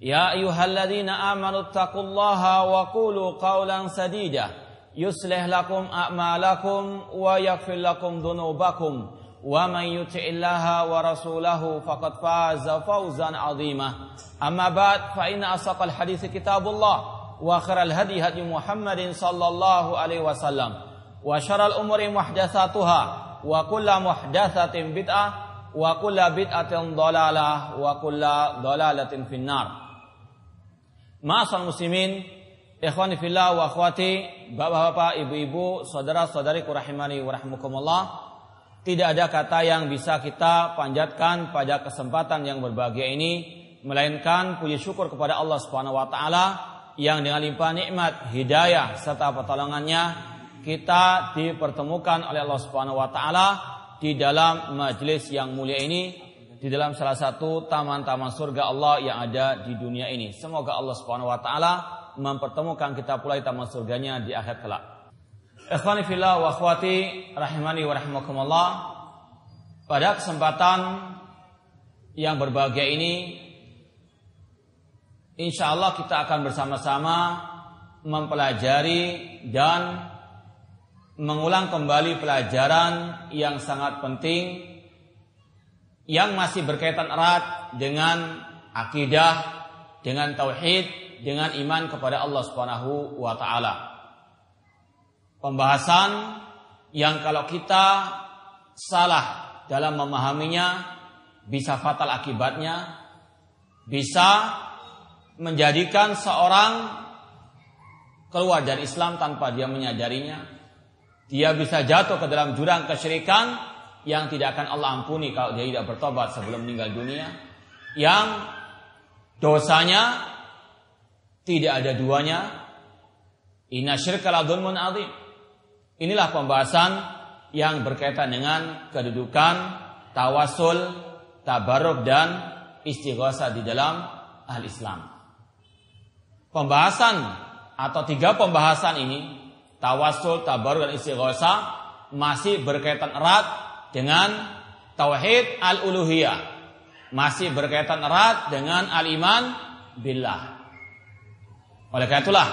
يا أيها الذين آمنوا اتقوا الله وقولوا قولا سديدا. يصلح لكم أعمالكم ويغفر لكم ذنوبكم. ومن يطع الله ورسوله فقد فاز فوزا عظيما. أما بعد فإن أصدق الحديث كتاب الله وخير الهدي هدي محمد صلى الله عليه وسلم. وشر الأمور محدثاتها وكل محدثة بدعة وكل بدعة ضلالة وكل ضلالة في النار. Ma'asal muslimin, ikhwani fillah wa akhwati, bapak-bapak, ibu-ibu, saudara-saudariku rahimani wa rahmukumullah. Tidak ada kata yang bisa kita panjatkan pada kesempatan yang berbahagia ini melainkan puji syukur kepada Allah Subhanahu wa taala yang dengan limpah nikmat, hidayah serta pertolongannya kita dipertemukan oleh Allah Subhanahu wa taala di dalam majelis yang mulia ini di dalam salah satu taman-taman surga Allah yang ada di dunia ini. Semoga Allah Subhanahu wa taala mempertemukan kita pula di taman surganya di akhir kelak. Ikhwani fillah wa akhwati rahimani wa rahimakumullah. Pada kesempatan yang berbahagia ini insya Allah kita akan bersama-sama mempelajari dan mengulang kembali pelajaran yang sangat penting yang masih berkaitan erat dengan akidah, dengan tauhid, dengan iman kepada Allah Subhanahu wa taala. Pembahasan yang kalau kita salah dalam memahaminya bisa fatal akibatnya, bisa menjadikan seorang keluar dari Islam tanpa dia menyadarinya. Dia bisa jatuh ke dalam jurang kesyirikan yang tidak akan Allah ampuni kalau dia tidak bertobat sebelum meninggal dunia, yang dosanya tidak ada duanya. Inna syirka ladulmun azim. Inilah pembahasan yang berkaitan dengan kedudukan tawasul, tabarruk dan istighosa di dalam ahli Islam. Pembahasan atau tiga pembahasan ini, tawasul, tabarruk dan istighosa masih berkaitan erat dengan tauhid al-uluhiyah. Masih berkaitan erat dengan al-iman billah. Oleh karena itulah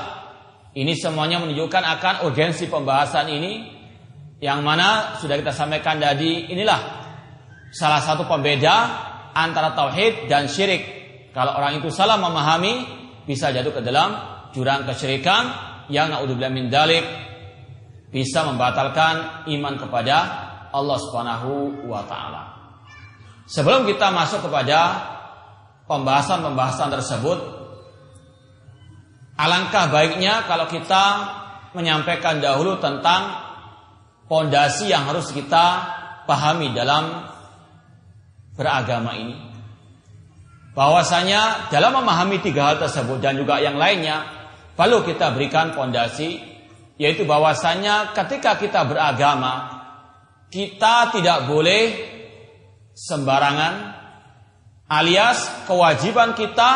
ini semuanya menunjukkan akan urgensi pembahasan ini yang mana sudah kita sampaikan tadi inilah salah satu pembeda antara tauhid dan syirik. Kalau orang itu salah memahami bisa jatuh ke dalam jurang kesyirikan yang naudzubillah min dalik bisa membatalkan iman kepada Allah Subhanahu wa taala. Sebelum kita masuk kepada pembahasan-pembahasan tersebut, alangkah baiknya kalau kita menyampaikan dahulu tentang pondasi yang harus kita pahami dalam beragama ini. Bahwasanya dalam memahami tiga hal tersebut dan juga yang lainnya, perlu kita berikan pondasi yaitu bahwasanya ketika kita beragama kita tidak boleh sembarangan alias kewajiban kita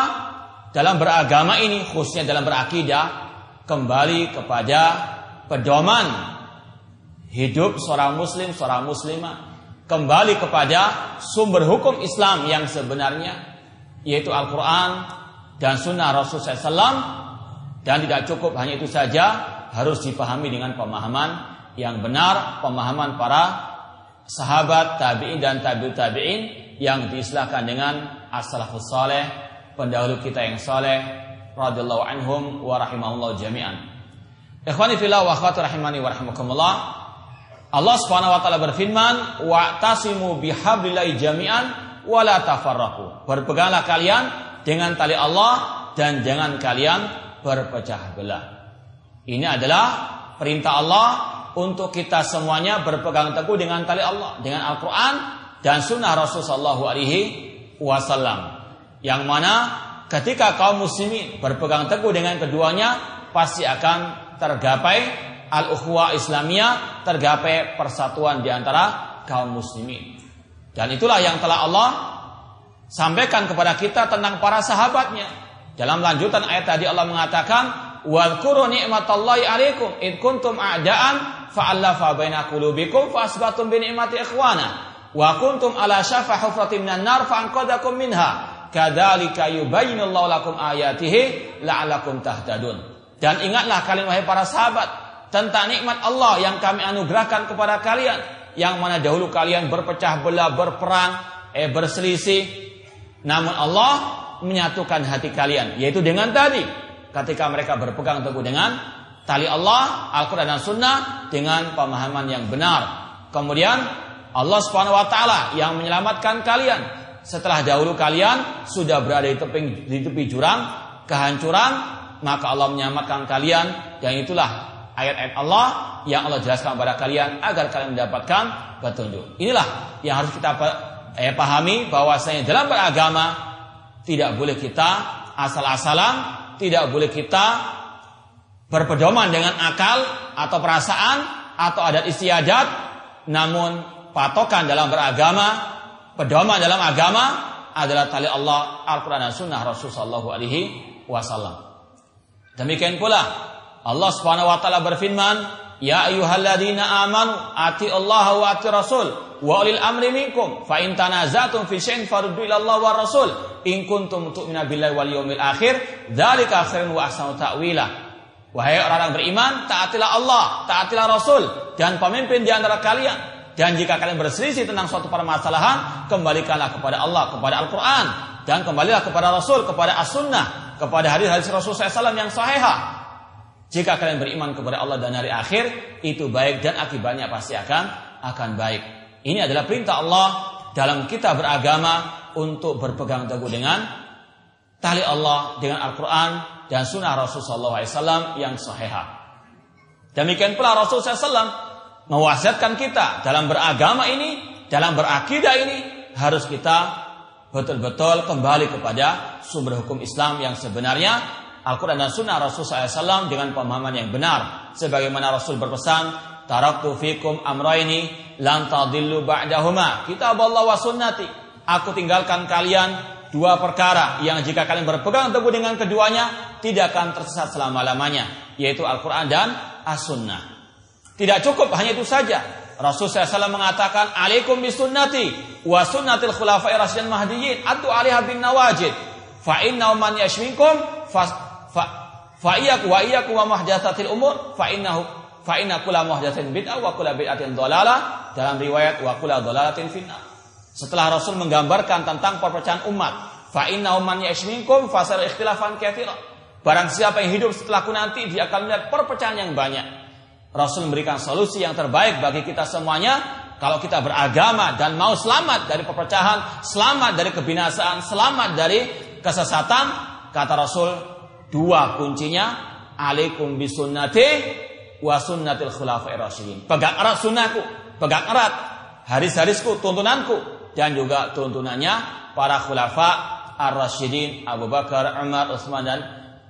dalam beragama ini khususnya dalam berakidah kembali kepada pedoman hidup seorang muslim seorang muslimah. Kembali kepada sumber hukum Islam yang sebenarnya yaitu Al-Quran dan Sunnah Rasul SAW dan tidak cukup hanya itu saja harus dipahami dengan pemahaman yang benar pemahaman para sahabat tabi'in dan tabi'ut tabi'in yang diistilahkan dengan as-salafus saleh, pendahulu kita yang saleh radhiyallahu anhum wa rahimahullah jami'an. Ikhwani fillah wa akhwati rahimani wa rahimakumullah. Allah Subhanahu wa taala berfirman, "Wa'tasimu bihablillahi jami'an wa la tafarraqu." Berpeganglah kalian dengan tali Allah dan jangan kalian berpecah belah. Ini adalah perintah Allah untuk kita semuanya berpegang teguh dengan tali Allah, dengan Al-Qur'an dan sunnah Rasulullah alaihi wasallam. Yang mana ketika kaum muslimin berpegang teguh dengan keduanya pasti akan tergapai al-ukhuwah Islamiyah, tergapai persatuan di antara kaum muslimin. Dan itulah yang telah Allah sampaikan kepada kita tentang para sahabatnya. Dalam lanjutan ayat tadi Allah mengatakan, "Wadhkuru ni'matallahi 'alaikum id kuntum a'da'an fa'alafa baina qulubikum fasbatum bi ni'mati ikhwana wa kuntum ala syafa hufratin minan nar fa'anqadakum minha." Kadzalika yubayyinullahu lakum ayatihi la'allakum tahtadun. Dan ingatlah kalian wahai para sahabat tentang nikmat Allah yang kami anugerahkan kepada kalian yang mana dahulu kalian berpecah belah, berperang, eh berselisih. Namun Allah menyatukan hati kalian yaitu dengan tadi ketika mereka berpegang teguh dengan tali Allah, Al-Qur'an dan Sunnah dengan pemahaman yang benar. Kemudian Allah Subhanahu wa taala yang menyelamatkan kalian setelah dahulu kalian sudah berada di tepi, di tepi jurang kehancuran maka Allah menyelamatkan kalian dan itulah ayat-ayat Allah yang Allah jelaskan kepada kalian agar kalian mendapatkan petunjuk. Inilah yang harus kita eh, pahami bahwasanya dalam beragama tidak boleh kita asal-asalan, tidak boleh kita berpedoman dengan akal atau perasaan atau adat istiadat, namun patokan dalam beragama, pedoman dalam agama adalah tali Allah, Al-Quran dan Sunnah Rasulullah Alaihi Wasallam. Demikian pula Allah Subhanahu wa taala berfirman, "Ya ayyuhalladzina amanu ati Allah wa ati Rasul wa ulil amri minkum fa in tanazatum fi syai'in faruddu ila Allah wa Rasul in kuntum tu'minu billahi wal yawmil akhir dzalika khairun wa ahsanu ta'wila." Wahai orang-orang beriman, taatilah Allah, taatilah Rasul dan pemimpin di antara kalian. Dan jika kalian berselisih tentang suatu permasalahan, kembalikanlah kepada Allah, kepada Al-Quran. Dan kembalilah kepada Rasul, kepada As-Sunnah kepada hadis-hadis Rasulullah SAW yang sahihah. Jika kalian beriman kepada Allah dan hari akhir, itu baik dan akibatnya pasti akan akan baik. Ini adalah perintah Allah dalam kita beragama untuk berpegang teguh dengan tali Allah dengan Al-Quran dan Sunnah Rasulullah SAW yang sahihah. Demikian pula Rasulullah SAW mewasiatkan kita dalam beragama ini, dalam berakidah ini harus kita betul-betul kembali kepada sumber hukum Islam yang sebenarnya Al-Quran dan Sunnah Rasul SAW dengan pemahaman yang benar. Sebagaimana Rasul berpesan, Taraktu fikum amraini lan tadillu ba'dahuma. Kitab Allah wa sunnati. Aku tinggalkan kalian dua perkara yang jika kalian berpegang teguh dengan keduanya tidak akan tersesat selama-lamanya, yaitu Al-Qur'an dan As-Sunnah. Tidak cukup hanya itu saja. Rasul SAW mengatakan, "Alaikum bisunnati wa sunnatil khulafai rasyidin mahdiyyin atu alaiha bin nawajid fa inna man yashminkum fa fa iyaku wa iyaku wa muhdatsatil umur fa innahu fa inna kula muhdatsatin bid'ah wa kula bid'atin dhalalah dalam riwayat wa kula dhalalatin finnar. Setelah Rasul menggambarkan tentang perpecahan umat fa inna man yashminkum fasar ikhtilafan katsira. Barang siapa yang hidup setelahku nanti dia akan melihat perpecahan yang banyak. Rasul memberikan solusi yang terbaik bagi kita semuanya. Kalau kita beragama dan mau selamat dari perpecahan, selamat dari kebinasaan, selamat dari kesesatan, kata Rasul, dua kuncinya, alaikum bisunnati wa sunnatil khulafai rasyidin. Pegang erat sunnahku, pegang erat haris-harisku, tuntunanku dan juga tuntunannya para khulafa ar-rasyidin Abu Bakar, Umar, Utsman dan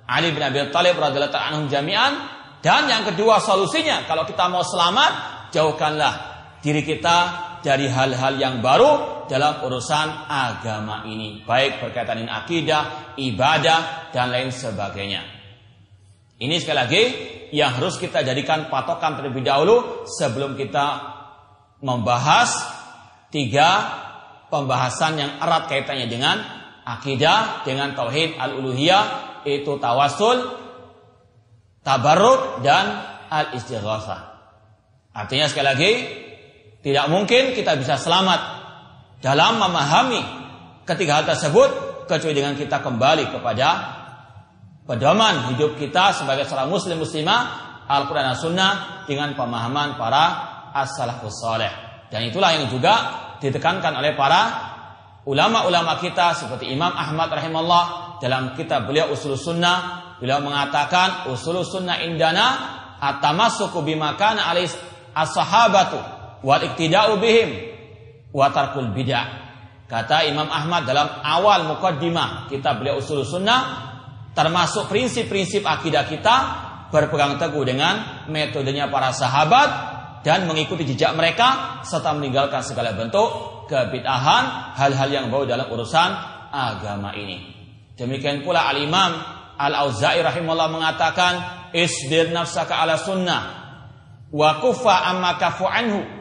Ali bin Abi Thalib radhiyallahu anhum jami'an. Dan yang kedua solusinya kalau kita mau selamat, jauhkanlah diri kita dari hal-hal yang baru dalam urusan agama ini, baik berkaitan dengan akidah, ibadah, dan lain sebagainya. Ini sekali lagi yang harus kita jadikan patokan terlebih dahulu sebelum kita membahas tiga pembahasan yang erat kaitannya dengan akidah, dengan tauhid al-uluhiyah, itu tawasul, tabarruk, dan al-istighatsah. Artinya sekali lagi tidak mungkin kita bisa selamat dalam memahami ketiga hal tersebut kecuali dengan kita kembali kepada pedoman hidup kita sebagai seorang muslim muslimah Al-Quran dan Sunnah dengan pemahaman para as-salafus saleh. Dan itulah yang juga ditekankan oleh para ulama-ulama kita seperti Imam Ahmad rahimahullah dalam kitab beliau Usul Sunnah beliau mengatakan Usul Sunnah indana atamassuku bima kana alis as-sahabatu wal iktida'u bihim wa tarkul bid'ah. Kata Imam Ahmad dalam awal mukaddimah kitab beliau Usul Sunnah termasuk prinsip-prinsip akidah kita berpegang teguh dengan metodenya para sahabat dan mengikuti jejak mereka serta meninggalkan segala bentuk kebid'ahan hal-hal yang bau dalam urusan agama ini. Demikian pula Al-Imam Al-Auza'i rahimahullah mengatakan isbir nafsaka ala sunnah wa kufa amma kafu anhu.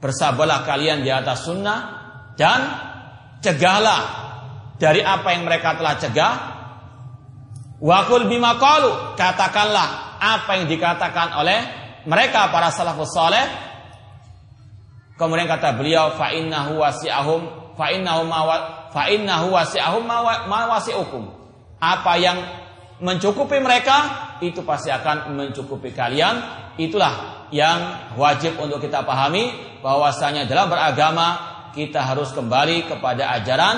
Bersabarlah kalian di atas sunnah dan cegahlah dari apa yang mereka telah cegah. Wakul bima qalu, katakanlah apa yang dikatakan oleh mereka para salafus saleh. Kemudian kata beliau fa innahu wasi'ahum fa fa innahu wasi'ahum ma. Apa yang mencukupi mereka itu pasti akan mencukupi kalian. Itulah yang wajib untuk kita pahami bahwasanya dalam beragama kita harus kembali kepada ajaran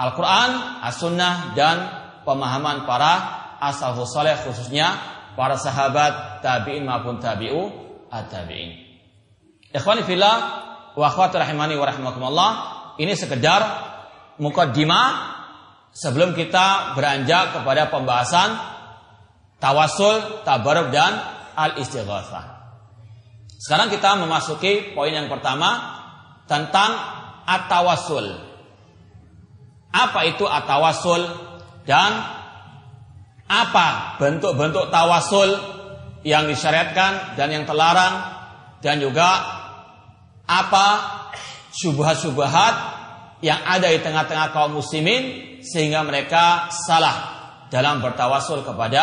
Al-Quran, As-Sunnah, dan pemahaman para asal saleh khususnya para sahabat tabi'in maupun tabi'u at-tabi'in. Ikhwani fillah wa akhwati rahimani wa rahimakumullah, ini sekedar mukaddimah sebelum kita beranjak kepada pembahasan tawasul, tabarub dan al-istighatsah. Sekarang kita memasuki poin yang pertama tentang atawasul. Apa itu atawasul dan apa bentuk-bentuk tawasul yang disyariatkan dan yang terlarang dan juga apa syubhat-syubhat yang ada di tengah-tengah kaum muslimin sehingga mereka salah dalam bertawasul kepada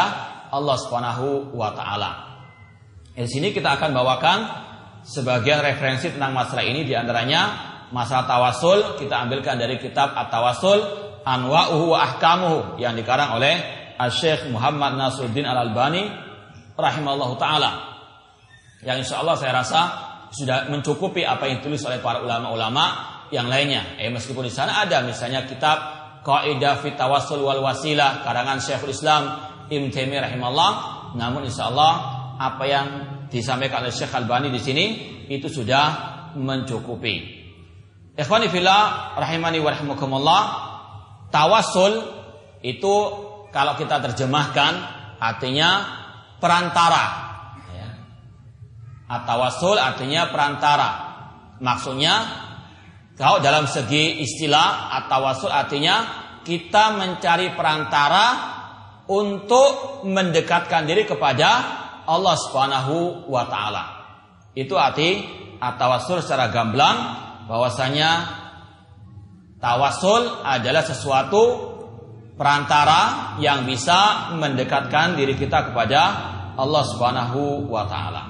Allah Subhanahu wa taala. Di sini kita akan bawakan sebagian referensi tentang masalah ini di antaranya masalah tawasul kita ambilkan dari kitab At-Tawasul Anwa'uhu wa Ahkamuhu yang dikarang oleh Syekh Muhammad Nasruddin Al-Albani rahimallahu taala. Yang insya Allah saya rasa sudah mencukupi apa yang ditulis oleh para ulama-ulama yang lainnya. Eh meskipun di sana ada misalnya kitab Qaidah fit Tawassul wal Wasilah karangan Syekhul Islam Ibn Taimiyah rahimahullah. Namun insya Allah apa yang disampaikan oleh Syekh Albani di sini itu sudah mencukupi. Ikhwani fillah rahimani wa rahimakumullah. Tawasul itu kalau kita terjemahkan artinya perantara. Ya. Atawasul artinya perantara. Maksudnya kalau dalam segi istilah atawasul artinya kita mencari perantara untuk mendekatkan diri kepada Allah Subhanahu wa taala. Itu arti at-tawassul secara gamblang bahwasanya tawasul adalah sesuatu perantara yang bisa mendekatkan diri kita kepada Allah Subhanahu wa taala.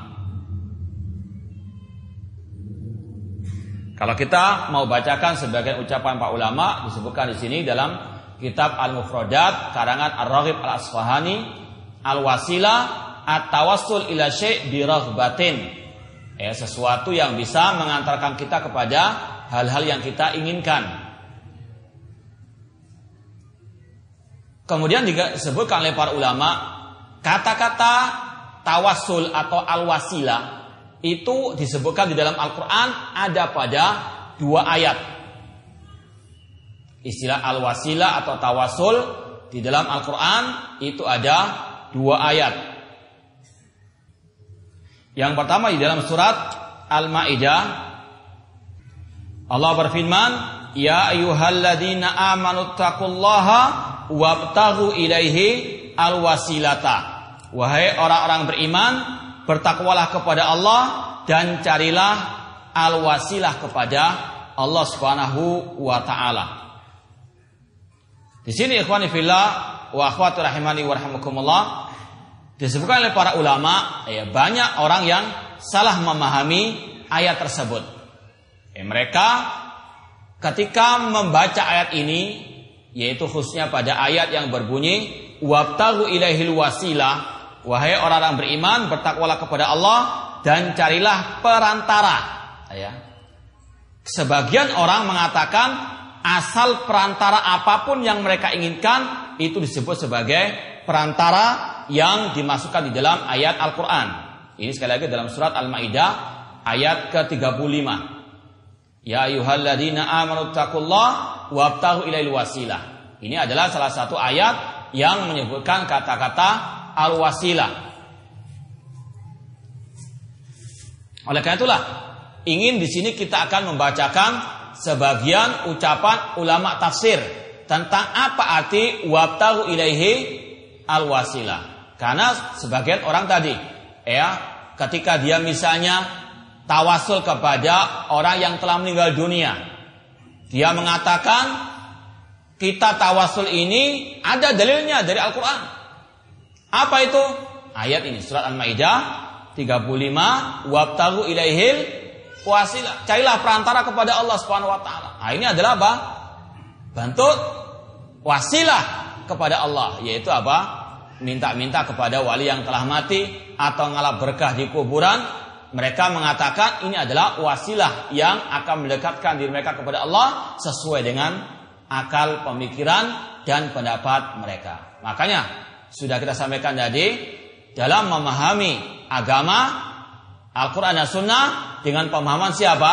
Kalau kita mau bacakan sebagian ucapan Pak ulama disebutkan di sini dalam kitab Al-Mufradat karangan Ar-Raghib Al-Asfahani Al-Wasilah at-tawassul ila syai' bi Ya, sesuatu yang bisa mengantarkan kita kepada hal-hal yang kita inginkan. Kemudian disebutkan oleh para ulama kata-kata tawassul atau al-wasilah itu disebutkan di dalam Al-Qur'an ada pada dua ayat. Istilah al-wasilah atau tawasul di dalam Al-Qur'an itu ada dua ayat. Yang pertama di dalam surat Al-Maidah Allah berfirman, "Ya ayyuhalladzina amanu taqullaha wabtaghu ilaihi alwasilata." Wahai orang-orang beriman, bertakwalah kepada Allah dan carilah alwasilah kepada Allah Subhanahu wa taala. Di sini ikhwani fillah wa akhwati rahimani wa Disebutkan oleh para ulama, ya banyak orang yang salah memahami ayat tersebut. Ya, mereka ketika membaca ayat ini, yaitu khususnya pada ayat yang berbunyi wabtahu ilaihil wasilah, Wahai orang-orang beriman, bertakwalah kepada Allah dan carilah perantara. Ya. Sebagian orang mengatakan asal perantara apa pun yang mereka inginkan itu disebut sebagai perantara yang dimasukkan di dalam ayat Al-Quran. Ini sekali lagi dalam surat Al-Ma'idah ayat ke-35. Ya ayuhalladzina amanu wabtahu ilail wasilah. Ini adalah salah satu ayat yang menyebutkan kata-kata al-wasilah. Oleh karena itulah ingin di sini kita akan membacakan sebagian ucapan ulama tafsir tentang apa arti wabtahu ilaihi al-wasilah. Karena sebagian orang tadi ya ketika dia misalnya tawasul kepada orang yang telah meninggal dunia. Dia mengatakan kita tawasul ini ada dalilnya dari Al-Qur'an. Apa itu? Ayat ini surat Al-Maidah 35 wabtahu ilaihil wasilah. Carilah perantara kepada Allah Subhanahu wa taala. Nah, ini adalah apa? Bentuk wasilah kepada Allah, yaitu apa? Minta-minta kepada wali yang telah mati atau ngalap berkah di kuburan. Mereka mengatakan ini adalah wasilah yang akan mendekatkan diri mereka kepada Allah sesuai dengan akal pemikiran dan pendapat mereka. Makanya sudah kita sampaikan tadi dalam memahami agama Al-Quran dan Sunnah dengan pemahaman siapa?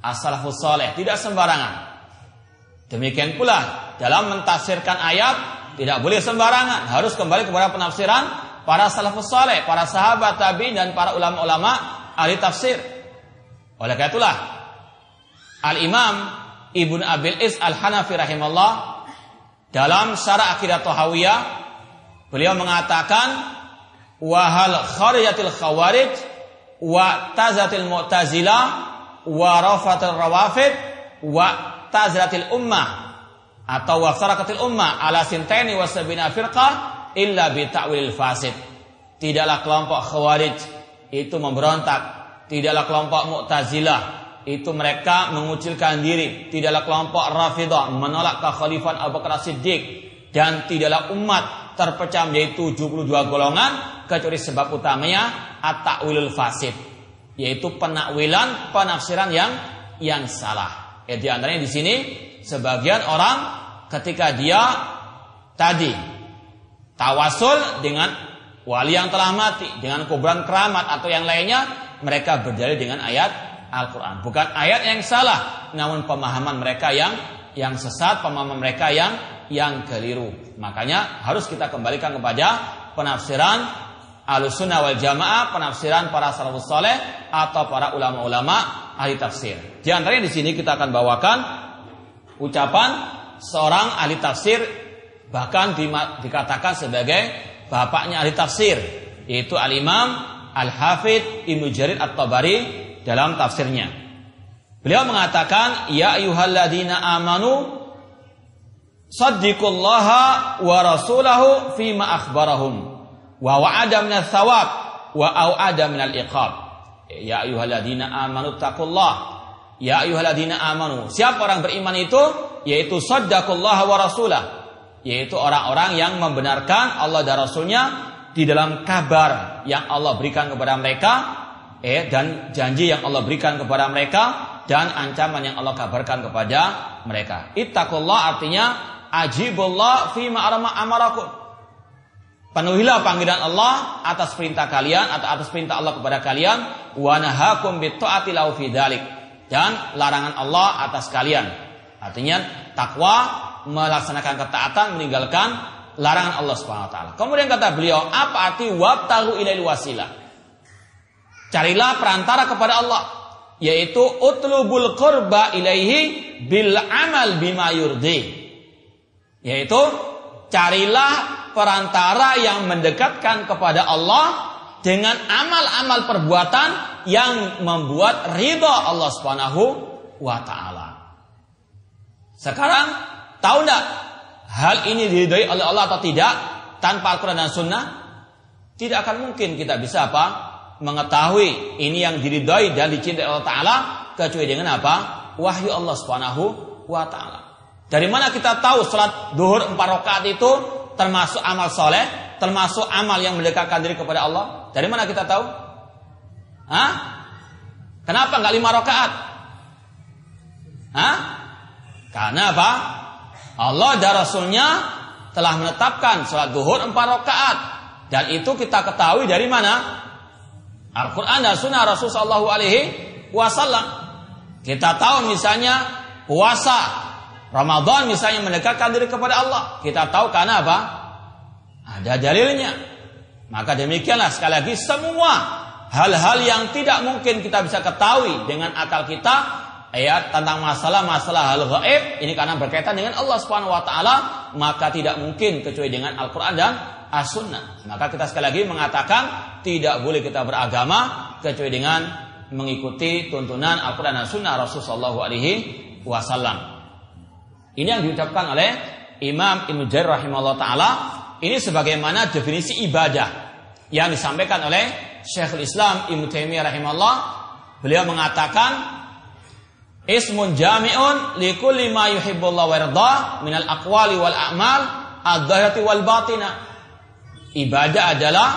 As-salafus tidak sembarangan. Demikian pula dalam mentafsirkan ayat tidak boleh sembarangan, harus kembali kepada penafsiran para salafus soleh, para sahabat tabi dan para ulama-ulama ahli tafsir. Oleh karena itulah Al-Imam Ibnu Abil Is Al-Hanafi rahimahullah dalam syarah akidah Tahawiyah beliau mengatakan wahal kharijatil khawarij wa tazatil mu'tazilah wa rafatil rawafid wa tazatil ummah atau wa farakatil ummah ala sintaini wa sabina firqah illa bi ta'wilil fasid. Tidaklah kelompok khawarij itu memberontak, tidaklah kelompok mu'tazilah itu mereka mengucilkan diri, tidaklah kelompok rafidah menolak kekhalifahan Abu Bakar Siddiq dan tidaklah umat terpecah menjadi 72 golongan kecuali sebab utamanya at-ta'wilul fasid yaitu penakwilan penafsiran yang yang salah. Ya antaranya di sini sebagian orang ketika dia tadi tawasul dengan wali yang telah mati, dengan kuburan keramat atau yang lainnya, mereka berdalil dengan ayat Al-Qur'an. Bukan ayat yang salah, namun pemahaman mereka yang yang sesat, pemahaman mereka yang yang keliru. Makanya harus kita kembalikan kepada penafsiran Ahlussunnah wal Jamaah penafsiran para salafus saleh atau para ulama-ulama ahli tafsir. Di antaranya di sini kita akan bawakan ucapan seorang ahli tafsir bahkan di, dikatakan sebagai bapaknya ahli tafsir yaitu Al-Imam Al-Hafidh Ibnu Jarir At-Tabari dalam tafsirnya. Beliau mengatakan, "Ya ayyuhalladzina amanu saddiqullaha wa rasulahu fima akhbarahum." wa wa'ada minal thawab wa au'ada minal iqab. Ya ayyuhalladzina amanu taqullah. Ya ayyuhalladzina amanu. Siapa orang beriman itu? Yaitu saddaqullah wa rasulah. Yaitu orang-orang yang membenarkan Allah dan Rasulnya di dalam kabar yang Allah berikan kepada mereka eh dan janji yang Allah berikan kepada mereka dan ancaman yang Allah kabarkan kepada mereka. Ittaqullah artinya ajibullah fi ma'arama amarakum. Penuhilah panggilan Allah atas perintah kalian atau atas perintah Allah kepada kalian wa nahakum lahu dan larangan Allah atas kalian. Artinya takwa melaksanakan ketaatan meninggalkan larangan Allah Subhanahu wa taala. Kemudian kata beliau, apa arti wabtahu ilail wasilah? Carilah perantara kepada Allah, yaitu utlubul qurba ilaihi bil amal bima yurdi. Yaitu carilah perantara yang mendekatkan kepada Allah dengan amal-amal perbuatan yang membuat ridha Allah Subhanahu wa taala. Sekarang tahu enggak hal ini diridhoi oleh Allah atau tidak tanpa Al-Qur'an dan Sunnah? Tidak akan mungkin kita bisa apa? mengetahui ini yang diridhoi dan dicintai Allah taala kecuali dengan apa? wahyu Allah Subhanahu wa taala. Dari mana kita tahu salat duhur empat rakaat itu termasuk amal soleh termasuk amal yang mendekatkan diri kepada Allah? Dari mana kita tahu? Hah? Kenapa nggak lima rakaat? Hah? Karena apa? Allah dan Rasulnya telah menetapkan sholat duhur empat rakaat dan itu kita ketahui dari mana? Al-Quran dan Sunnah Rasulullah Shallallahu Alaihi Wasallam. Kita tahu misalnya puasa Ramadan misalnya mendekatkan diri kepada Allah. Kita tahu karena apa? Ada dalilnya. Maka demikianlah sekali lagi semua hal-hal yang tidak mungkin kita bisa ketahui dengan akal kita ayat tentang masalah-masalah hal gaib ini karena berkaitan dengan Allah Subhanahu wa taala maka tidak mungkin kecuali dengan Al-Qur'an dan As-Sunnah. Maka kita sekali lagi mengatakan tidak boleh kita beragama kecuali dengan mengikuti tuntunan Al-Qur'an dan Sunnah Rasulullah alaihi wasallam. Ini yang diucapkan oleh Imam Ibnu Jarir rahimahullah taala ini sebagaimana definisi ibadah yang disampaikan oleh Syekhul Islam Ibnu Taimiyah rahimahullah. Beliau mengatakan Ismun jami'un likulli ma yuhibbullah wa yarda minal aqwali wal a'mal ad-dhahirati wal batina. Ibadah adalah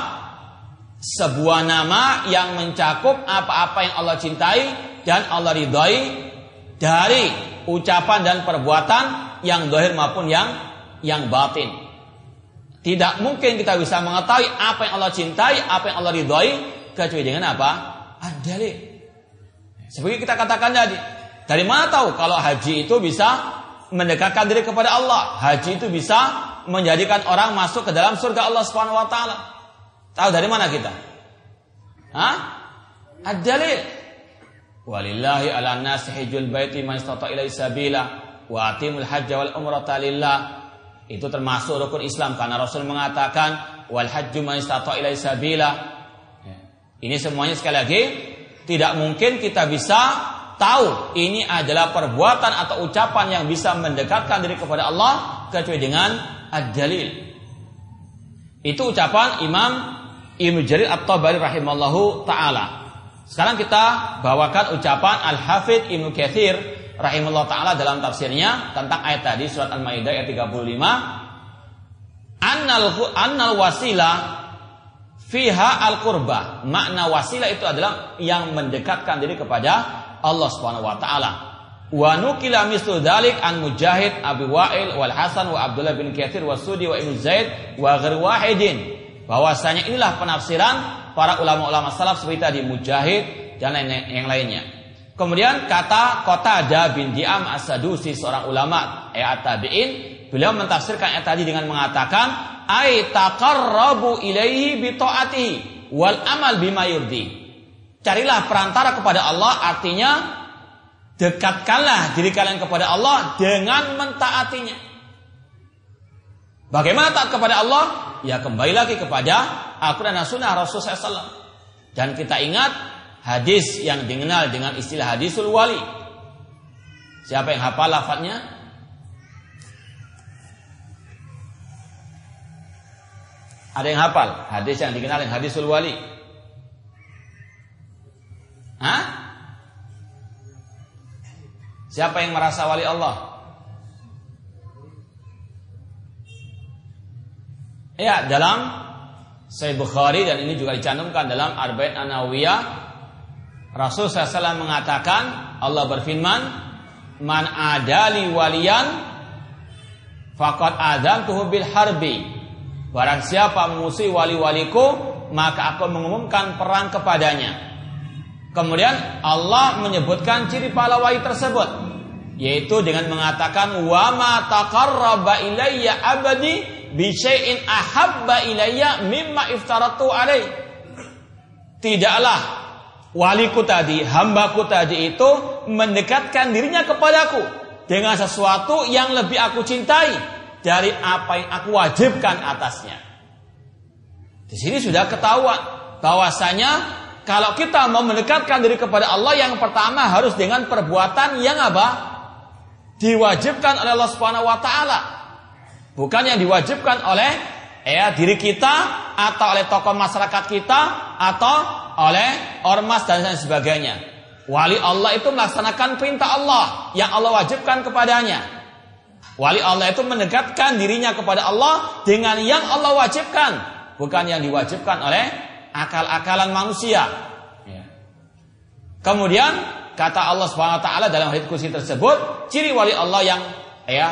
sebuah nama yang mencakup apa-apa yang Allah cintai dan Allah ridhai dari ucapan dan perbuatan yang dohir maupun yang yang batin. Tidak mungkin kita bisa mengetahui apa yang Allah cintai, apa yang Allah ridhai kecuali dengan apa? Ad-dalil. Seperti kita katakan tadi, dari mana tahu kalau haji itu bisa mendekatkan diri kepada Allah? Haji itu bisa menjadikan orang masuk ke dalam surga Allah Subhanahu wa taala. Tahu dari mana kita? Hah? Ad-dalil. Walillahi ala nasi hijjul baiti man istata ilaihi sabila wa atimul hajj wal umrata lillah. Itu termasuk rukun Islam karena Rasul mengatakan wal hajju sabila. Ya. Ini semuanya sekali lagi tidak mungkin kita bisa tahu ini adalah perbuatan atau ucapan yang bisa mendekatkan diri kepada Allah kecuali dengan ad-dalil. Itu ucapan Imam Ibnu Jarir At-Tabari rahimallahu taala. Sekarang kita bawakan ucapan Al-Hafidh Ibnu Katsir rahimahullah taala dalam tafsirnya tentang ayat tadi surat Al-Maidah ayat 35. Annal annal wasilah fiha al-qurba. Makna wasilah itu adalah yang mendekatkan diri kepada Allah Subhanahu wa taala. Wa nukila mislu dalik an Mujahid, Abu Wa'il, wal Hasan, wa Abdullah bin Katsir, wa Sudi, wa Ibnu Zaid, wa ghair wahidin. Bahwasanya inilah penafsiran para ulama-ulama salaf seperti tadi Mujahid dan lain yang lainnya. Kemudian kata kota ada bin Diam As-Sadusi seorang ulama ayat tabi'in beliau mentafsirkan ayat tadi dengan mengatakan ay taqarrabu ilaihi bi wal amal bima yurdi. Carilah perantara kepada Allah artinya dekatkanlah diri kalian kepada Allah dengan mentaatinya. Bagaimana taat kepada Allah? Ya kembali lagi kepada Al-Quran dan Sunnah Rasulullah SAW. Dan kita ingat hadis yang dikenal dengan istilah hadisul wali. Siapa yang hafal lafadznya? Ada yang hafal hadis yang dikenal dengan hadisul wali. Hah? Siapa yang merasa wali Allah? Ya, dalam Sahih Bukhari dan ini juga dicantumkan dalam Arba'in Anawiyah Rasul SAW mengatakan Allah berfirman Man adali waliyan Fakat adam tuhu bil harbi Barang siapa musuh wali-waliku Maka aku mengumumkan perang kepadanya Kemudian Allah menyebutkan ciri pahala wahyu tersebut yaitu dengan mengatakan wa ma taqarraba ilayya abadi bi syai'in ahabba ilayya mimma iftaratu alai. Tidaklah waliku tadi, hambaku tadi itu mendekatkan dirinya kepadaku dengan sesuatu yang lebih aku cintai dari apa yang aku wajibkan atasnya. Di sini sudah ketahuan bahwasanya kalau kita mau mendekatkan diri kepada Allah yang pertama harus dengan perbuatan yang apa? Diwajibkan oleh Allah Subhanahu wa taala. Bukan yang diwajibkan oleh ya diri kita atau oleh tokoh masyarakat kita atau oleh ormas dan lain sebagainya. Wali Allah itu melaksanakan perintah Allah yang Allah wajibkan kepadanya. Wali Allah itu mendekatkan dirinya kepada Allah dengan yang Allah wajibkan bukan yang diwajibkan oleh akal-akalan manusia. Ya. Kemudian kata Allah Subhanahu wa taala dalam hadits kursi tersebut, ciri wali Allah yang ya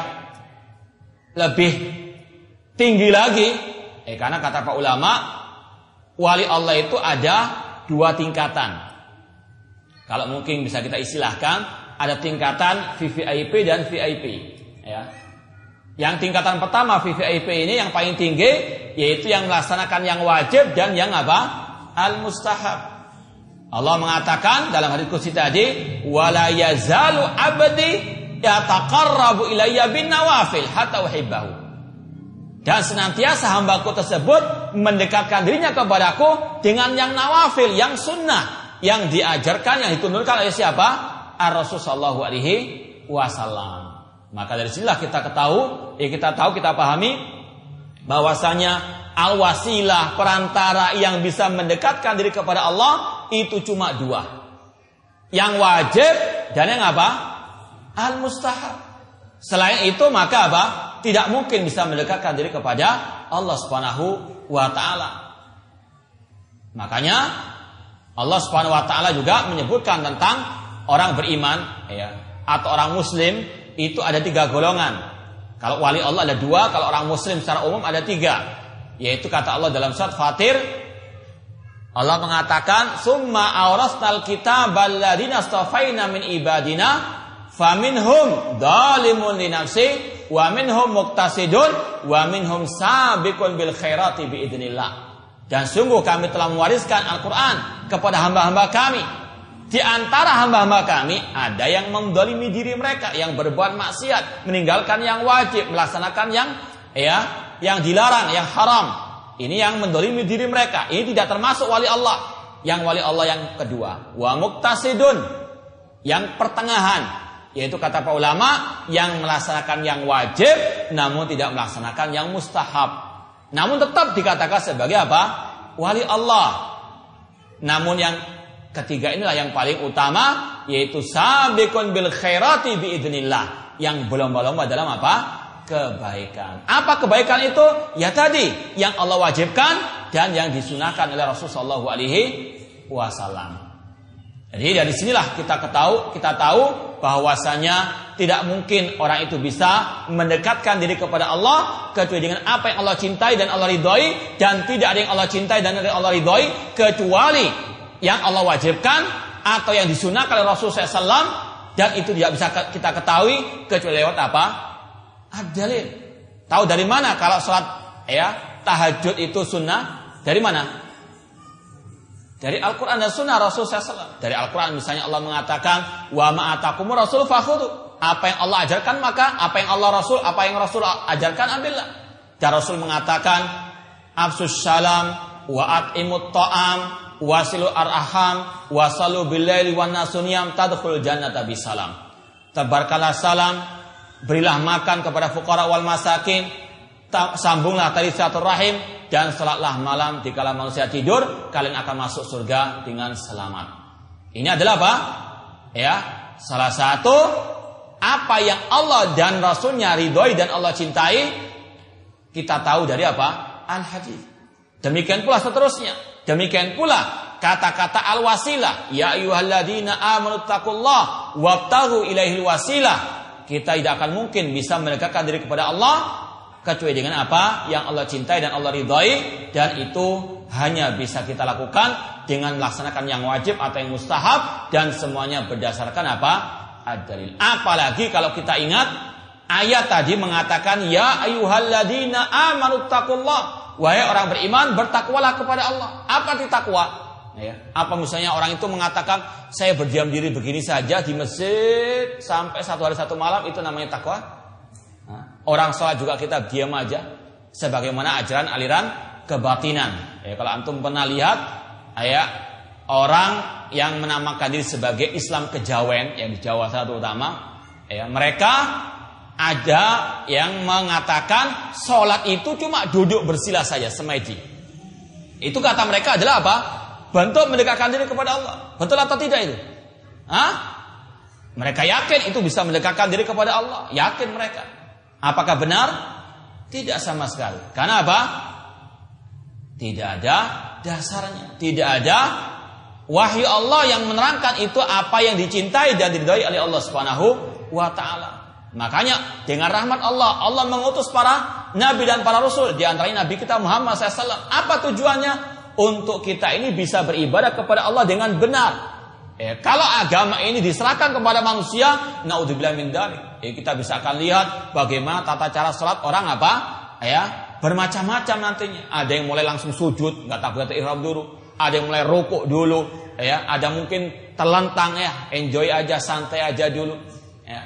lebih tinggi lagi eh karena kata Pak ulama wali Allah itu ada dua tingkatan. Kalau mungkin bisa kita istilahkan ada tingkatan VVIP dan VIP ya. Yang tingkatan pertama VVIP ini yang paling tinggi yaitu yang melaksanakan yang wajib dan yang apa? Al mustahab. Allah mengatakan dalam hadis kursi tadi, "Wala yazalu abdi yataqarrabu ilayya bin nawafil hatta uhibbahu." Dan senantiasa hambaku tersebut mendekatkan dirinya kepadaku dengan yang nawafil, yang sunnah, yang diajarkan, yang dituntunkan oleh siapa? Ar-Rasul Sallallahu Alaihi Wasallam. Maka dari sinilah kita ketahui, ya kita tahu, kita pahami bahwasanya al-wasilah perantara yang bisa mendekatkan diri kepada Allah itu cuma dua. Yang wajib dan yang apa? Al-mustahab. Selain itu maka apa? Tidak mungkin bisa mendekatkan diri kepada Allah Subhanahu wa taala. Makanya Allah Subhanahu wa taala juga menyebutkan tentang orang beriman ya atau orang muslim itu ada tiga golongan. Kalau wali Allah ada dua, kalau orang muslim secara umum ada tiga. Yaitu kata Allah dalam surat Fatir Allah mengatakan summa aurasnal kitabal ladzina astafaina min ibadina faminhum dalimun li nafsi wa minhum muqtasidun wa minhum sabiqun bil khairati biidznillah. Dan sungguh kami telah mewariskan Al-Quran kepada hamba-hamba kami. Di antara hamba-hamba kami ada yang mendolimi diri mereka, yang berbuat maksiat, meninggalkan yang wajib, melaksanakan yang ya yang dilarang, yang haram. Ini yang mendolimi diri mereka. Ini tidak termasuk wali Allah. Yang wali Allah yang kedua. Wa muktasidun. Yang pertengahan. Yaitu kata para ulama yang melaksanakan yang wajib namun tidak melaksanakan yang mustahab. Namun tetap dikatakan sebagai apa? Wali Allah. Namun yang ketiga inilah yang paling utama yaitu sabiqun bil khairati biidznillah. Yang belum-belum dalam apa? kebaikan. Apa kebaikan itu? Ya tadi yang Allah wajibkan dan yang disunahkan oleh Rasulullah Shallallahu Alaihi Wasallam. Jadi dari sinilah kita ketahu, kita tahu bahwasanya tidak mungkin orang itu bisa mendekatkan diri kepada Allah kecuali dengan apa yang Allah cintai dan Allah ridhoi dan tidak ada yang Allah cintai dan Allah ridhoi kecuali yang Allah wajibkan atau yang disunahkan oleh Rasulullah SAW dan itu tidak bisa kita ketahui kecuali lewat apa? Ad-dalil. Tahu dari mana kalau sholat ya tahajud itu sunnah? Dari mana? Dari Al-Quran dan Sunnah Rasul SAW. Dari Al-Quran misalnya Allah mengatakan, wa ma'atakumur Rasul fakhudu. Apa yang Allah ajarkan maka, apa yang Allah Rasul, apa yang Rasul ajarkan ambillah. Dan Rasul mengatakan, absus salam, wa at'imut ta'am, wasilu arham, wasalu billaili wan nasuniyam tadkhul jannata bisalam. Tebarkanlah salam, berilah makan kepada fukara wal masakin, sambunglah tali rahim dan salatlah malam di kala manusia tidur, kalian akan masuk surga dengan selamat. Ini adalah apa? Ya, salah satu apa yang Allah dan Rasulnya ridhoi dan Allah cintai, kita tahu dari apa? Al-hadis. Demikian pula seterusnya. Demikian pula kata-kata al-wasilah. Ya ayuhalladzina amanu taqullah wabtahu ilaihil wasilah kita tidak akan mungkin bisa mendekatkan diri kepada Allah kecuali dengan apa yang Allah cintai dan Allah ridhoi dan itu hanya bisa kita lakukan dengan melaksanakan yang wajib atau yang mustahab dan semuanya berdasarkan apa? ad-dalil. Apalagi kalau kita ingat ayat tadi mengatakan ya ayyuhalladzina amanu taqullah wahai orang beriman bertakwalah kepada Allah. Apa itu takwa? Ya. Apa misalnya orang itu mengatakan saya berdiam diri begini saja di masjid sampai satu hari satu malam itu namanya takwa? Orang sholat juga kita diam aja, sebagaimana ajaran aliran kebatinan. Ya, kalau antum pernah lihat, ya orang yang menamakan diri sebagai Islam kejawen yang di Jawa satu utama, ya mereka ada yang mengatakan sholat itu cuma duduk bersila saja semeji. Itu kata mereka adalah apa? Bentuk mendekatkan diri kepada Allah. Betul atau tidak itu? Hah? Mereka yakin itu bisa mendekatkan diri kepada Allah. Yakin mereka. Apakah benar? Tidak sama sekali. Karena apa? Tidak ada dasarnya. Tidak ada wahyu Allah yang menerangkan itu apa yang dicintai dan diridhoi oleh Allah Subhanahu wa taala. Makanya dengan rahmat Allah, Allah mengutus para nabi dan para rasul di antaranya nabi kita Muhammad SAW. Apa tujuannya? Untuk kita ini bisa beribadah kepada Allah dengan benar. Eh, kalau agama ini diserahkan kepada manusia, naudzubillah min Eh, kita bisa akan lihat bagaimana tata cara sholat orang apa? Ya, bermacam-macam nantinya. Ada yang mulai langsung sujud, nggak takut ihram dulu. Ada yang mulai rukuk dulu, ya. Ada mungkin telentang ya, enjoy aja, santai aja dulu. Ya.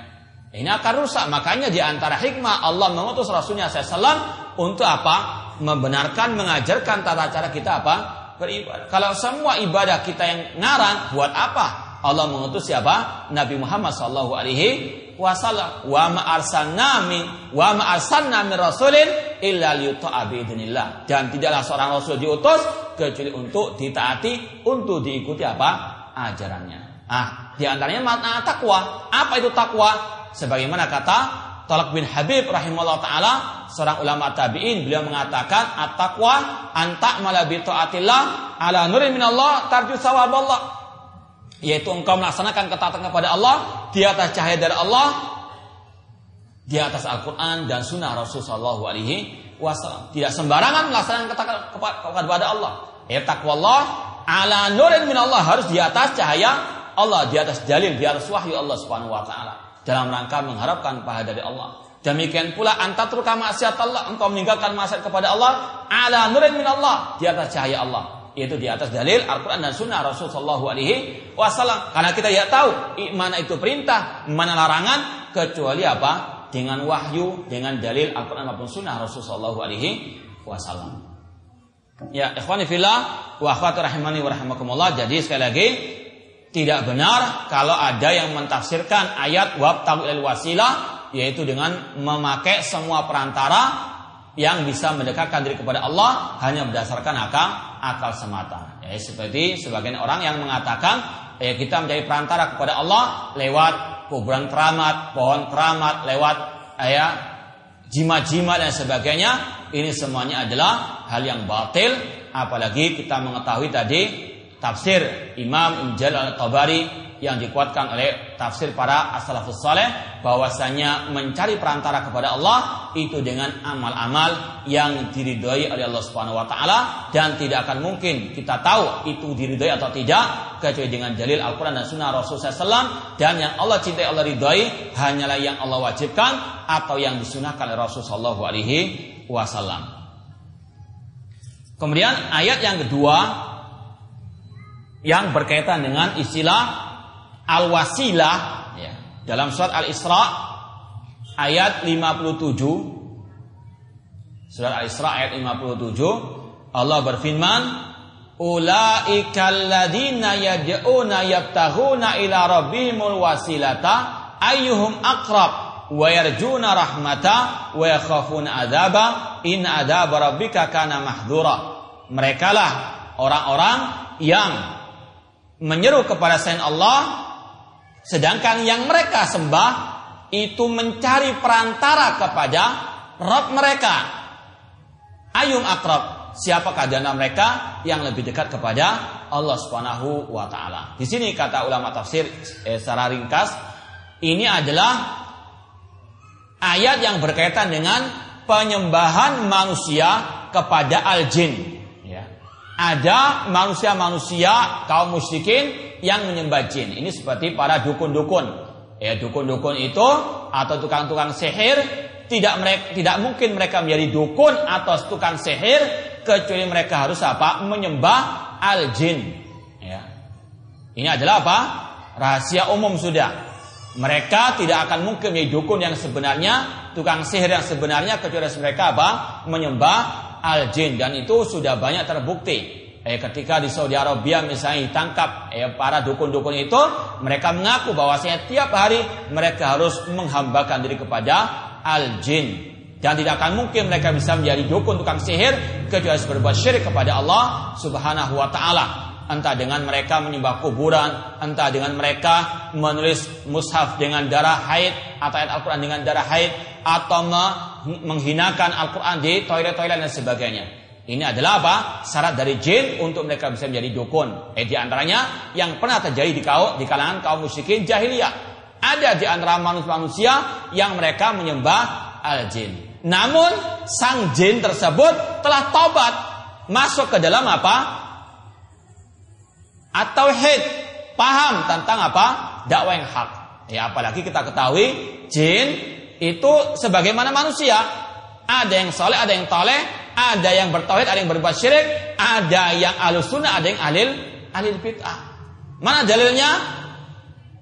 Ini akan rusak. Makanya di antara hikmah Allah mengutus Rasulnya SAW untuk apa? Membenarkan, mengajarkan tata cara kita apa? Beribadah. Kalau semua ibadah kita yang ngarang, buat apa? Allah mengutus siapa? Nabi Muhammad Sallallahu Alaihi Wasallam. Wa ma arsalna min wa ma arsalna min rasulin illa liyuta'a Dan tidaklah seorang rasul diutus kecuali untuk ditaati, untuk diikuti apa? ajarannya. Ah, di antaranya makna takwa. Apa itu takwa? Sebagaimana kata Talak bin Habib rahimahullah taala, seorang ulama tabi'in, beliau mengatakan at-taqwa anta mala bi taatillah ala nurin minallah tarju Allah. Yaitu engkau melaksanakan ketaatan kepada Allah di atas cahaya dari Allah di atas Al-Quran dan Sunnah Rasulullah Shallallahu Alaihi Wasallam. Tidak sembarangan melaksanakan kata kepada Allah. Ya Allah ala nurin min Allah harus di atas cahaya Allah, di atas dalil, di atas wahyu Allah Subhanahu Wa Taala dalam rangka mengharapkan pahala dari Allah. Demikian pula antatruka maksiat Allah, engkau meninggalkan maksiat kepada Allah ala nurin min Allah, di atas cahaya Allah yaitu di atas dalil Al-Quran dan Sunnah Rasulullah Shallallahu Alaihi Wasallam. Karena kita ya tahu mana itu perintah, mana larangan, kecuali apa? dengan wahyu, dengan dalil Al-Quran maupun Sunnah Rasulullah Alaihi Wasallam. Ya, ikhwani fillah wa akhwati rahimani wa rahimakumullah. Jadi sekali lagi tidak benar kalau ada yang mentafsirkan ayat wabtagu il wasilah yaitu dengan memakai semua perantara yang bisa mendekatkan diri kepada Allah hanya berdasarkan akal akal semata. Ya, seperti sebagian orang yang mengatakan ya kita menjadi perantara kepada Allah lewat kuburan keramat, pohon keramat, lewat ya jimat-jimat dan sebagainya, ini semuanya adalah hal yang batil. Apalagi kita mengetahui tadi tafsir Imam Ibn al-Tabari yang dikuatkan oleh tafsir para as-salafus saleh bahwasanya mencari perantara kepada Allah itu dengan amal-amal yang diridhoi oleh Allah Subhanahu wa taala dan tidak akan mungkin kita tahu itu diridhoi atau tidak kecuali dengan dalil Al-Qur'an dan sunnah Rasul SAW dan yang Allah cintai Allah ridhoi hanyalah yang Allah wajibkan atau yang disunahkan oleh Rasul sallallahu alaihi wasallam. Kemudian ayat yang kedua yang berkaitan dengan istilah al-wasilah. Ya, dalam surat Al-Isra ayat 57 Surat Al-Isra ayat 57 Allah berfirman Ulaikal ladina yad'una yabtaghuna ila rabbihimul wasilata ayyuhum aqrab wa yarjuna rahmata wa yakhafuna adzaba in adzab rabbika kana mahdura mereka lah orang-orang yang menyeru kepada selain Allah Sedangkan yang mereka sembah itu mencari perantara kepada Rob mereka. Ayum akrab, siapakah dana mereka yang lebih dekat kepada Allah Subhanahu wa taala. Di sini kata ulama tafsir eh, secara ringkas, ini adalah ayat yang berkaitan dengan penyembahan manusia kepada al-jin. Ada manusia-manusia kaum musyrikin yang menyembah jin. Ini seperti para dukun-dukun. Ya, dukun-dukun itu atau tukang-tukang sihir tidak mereka tidak mungkin mereka menjadi dukun atau tukang sihir kecuali mereka harus apa? menyembah al-jin. Ya. Ini adalah apa? Rahasia umum sudah. Mereka tidak akan mungkin menjadi dukun yang sebenarnya, tukang sihir yang sebenarnya kecuali mereka apa? menyembah al-jin. Dan itu sudah banyak terbukti. Eh, ketika di Saudi Arabia misalnya ditangkap eh, para dukun-dukun itu mereka mengaku bahwasanya tiap hari mereka harus menghambakan diri kepada al jin dan tidak akan mungkin mereka bisa menjadi dukun tukang sihir kecuali berbuat syirik kepada Allah Subhanahu wa taala. Entah dengan mereka menyembah kuburan entah dengan mereka menulis mushaf dengan darah haid atau ayat Al-Qur'an dengan darah haid atau menghinakan Al-Qur'an di toilet-toilet dan sebagainya Ini adalah apa? Syarat dari jin untuk mereka bisa menjadi dukun. Eh di antaranya yang pernah terjadi di kaum di kalangan kaum musyrikin jahiliyah. Ada di antara manusia-manusia yang mereka menyembah al-jin. Namun sang jin tersebut telah tobat masuk ke dalam apa? Atau head paham tentang apa? dakwah yang hak. Ya apalagi kita ketahui jin itu sebagaimana manusia. Ada yang soleh, ada yang toleh, ada yang bertauhid, ada yang berbuat syirik, ada yang alus sunnah, ada yang alil alil bid'ah. Mana dalilnya?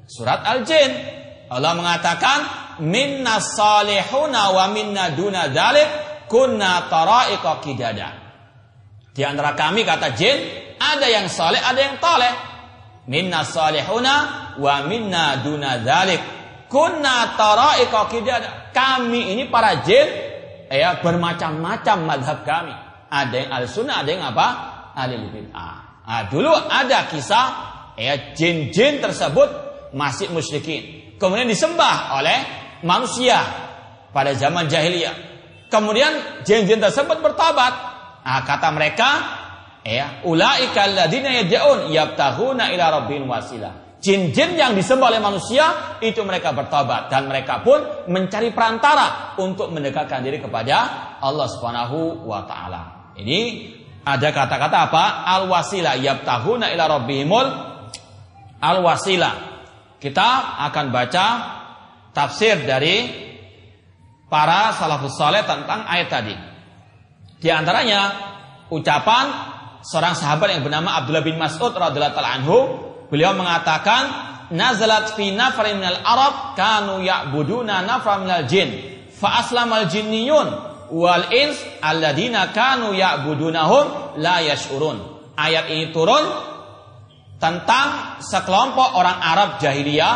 Surat Al-Jin. Allah mengatakan, "Minna salihuna wa minna duna dalik kunna tara'iqa kidada." Di antara kami kata jin, ada yang saleh, ada yang toleh. Minna salihuna wa minna duna dalik kunna tara'iqa. Kami ini para jin ya bermacam-macam madhab kami. Ada yang al sunnah, ada yang apa? Alil bid'ah. Nah, dulu ada kisah ya jin-jin tersebut masih musyrikin. Kemudian disembah oleh manusia pada zaman jahiliyah. Kemudian jin-jin tersebut bertobat. Nah, kata mereka, ya, ulaika alladziina yad'un yabtahuna ila rabbin wasilah. Jin-jin yang disembah oleh manusia itu mereka bertobat dan mereka pun mencari perantara untuk mendekatkan diri kepada Allah Subhanahu wa taala. Ini ada kata-kata apa? Al-wasila yabtahuna ila rabbihimul al-wasila. Kita akan baca tafsir dari para salafus saleh tentang ayat tadi. Di antaranya ucapan seorang sahabat yang bernama Abdullah bin Mas'ud radhiyallahu anhu Beliau mengatakan nazalat fi nafrin minal Arab kanu ya'buduna nafra minal jin fa aslamal jinniyun wal ins alladina kanu ya'budunahum la yash'urun. Ayat ini turun tentang sekelompok orang Arab jahiliyah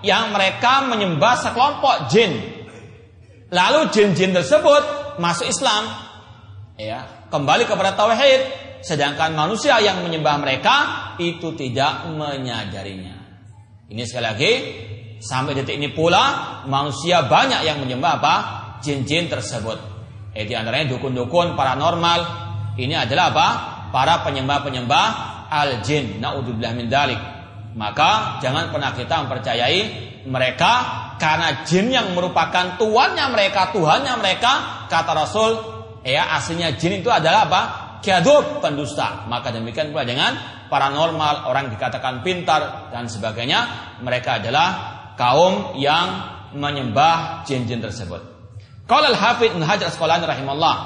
yang mereka menyembah sekelompok jin. Lalu jin-jin tersebut masuk Islam. Ya, kembali kepada tauhid sedangkan manusia yang menyembah mereka itu tidak menyadarinya. Ini sekali lagi sampai detik ini pula manusia banyak yang menyembah apa? jin-jin tersebut. Eh di antaranya dukun-dukun paranormal. Ini adalah apa? Para penyembah-penyembah al-jin. Naudzubillah min dalik. Maka jangan pernah kita mempercayai mereka karena jin yang merupakan tuannya mereka, Tuhannya mereka, kata Rasul, ya aslinya jin itu adalah apa? Kiadub pendusta. Maka demikian pula dengan paranormal, orang dikatakan pintar dan sebagainya, mereka adalah kaum yang menyembah jin-jin tersebut. Kalau Al-Hafidh Ibn Hajar Asqalani rahimahullah,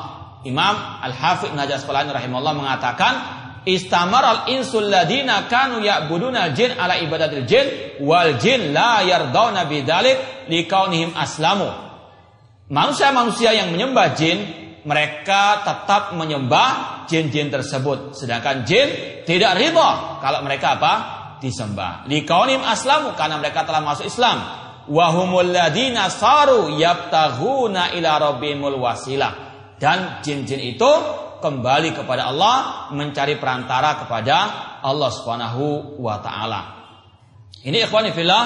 Imam Al-Hafidh Ibn Hajar Asqalani rahimahullah mengatakan, Istamar al-insul ladina kanu ya'buduna jin ala ibadatil jin wal jin la yardawna bidzalik likaunihim aslamu. Manusia-manusia yang menyembah jin mereka tetap menyembah jin-jin tersebut. Sedangkan jin tidak riba kalau mereka apa? Disembah. Likaunim aslamu karena mereka telah masuk Islam. Wahumul ladina saru yabtaghuna ila rabbimul wasilah. Dan jin-jin itu kembali kepada Allah mencari perantara kepada Allah Subhanahu wa taala. Ini ikhwani fillah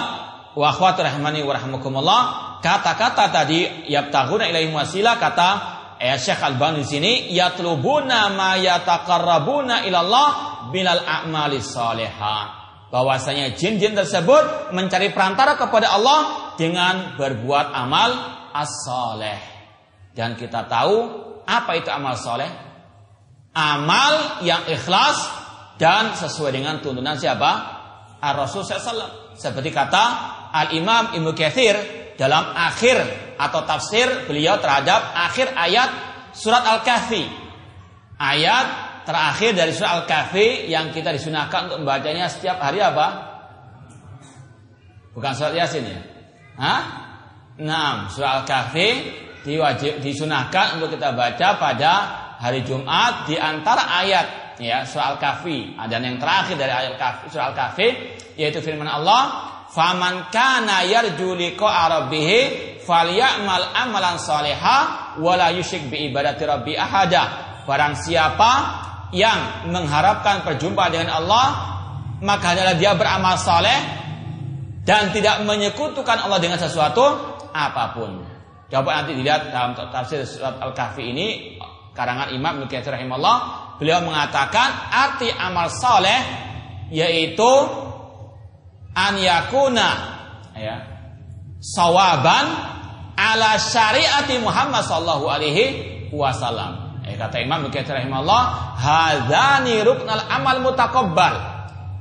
wa akhwati rahimani wa rahmakumullah. Kata-kata tadi yabtaghuna ilaihim wasilah kata eh, Syekh Al-Bani di sini yatlubuna ma yataqarrabuna ilallah bilal a'mali salihah. Bahwasanya jin-jin tersebut mencari perantara kepada Allah dengan berbuat amal as-saleh. Dan kita tahu apa itu amal saleh? Amal yang ikhlas dan sesuai dengan tuntunan siapa? Ar-Rasul. Seperti kata Al-Imam Ibnu Katsir dalam akhir atau tafsir beliau terhadap akhir ayat surat Al-Kahfi. Ayat terakhir dari surat Al-Kahfi yang kita disunahkan untuk membacanya setiap hari apa? Bukan surat Yasin ya? Hah? Nah, surat Al-Kahfi diwajib disunahkan untuk kita baca pada hari Jumat di antara ayat ya surat Al-Kahfi. Ada yang terakhir dari ayat Kahfi, surat Al-Kahfi yaitu firman Allah Faman kana yarju liqa'a rabbih falyamal amalan salihah wala yusyrik bi ibadati rabbi ahada. Barang siapa yang mengharapkan perjumpaan dengan Allah, maka adalah dia beramal saleh dan tidak menyekutukan Allah dengan sesuatu apa pun. Coba nanti dilihat dalam tafsir surat Al-Kahfi ini karangan Imam Ibnu Katsir beliau mengatakan arti amal soleh yaitu an yakuna ya sawaban ala syariati Muhammad sallallahu alaihi wasallam. Eh, kata Imam Katsir rahimahullah, hadzani ruknal amal mutaqabbal.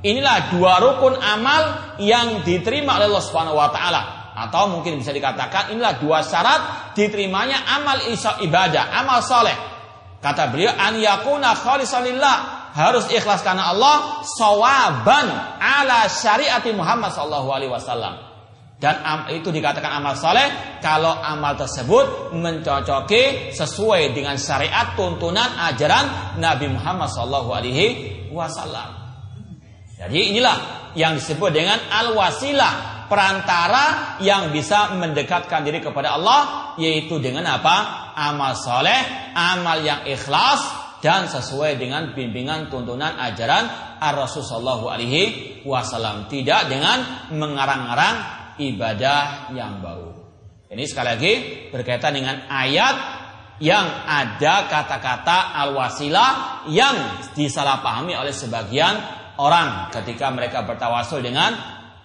Inilah dua rukun amal yang diterima oleh Allah Subhanahu wa taala atau mungkin bisa dikatakan inilah dua syarat diterimanya amal ibadah, amal soleh. Kata beliau an yakuna khalisalillah harus ikhlas karena Allah sawaban ala syariati Muhammad sallallahu alaihi wasallam. Dan itu dikatakan amal soleh kalau amal tersebut mencocoki sesuai dengan syariat tuntunan ajaran Nabi Muhammad sallallahu alaihi wasallam. Jadi inilah yang disebut dengan al-wasilah perantara yang bisa mendekatkan diri kepada Allah yaitu dengan apa? Amal soleh, amal yang ikhlas dan sesuai dengan bimbingan tuntunan ajaran Ar-Rasul Sallallahu Alaihi Wasallam. Tidak dengan mengarang-arang ibadah yang baru. Ini sekali lagi berkaitan dengan ayat yang ada kata-kata al-wasilah yang disalahpahami oleh sebagian orang ketika mereka bertawasul dengan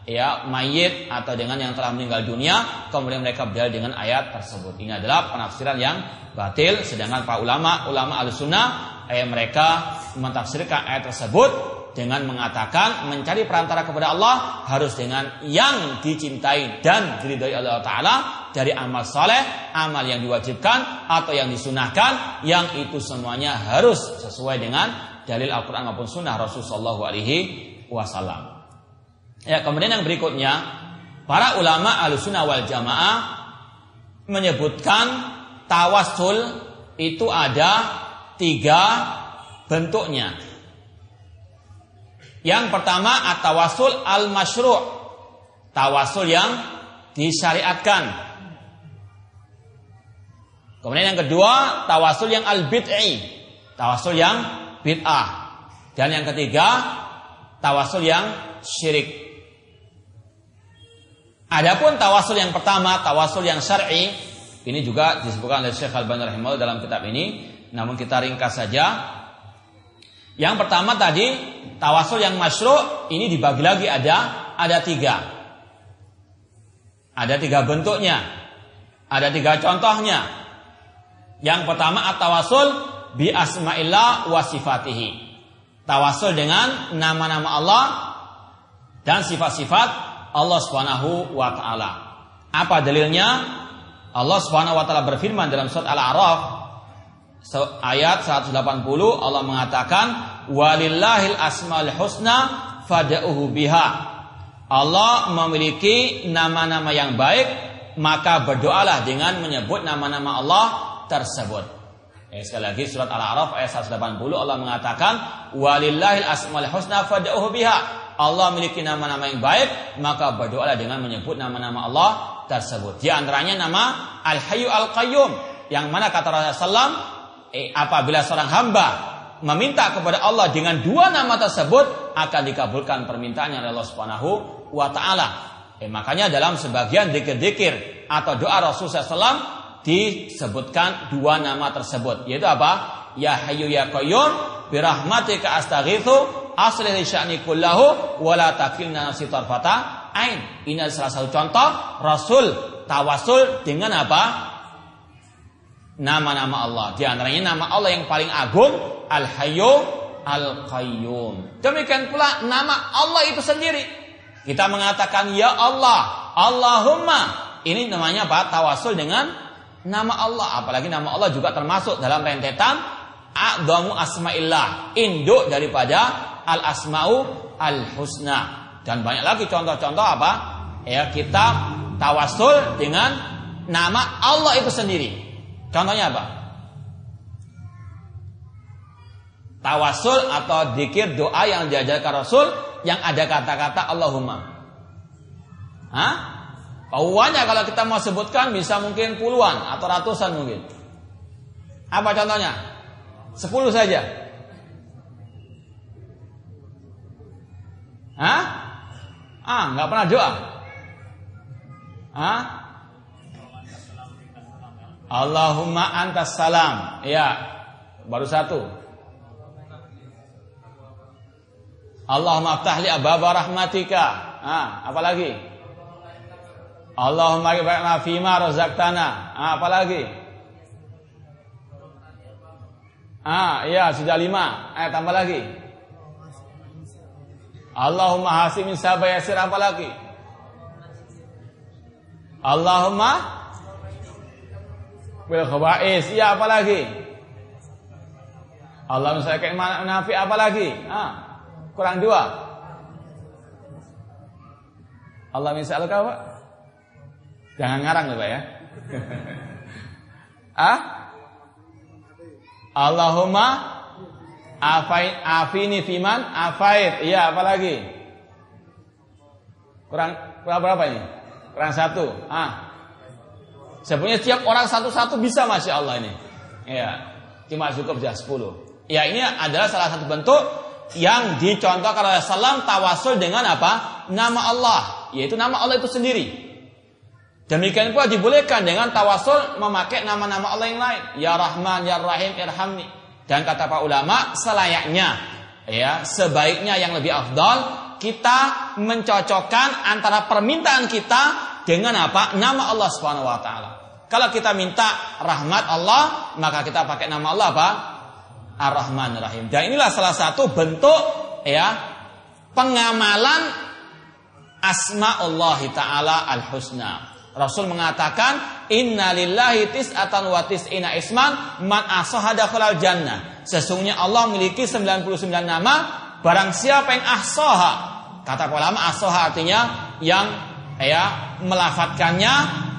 ya mayit atau dengan yang telah meninggal dunia kemudian mereka berdalil dengan ayat tersebut ini adalah penafsiran yang batil sedangkan para ulama ulama al-sunnah eh, mereka mentafsirkan ayat tersebut dengan mengatakan mencari perantara kepada Allah harus dengan yang dicintai dan diridhoi Allah Taala dari amal soleh, amal yang diwajibkan atau yang disunahkan, yang itu semuanya harus sesuai dengan dalil Al-Quran maupun Sunnah Rasulullah Alaihi Wasallam. Ya, kemudian yang berikutnya, para ulama Ahlussunnah wal Jamaah menyebutkan tawasul itu ada tiga bentuknya. Yang pertama at-tawasul al-masyru' tawasul yang disyariatkan. Kemudian yang kedua, tawasul yang al-bid'i, tawasul yang bid'ah. Dan yang ketiga, tawasul yang syirik. Adapun tawasul yang pertama, tawasul yang syar'i, ini juga disebutkan oleh Syekh Al-Bani rahimahullah dalam kitab ini, namun kita ringkas saja. Yang pertama tadi, tawasul yang masyru' ini dibagi lagi ada ada tiga. Ada tiga bentuknya. Ada tiga contohnya. Yang pertama at-tawasul bi asma'illah wa sifatihi. Tawasul dengan nama-nama Allah dan sifat-sifat Allah Subhanahu wa taala. Apa dalilnya? Allah Subhanahu wa taala berfirman dalam surat Al-A'raf ayat 180 Allah mengatakan walillahil asmaul husna fad'uhu biha. Allah memiliki nama-nama yang baik, maka berdoalah dengan menyebut nama-nama Allah tersebut. Eh, sekali lagi surat Al-A'raf ayat 180 Allah mengatakan walillahil asmaul husna fad'uhu biha. Allah memiliki nama-nama yang baik, maka berdoalah dengan menyebut nama-nama Allah tersebut. Di antaranya nama Al-Hayyu Al-Qayyum yang mana kata Rasulullah eh, apabila seorang hamba meminta kepada Allah dengan dua nama tersebut akan dikabulkan permintaannya oleh Allah Subhanahu wa taala. Eh, makanya dalam sebagian dikir-dikir atau doa Rasulullah SAW disebutkan dua nama tersebut yaitu apa? Ya Hayyu Ya Qayyum birahmatika astaghitsu aslih li sya'ni kullahu wa la takilna nafsi tarfata ain. Ini salah satu contoh Rasul tawasul dengan apa? Nama-nama Allah. Di antaranya nama Allah yang paling agung Al-Hayyu Al-Qayyum. Demikian pula nama Allah itu sendiri. Kita mengatakan ya Allah, Allahumma. Ini namanya apa? Tawasul dengan nama Allah. Apalagi nama Allah juga termasuk dalam rentetan A'damu asma'illah. Induk daripada al asmau al husna dan banyak lagi contoh-contoh apa ya kita tawasul dengan nama Allah itu sendiri contohnya apa tawasul atau dikir doa yang diajarkan Rasul yang ada kata-kata Allahumma Hah? Pauannya kalau kita mau sebutkan bisa mungkin puluhan atau ratusan mungkin. Apa contohnya? Sepuluh saja. Hah? Ah, nggak pernah doa. Hah? Allahumma antas salam. Ya. Baru satu. Allahumma aftah li ababa rahmatika. Ah, apa lagi? Allahumma barik fima razaqtana. Ah, apa lagi? Ah, iya sudah lima. Eh, tambah lagi. Allahumma hasimin sabayasir apa lagi? Allahumma bil khaba'is. Ya apa lagi? Allahumma saya nafi apa lagi? Ah, kurang dua. Allah misal kau Pak? Jangan ngarang loh Pak ya. ah? Allahumma afain afini fiman afait. Iya, apa lagi? Kurang kurang berapa ini? Kurang satu. Ah. Sebenarnya setiap orang satu-satu bisa Masya Allah ini. Ya. Cuma cukup sudah sepuluh. Ya ini adalah salah satu bentuk yang dicontohkan oleh Salam tawasul dengan apa? Nama Allah. Yaitu nama Allah itu sendiri. Demikian pula dibolehkan dengan tawasul memakai nama-nama Allah yang lain. Ya Rahman, Ya Rahim, Irhamni. Dan kata para ulama, selayaknya, ya, sebaiknya yang lebih afdal kita mencocokkan antara permintaan kita dengan apa? Nama Allah Subhanahu wa taala. Kalau kita minta rahmat Allah, maka kita pakai nama Allah apa? Ar-Rahman Rahim. Dan inilah salah satu bentuk ya pengamalan asma Allah taala al-husna. Rasul mengatakan Inna lillahi tis'atan wa tis'ina isman man asahada khalal jannah. Sesungguhnya Allah memiliki 99 nama barang siapa yang ahsaha. Kata ulama ahsaha artinya yang ya melafatkannya,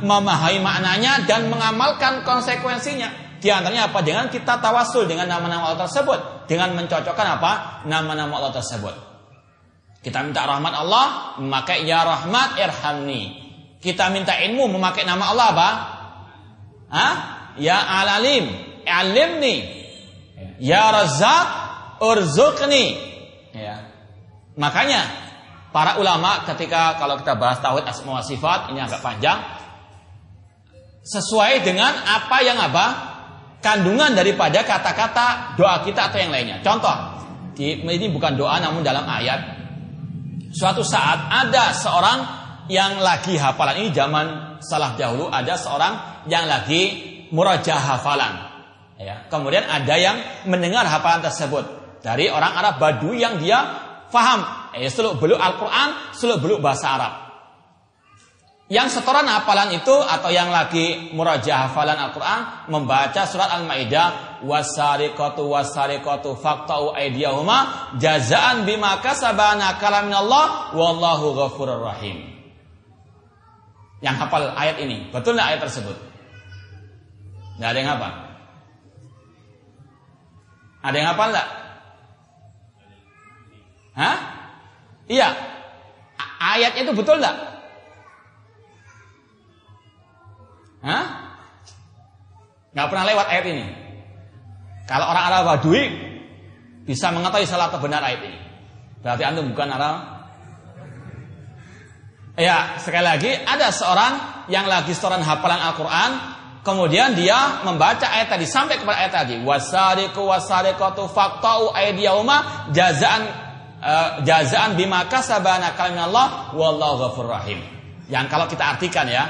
memahami maknanya dan mengamalkan konsekuensinya. Di antaranya apa? Dengan kita tawasul dengan nama-nama Allah tersebut, dengan mencocokkan apa? Nama-nama Allah tersebut. Kita minta rahmat Allah, maka ya rahmat irhamni. Kita minta ilmu memakai nama Allah apa? Hah? Ya alalim, alimni. Ya razak, urzuqni. Ya. Makanya para ulama ketika kalau kita bahas tauhid asma wa sifat ini agak panjang sesuai dengan apa yang apa kandungan daripada kata-kata doa kita atau yang lainnya. Contoh, ini bukan doa namun dalam ayat. Suatu saat ada seorang yang lagi hafalan ini zaman salah dahulu ada seorang yang lagi murajah hafalan. Ya, kemudian ada yang mendengar hafalan tersebut dari orang Arab Badui yang dia faham, ya, seluk beluk Al-Quran, seluk beluk bahasa Arab. Yang setoran hafalan itu atau yang lagi murajah hafalan Al-Quran membaca surat Al-Maidah wasariqatu wasariqatu faqta'u aydiyahuma jazaan bima kasabana kalaminallah wallahu ghafurur rahim yang hafal ayat ini. Betul nggak ayat tersebut? Nggak ada yang hafal. Ada yang hafal nggak? Hah? Iya. Ayatnya itu betul nggak? Hah? Nggak pernah lewat ayat ini. Kalau orang Arab Badui bisa mengetahui salah atau benar ayat ini. Berarti antum bukan Arab Ya, sekali lagi ada seorang yang lagi setoran hafalan Al-Quran, kemudian dia membaca ayat tadi sampai kepada ayat tadi. Wasariku wasariqatu faqta'u aydiyahuma jazaan uh, jazaan bima kasabana Allah wallahu ghafur rahim. Yang kalau kita artikan ya,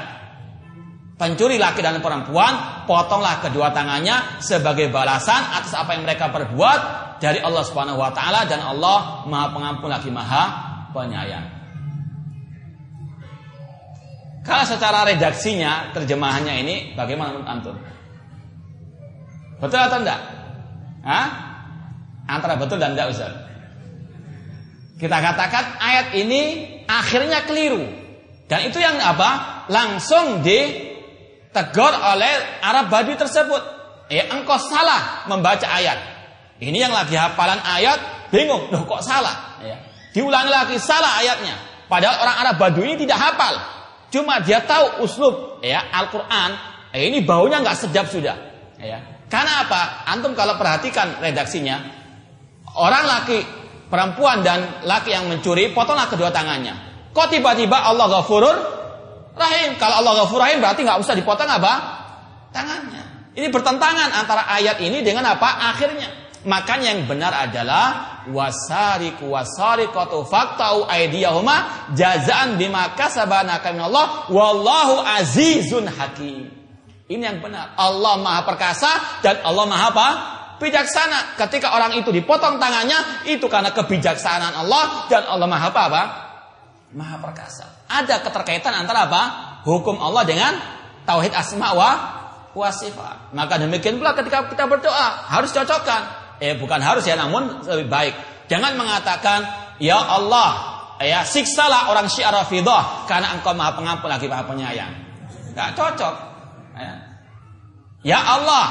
pencuri laki dan perempuan, potonglah kedua tangannya sebagai balasan atas apa yang mereka perbuat dari Allah Subhanahu wa taala dan Allah Maha Pengampun lagi Maha Penyayang. Kalau secara redaksinya, terjemahannya ini bagaimana menurut antum? Betul atau enggak? Hah? Antara betul dan enggak Ustaz. Kita katakan ayat ini akhirnya keliru. Dan itu yang apa? Langsung ditegur oleh Arab Badui tersebut. Ya, engkau salah membaca ayat. Ini yang lagi hafalan ayat bingung, loh kok salah? Ya. Diulangi lagi salah ayatnya. Padahal orang Arab Badui ini tidak hafal. Cuma dia tahu uslub ya Al-Qur'an, eh, ini baunya nggak sedap sudah. Ya. Karena apa? Antum kalau perhatikan redaksinya, orang laki, perempuan dan laki yang mencuri, potonglah kedua tangannya. Kok tiba-tiba Allah ghafurur rahim? Kalau Allah ghafur rahim berarti nggak usah dipotong apa? Tangannya. Ini bertentangan antara ayat ini dengan apa? Akhirnya. Makanya yang benar adalah wasariku wasariqatu faqta'u aydiyahuma jazaan bima kasabana Allah wallahu azizun hakim. Ini yang benar. Allah Maha perkasa dan Allah Maha apa? bijaksana. Ketika orang itu dipotong tangannya, itu karena kebijaksanaan Allah dan Allah Maha apa? apa? Maha perkasa. Ada keterkaitan antara apa? Hukum Allah dengan tauhid asma wa wa sifat. Maka demikian pula ketika kita berdoa harus cocokkan eh bukan harus ya namun lebih baik. Jangan mengatakan ya Allah ya siksalah orang Syiah Rafidah karena engkau Maha Pengampun lagi Maha Penyayang. Enggak cocok. Ya, ya Allah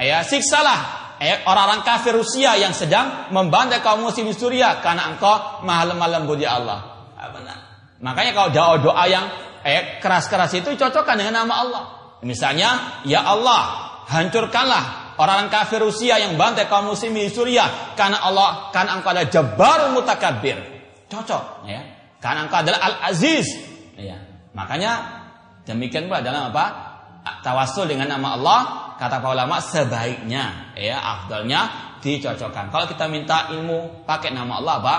ya siksalah eh, orang-orang kafir Rusia yang sedang membantai kaum muslim Suriah karena engkau Maha lemah lembut ya Allah. Ya, benar. Makanya kalau doa-doa yang eh, keras-keras itu cocokkan dengan nama Allah. Misalnya, ya Allah, hancurkanlah orang kafir Rusia yang bantai kaum muslimin di Suriah karena Allah karena engkau adalah Jabbar Mutakabbir. Cocok ya. Karena engkau adalah Al-Aziz. Ya. Makanya demikian pula dalam apa? Tawasul dengan nama Allah kata para ulama sebaiknya ya afdalnya dicocokkan. Kalau kita minta ilmu pakai nama Allah apa?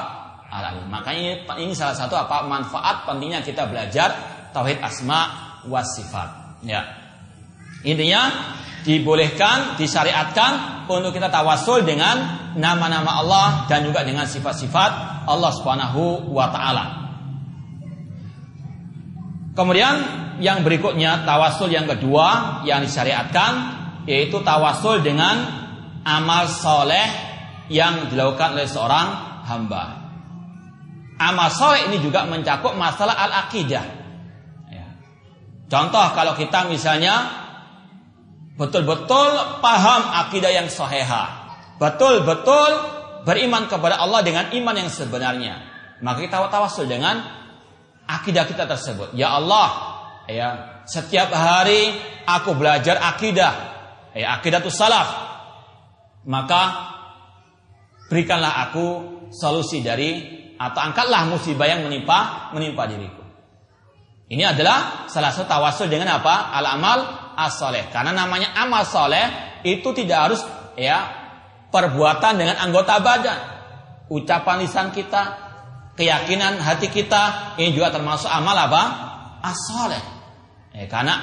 al Makanya ini, salah satu apa manfaat pentingnya kita belajar tauhid asma wa sifat. Ya. Intinya dibolehkan, disyariatkan untuk kita tawasul dengan nama-nama Allah dan juga dengan sifat-sifat Allah Subhanahu wa taala. Kemudian yang berikutnya tawasul yang kedua yang disyariatkan yaitu tawasul dengan amal soleh yang dilakukan oleh seorang hamba. Amal soleh ini juga mencakup masalah al-aqidah. Ya. Contoh kalau kita misalnya betul-betul paham akidah yang soheha, betul-betul beriman kepada Allah dengan iman yang sebenarnya. Maka kita tawasul dengan akidah kita tersebut. Ya Allah, ya setiap hari aku belajar akidah, ya akidah itu salaf. Maka berikanlah aku solusi dari atau angkatlah musibah yang menimpa menimpa diriku. Ini adalah salah satu tawasul dengan apa? Al amal as-soleh. Karena namanya amal soleh itu tidak harus ya perbuatan dengan anggota badan. Ucapan lisan kita, keyakinan hati kita, ini juga termasuk amal apa? As-soleh. Ya, karena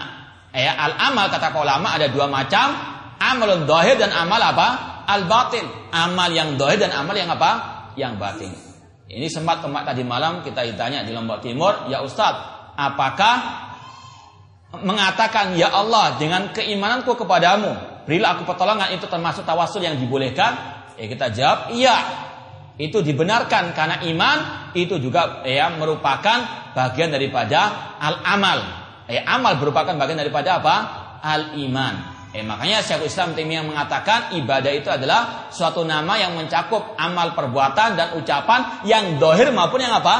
ya al-amal kata ulama ada dua macam, amalun dohir dan amal apa? Al-batin. Amal yang dohir dan amal yang apa? Yang batin. Ini sempat kemak tadi malam kita ditanya di Lombok Timur, ya Ustadz, apakah mengatakan ya Allah dengan keimananku kepadamu berilah aku pertolongan. Itu termasuk tawasul yang dibolehkan. Ya kita jawab iya itu dibenarkan karena iman itu juga ya merupakan bagian daripada al amal ya amal merupakan bagian daripada apa? Al iman Eh, makanya Syekhul Islam Taimiyah mengatakan ibadah itu adalah suatu nama yang mencakup amal perbuatan dan ucapan yang dohir maupun yang apa?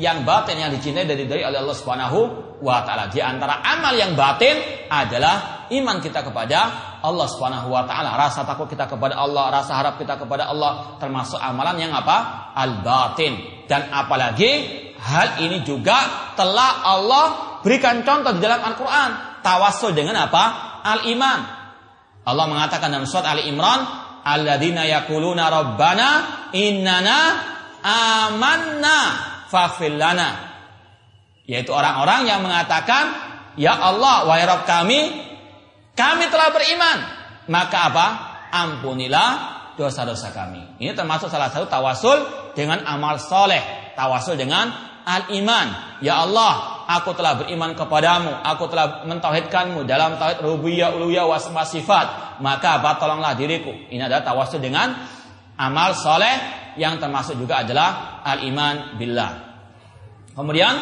Yang batin yang dicintai dari dari oleh Allah Subhanahu wa taala. Di antara amal yang batin adalah iman kita kepada Allah Subhanahu wa taala, rasa takut kita kepada Allah, rasa harap kita kepada Allah, termasuk amalan yang apa? Al batin. Dan apalagi hal ini juga telah Allah berikan contoh di dalam Al-Qur'an, tawasul dengan apa? Al iman. Allah mengatakan dalam surat Ali Imran, "Alladzina yaquluna rabbana innana amanna faghfir. Yaitu orang-orang yang mengatakan, "Ya Allah, wahai Rabb kami, kami telah beriman." Maka apa? Ampunilah dosa-dosa kami. Ini termasuk salah satu tawasul dengan amal soleh. Tawasul dengan al-iman. Ya Allah, aku telah beriman kepadamu. Aku telah mentauhidkanmu dalam tauhid rububiyah, uluhiyah, wasma sifat. Maka apa? Tolonglah diriku. Ini adalah tawasul dengan amal soleh yang termasuk juga adalah al-iman billah. Kemudian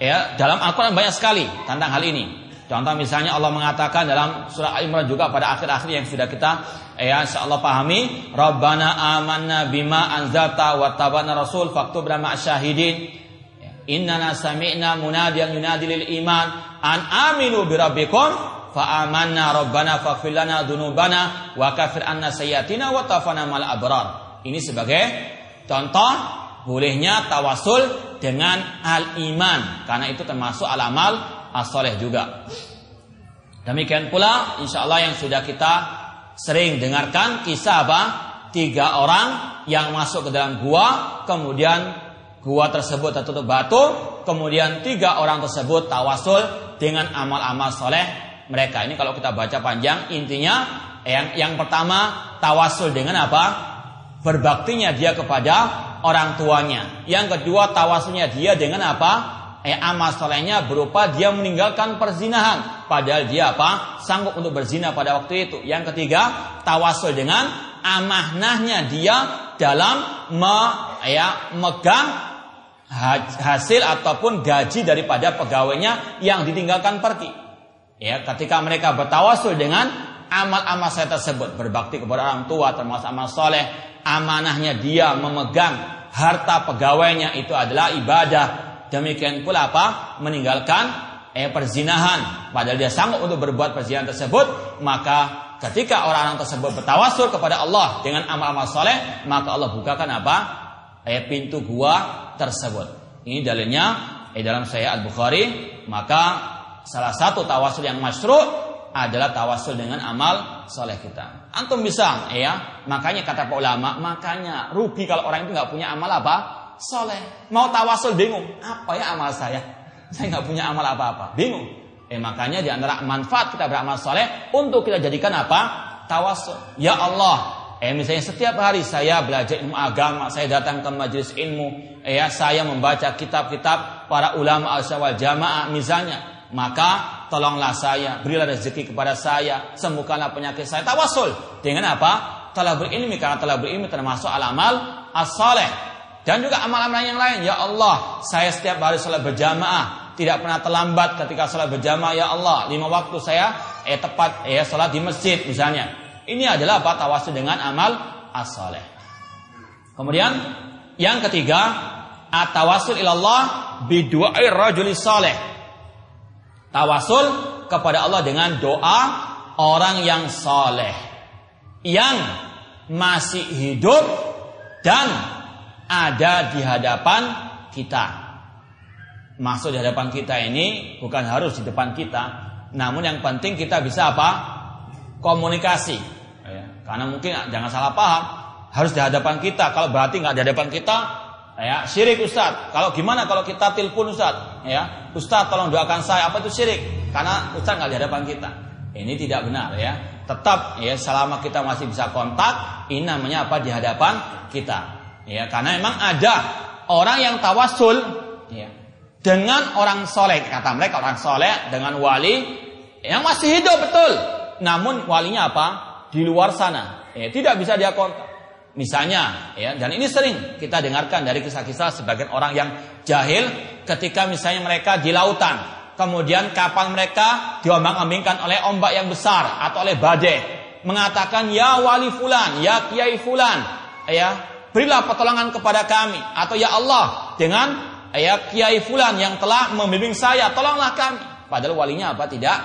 ya dalam Al-Qur'an banyak sekali tentang hal ini. Contoh misalnya Allah mengatakan dalam surah Al-Imran juga pada akhir-akhir yang sudah kita ya insyaallah pahami, Rabbana amanna bima anzalta wa tabana rasul faktubna ma'asyahidin. Inna sami'na munadiyan yunadi lil iman an aminu bi rabbikum fa amanna rabbana faghfir lana dzunubana wa kafir anna sayyatina wa tafana mal abrar. Ini sebagai Contoh bolehnya tawasul dengan al-iman karena itu termasuk al-amal as-soleh juga. Demikian pula insya Allah yang sudah kita sering dengarkan kisah apa? Tiga orang yang masuk ke dalam gua, kemudian gua tersebut tertutup batu, kemudian tiga orang tersebut tawasul dengan amal-amal soleh mereka. Ini kalau kita baca panjang, intinya yang yang pertama tawasul dengan apa? Berbaktinya dia kepada orang tuanya. Yang kedua tawasulnya dia dengan apa? eh, amal solehnya berupa dia meninggalkan perzinahan padahal dia apa sanggup untuk berzina pada waktu itu yang ketiga tawasul dengan amanahnya dia dalam me, ya, megang hasil ataupun gaji daripada pegawainya yang ditinggalkan pergi ya ketika mereka bertawasul dengan amal-amal saya tersebut berbakti kepada orang tua termasuk amal soleh amanahnya dia memegang harta pegawainya itu adalah ibadah Demikian pula apa? Meninggalkan eh, perzinahan. Padahal dia sanggup untuk berbuat perzinahan tersebut. Maka ketika orang-orang tersebut bertawasul kepada Allah dengan amal-amal soleh. Maka Allah bukakan apa? Eh, pintu gua tersebut. Ini dalilnya eh, dalam Sahih Al-Bukhari. Maka salah satu tawasul yang masyru' adalah tawasul dengan amal soleh kita. Antum bisa, ya. Makanya kata para ulama, makanya rugi kalau orang itu nggak punya amal apa? soleh. Mau tawasul bingung. Apa ya amal saya? Saya nggak punya amal apa-apa. Bingung. Eh makanya di antara manfaat kita beramal soleh untuk kita jadikan apa? Tawasul. Ya Allah. Eh misalnya setiap hari saya belajar ilmu agama, saya datang ke majelis ilmu, eh ya saya membaca kitab-kitab para ulama al wal jamaah misalnya, maka tolonglah saya, berilah rezeki kepada saya, sembuhkanlah penyakit saya. Tawasul dengan apa? Telah berilmi karena telah berilmi termasuk alamal as-saleh. Dan juga amal-amal yang lain. Ya Allah, saya setiap hari sholat berjamaah. Tidak pernah terlambat ketika sholat berjamaah. Ya Allah, lima waktu saya eh tepat eh sholat di masjid misalnya. Ini adalah apa? Tawasul dengan amal as-saleh. Kemudian yang ketiga, at-tawasul ilallah bidu'ai rajuli saleh. Tawasul kepada Allah dengan doa orang yang saleh yang masih hidup dan ada di hadapan kita. Maksud di hadapan kita ini bukan harus di depan kita, namun yang penting kita bisa apa? Komunikasi. Ya, karena mungkin jangan salah paham, harus di hadapan kita. Kalau berarti nggak di hadapan kita, ya syirik Ustaz. Kalau gimana kalau kita telepon Ustaz? Ya, Ustaz tolong doakan saya. Apa itu syirik? Karena Ustaz nggak di hadapan kita. Ini tidak benar ya. Tetap ya selama kita masih bisa kontak, ini namanya apa di hadapan kita. Ya, karena memang ada orang yang tawasul ya, dengan orang soleh. Kata mereka orang soleh dengan wali yang masih hidup betul. Namun walinya apa? Di luar sana. Ya, tidak bisa dia kontak. Misalnya, ya, dan ini sering kita dengarkan dari kisah-kisah sebagian orang yang jahil ketika misalnya mereka di lautan, kemudian kapal mereka diombang-ambingkan oleh ombak yang besar atau oleh badai, mengatakan ya wali fulan, ya kiai fulan, ya berilah pertolongan kepada kami. Atau ya Allah dengan ya kiai fulan yang telah membimbing saya tolonglah kami. Padahal walinya apa? Tidak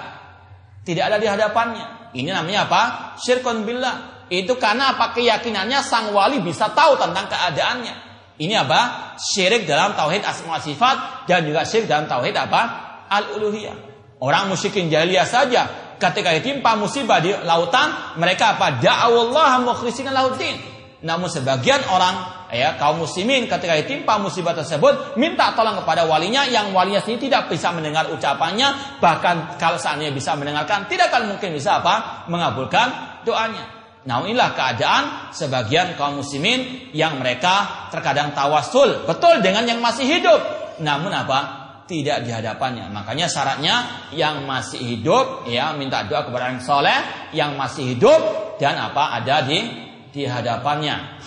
tidak ada di hadapannya. Ini namanya apa? Syirkun billah itu karena apa? Keyakinannya sang wali bisa tahu tentang keadaannya. Ini apa? Syirik dalam tauhid asma sifat dan juga syirik dalam tauhid apa? Al uluhiyah orang musyrikin jahiliyah saja ketika ditimpa musibah di lautan mereka apa? Da'awallah mukhlishina lautin namun sebagian orang ya kaum muslimin ketika ditimpa musibah tersebut minta tolong kepada walinya yang walinya sendiri tidak bisa mendengar ucapannya bahkan kalau seandainya bisa mendengarkan tidak akan mungkin bisa apa? Mengabulkan doanya. Nah inilah keadaan sebagian kaum muslimin yang mereka terkadang tawasul betul dengan yang masih hidup namun apa tidak di hadapannya. Makanya syaratnya yang masih hidup ya minta doa kepada yang soleh yang masih hidup dan apa ada di di hadapannya.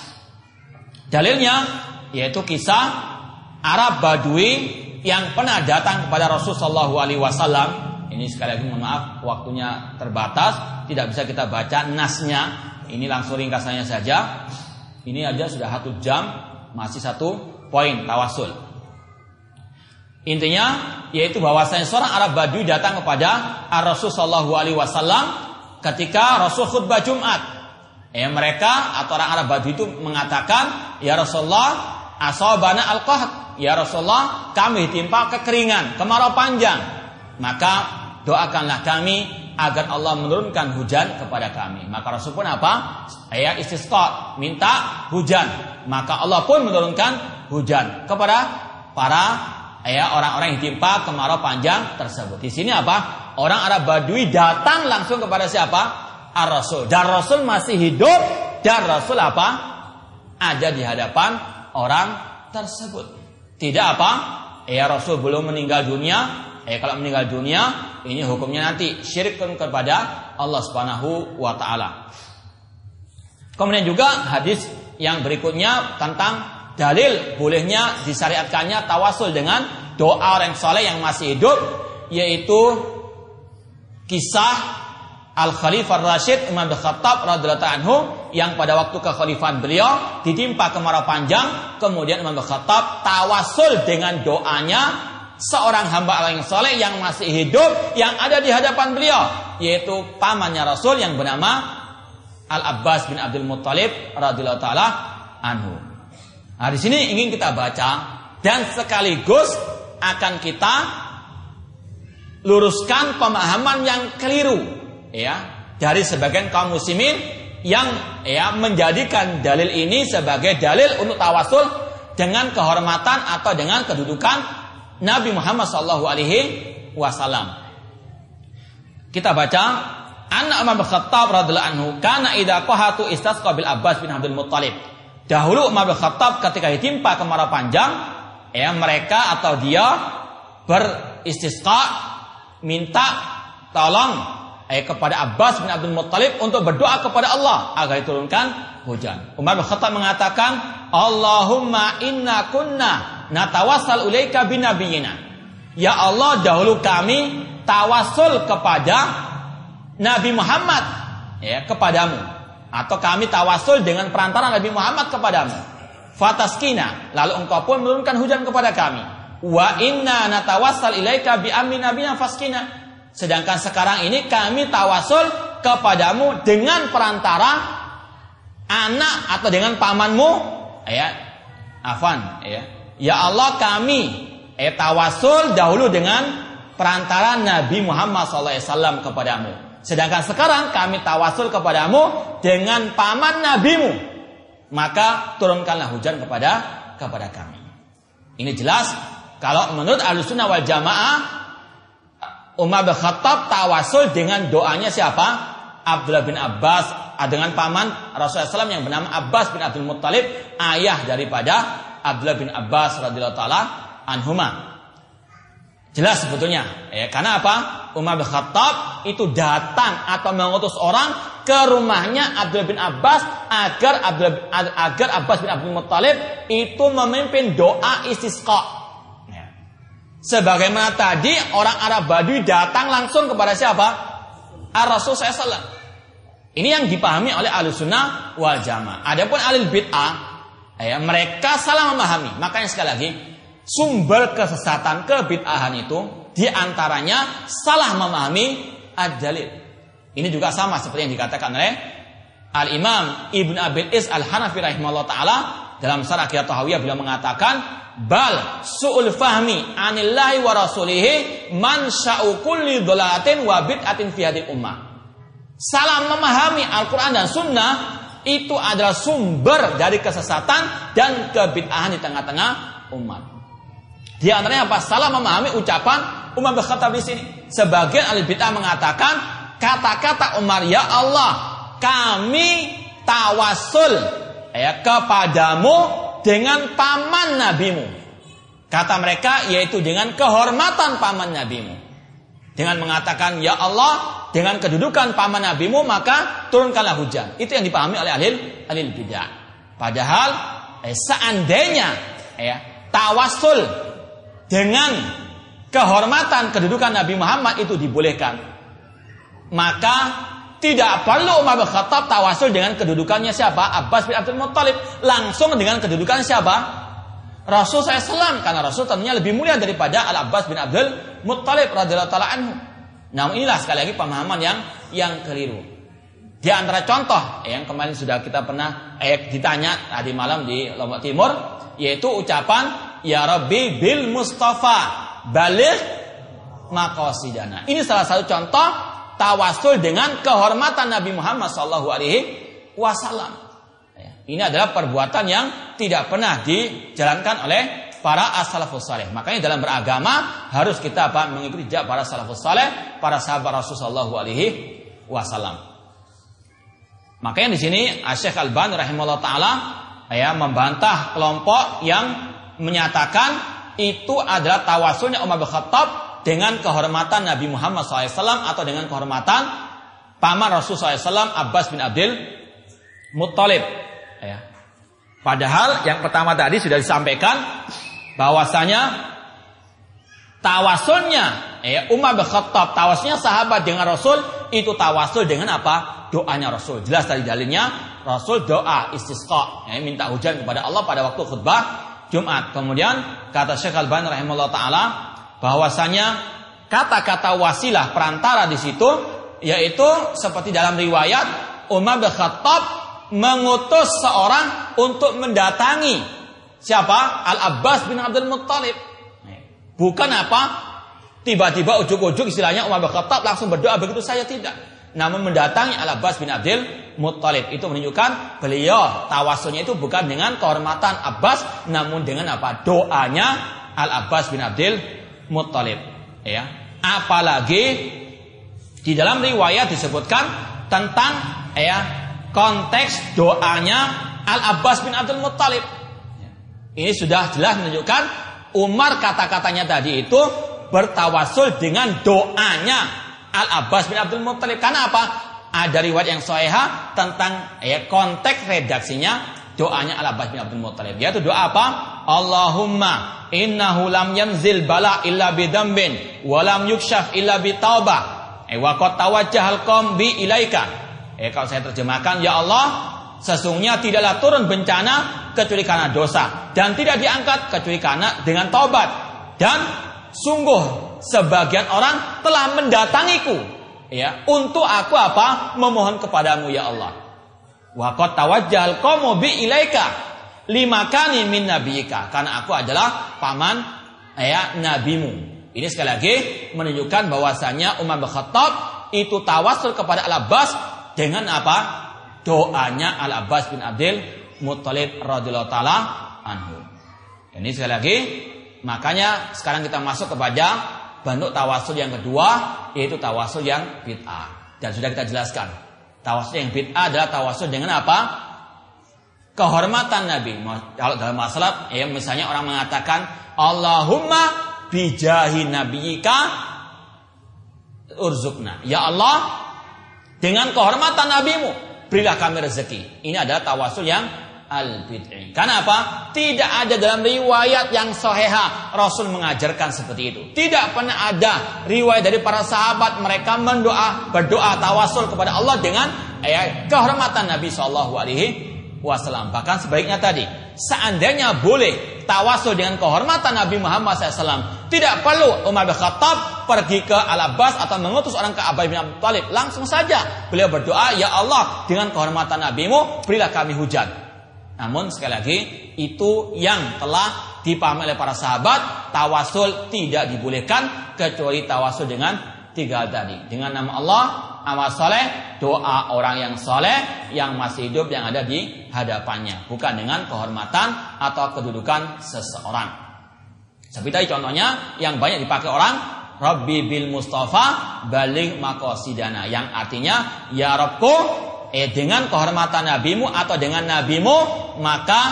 Dalilnya yaitu kisah Arab Badui yang pernah datang kepada Rasulullah SAW. Ini sekali lagi mohon maaf waktunya terbatas, tidak bisa kita baca nasnya. Ini langsung ringkasannya saja. Ini aja sudah satu jam, masih satu poin tawasul. Intinya yaitu bahwasanya seorang Arab Badui datang kepada Rasulullah SAW ketika Rasul khutbah Jumat Ya, mereka atau orang Arab Badui itu mengatakan, "Ya Rasulullah, asobana al Ya Rasulullah, kami ditimpa kekeringan, kemarau panjang. Maka doakanlah kami agar Allah menurunkan hujan kepada kami. Maka Rasul pun apa? Ya istisqa, minta hujan. Maka Allah pun menurunkan hujan kepada para ya orang-orang yang timpa kemarau panjang tersebut. Di sini apa? Orang Arab Badui datang langsung kepada siapa? Ar-Rasul. Dan Rasul masih hidup dan Rasul apa? Ada di hadapan orang tersebut. Tidak apa? Ya Rasul belum meninggal dunia, Eh kalau meninggal dunia ini hukumnya nanti syirik kepada Allah Subhanahu wa taala. Kemudian juga hadis yang berikutnya tentang dalil bolehnya disyariatkannya tawasul dengan doa orang soleh yang masih hidup yaitu kisah Al Khalifah Rashid bin Khattab radhiyallahu anhu yang pada waktu kekhalifahan beliau ditimpa kemarau panjang kemudian bin Khattab tawasul dengan doanya seorang hamba Allah yang soleh yang masih hidup yang ada di hadapan beliau yaitu pamannya Rasul yang bernama Al Abbas bin Abdul Muttalib radhiyallahu taala anhu. Nah, di sini ingin kita baca dan sekaligus akan kita luruskan pemahaman yang keliru ya dari sebagian kaum muslimin yang ya menjadikan dalil ini sebagai dalil untuk tawasul dengan kehormatan atau dengan kedudukan Nabi Muhammad Shallallahu Alaihi Wasallam. Kita baca Anak Umar bin Khattab radhiallahu anhu karena idza qahatu istasqa bil Abbas bin Abdul Muttalib. Dahulu Umar bin Khattab ketika ditimpa kemarau panjang, ya mereka atau dia beristisqa minta tolong eh, kepada Abbas bin Abdul Muttalib untuk berdoa kepada Allah agar diturunkan hujan. Umar bin Khattab mengatakan, Allahumma inna kunna natawassal ulaika binabiyina. Ya Allah, dahulu kami tawasul kepada Nabi Muhammad ya kepadamu atau kami tawasul dengan perantara Nabi Muhammad kepadamu. Fataskina, lalu engkau pun menurunkan hujan kepada kami. Wa inna natawassal ilaika bi nabiyina faskina. Sedangkan sekarang ini kami tawasul kepadamu dengan perantara anak atau dengan pamanmu ya Afan ya Ya Allah kami eh, tawasul dahulu dengan perantara Nabi Muhammad SAW kepadamu. Sedangkan sekarang kami tawasul kepadamu dengan paman nabimu. Maka turunkanlah hujan kepada kepada kami. Ini jelas kalau menurut Ahlussunnah wal Jamaah Umar bin tawasul dengan doanya siapa? Abdullah bin Abbas dengan paman Rasulullah SAW yang bernama Abbas bin Abdul Muttalib ayah daripada Abdullah bin Abbas radhiyallahu taala anhuma. Jelas sebetulnya, ya, karena apa? Umar bin Khattab itu datang atau mengutus orang ke rumahnya Abdullah bin Abbas agar Abdullah, agar Abbas bin Abdul Muttalib itu memimpin doa istisqa. Ya. Sebagaimana tadi orang Arab Badui datang langsung kepada siapa? Ar-Rasul SAW. Ini yang dipahami oleh Ahlussunnah wal Jamaah. Adapun alil bid'ah Ya, mereka salah memahami. Makanya sekali lagi, sumber kesesatan kebid'ahan itu di antaranya salah memahami ad-dalil. Ini juga sama seperti yang dikatakan oleh Al-Imam Ibn Abil Is Al-Hanafi rahimahullah ta'ala dalam sarah Aqidah Tahawiyah beliau mengatakan bal su'ul fahmi anillahi wa rasulihi man sya'u kulli dholatin wa bid'atin fi ummah. Salah memahami Al-Quran dan Sunnah itu adalah sumber dari kesesatan dan kebid'ahan di tengah-tengah umat. Di antaranya apa? Salah memahami ucapan Umar bin Khattab di sini. Sebagian ahli bid'ah mengatakan kata-kata Umar, "Ya Allah, kami tawasul ya kepadamu dengan paman nabimu." Kata mereka yaitu dengan kehormatan paman nabimu. Dengan mengatakan, Ya Allah, dengan kedudukan paman nabimu, maka turunkanlah hujan. Itu yang dipahami oleh ahli ahli bidah. Padahal, eh, seandainya ya, tawasul dengan kehormatan kedudukan Nabi Muhammad itu dibolehkan, maka tidak perlu Umar bin Khattab tawasul dengan kedudukannya siapa? Abbas bin Abdul Muttalib. Langsung dengan kedudukan siapa? Rasul SAW. Karena Rasul tentunya lebih mulia daripada Al-Abbas bin Abdul Muttalib radhiyallahu taala anhu. Namun inilah sekali lagi pemahaman yang yang keliru. Di antara contoh yang kemarin sudah kita pernah eh, ditanya tadi malam di Lombok Timur yaitu ucapan ya Rabbi bil Mustafa balik makosidana. Ini salah satu contoh tawasul dengan kehormatan Nabi Muhammad Shallallahu Alaihi Wasallam. Ini adalah perbuatan yang tidak pernah dijalankan oleh para as-salafus saleh. Makanya dalam beragama harus kita apa? mengikuti jejak para salafus saleh, para sahabat Rasulullah alaihi wasallam. Makanya di sini Syekh Al-Bani rahimahullah taala ya membantah kelompok yang menyatakan itu adalah tawasulnya Umar bin Khattab dengan kehormatan Nabi Muhammad SAW atau dengan kehormatan paman Rasul SAW Abbas bin Abdul Muttalib. Ya. Padahal yang pertama tadi sudah disampaikan bahwasanya tawasulnya ya Umar bin Khattab tawasulnya sahabat dengan Rasul itu tawasul dengan apa? Doanya Rasul. Jelas tadi dalilnya Rasul doa istisqa, ya, minta hujan kepada Allah pada waktu khutbah Jumat. Kemudian kata Syekh Al-Bani rahimahullah taala bahwasanya kata-kata wasilah perantara di situ yaitu seperti dalam riwayat Umar bin Khattab mengutus seorang untuk mendatangi siapa? Al Abbas bin Abdul Muttalib. Bukan apa? Tiba-tiba ujuk-ujuk istilahnya Umar bin Khattab langsung berdoa begitu saya tidak. Namun mendatangi Al Abbas bin Abdul Muttalib. Itu menunjukkan beliau tawasulnya itu bukan dengan kehormatan Abbas namun dengan apa? Doanya Al Abbas bin Abdul Muttalib. Ya. Apalagi di dalam riwayat disebutkan tentang ya konteks doanya Al Abbas bin Abdul Muttalib. Ini sudah jelas menunjukkan Umar kata-katanya tadi itu bertawasul dengan doanya Al Abbas bin Abdul Muttalib. Karena apa? Ada riwayat yang soeha tentang ya konteks redaksinya doanya Al Abbas bin Abdul Muttalib. Yaitu doa apa? Allahumma innahu lam yanzil bala illa bidambin wa lam yukshaf illa bitaubah. Eh wa qad tawajjahal qom bi ilaika. Eh kalau saya terjemahkan ya Allah, sesungguhnya tidaklah turun bencana kecuali karena dosa dan tidak diangkat kecuali karena dengan taubat. Dan sungguh sebagian orang telah mendatangiku ya untuk aku apa? memohon kepadamu ya Allah. Wa qad tawajjal bi ilaika limakani min nabiyika karena aku adalah paman ya nabimu. Ini sekali lagi menunjukkan bahwasanya Umar bin itu tawasul kepada Al-Abbas dengan apa? Doanya Al-Abbas bin Abdul Muttalib radhiyallahu taala anhu. Ini sekali lagi makanya sekarang kita masuk kepada bentuk tawasul yang kedua yaitu tawasul yang bid'ah dan sudah kita jelaskan Tawasul yang bid'ah adalah tawasul dengan apa? Kehormatan Nabi. Kalau dalam masalah, ya misalnya orang mengatakan Allahumma bijahi nabiyika urzukna. Ya Allah, dengan kehormatan nabimu, berilah kami rezeki. Ini adalah tawasul yang al-bid'i. Karena apa? Tidak ada dalam riwayat yang soheha Rasul mengajarkan seperti itu. Tidak pernah ada riwayat dari para sahabat mereka mendoa berdoa tawasul kepada Allah dengan ya, kehormatan Nabi Shallallahu Alaihi Wasallam. Bahkan sebaiknya tadi, seandainya boleh tawasul dengan kehormatan Nabi Muhammad SAW, tidak perlu Umar bin Khattab pergi ke Al Abbas atau mengutus orang ke Abu bin Abi Thalib. Langsung saja beliau berdoa, Ya Allah, dengan kehormatan Nabimu, berilah kami hujan. Namun sekali lagi itu yang telah dipahami oleh para sahabat tawasul tidak dibolehkan kecuali tawasul dengan tiga tadi dengan nama Allah amal soleh doa orang yang soleh yang masih hidup yang ada di hadapannya bukan dengan kehormatan atau kedudukan seseorang seperti tadi contohnya yang banyak dipakai orang Rabbi bil Mustafa balik makosidana yang artinya ya Rabbku eh dengan kehormatan nabimu atau dengan nabimu maka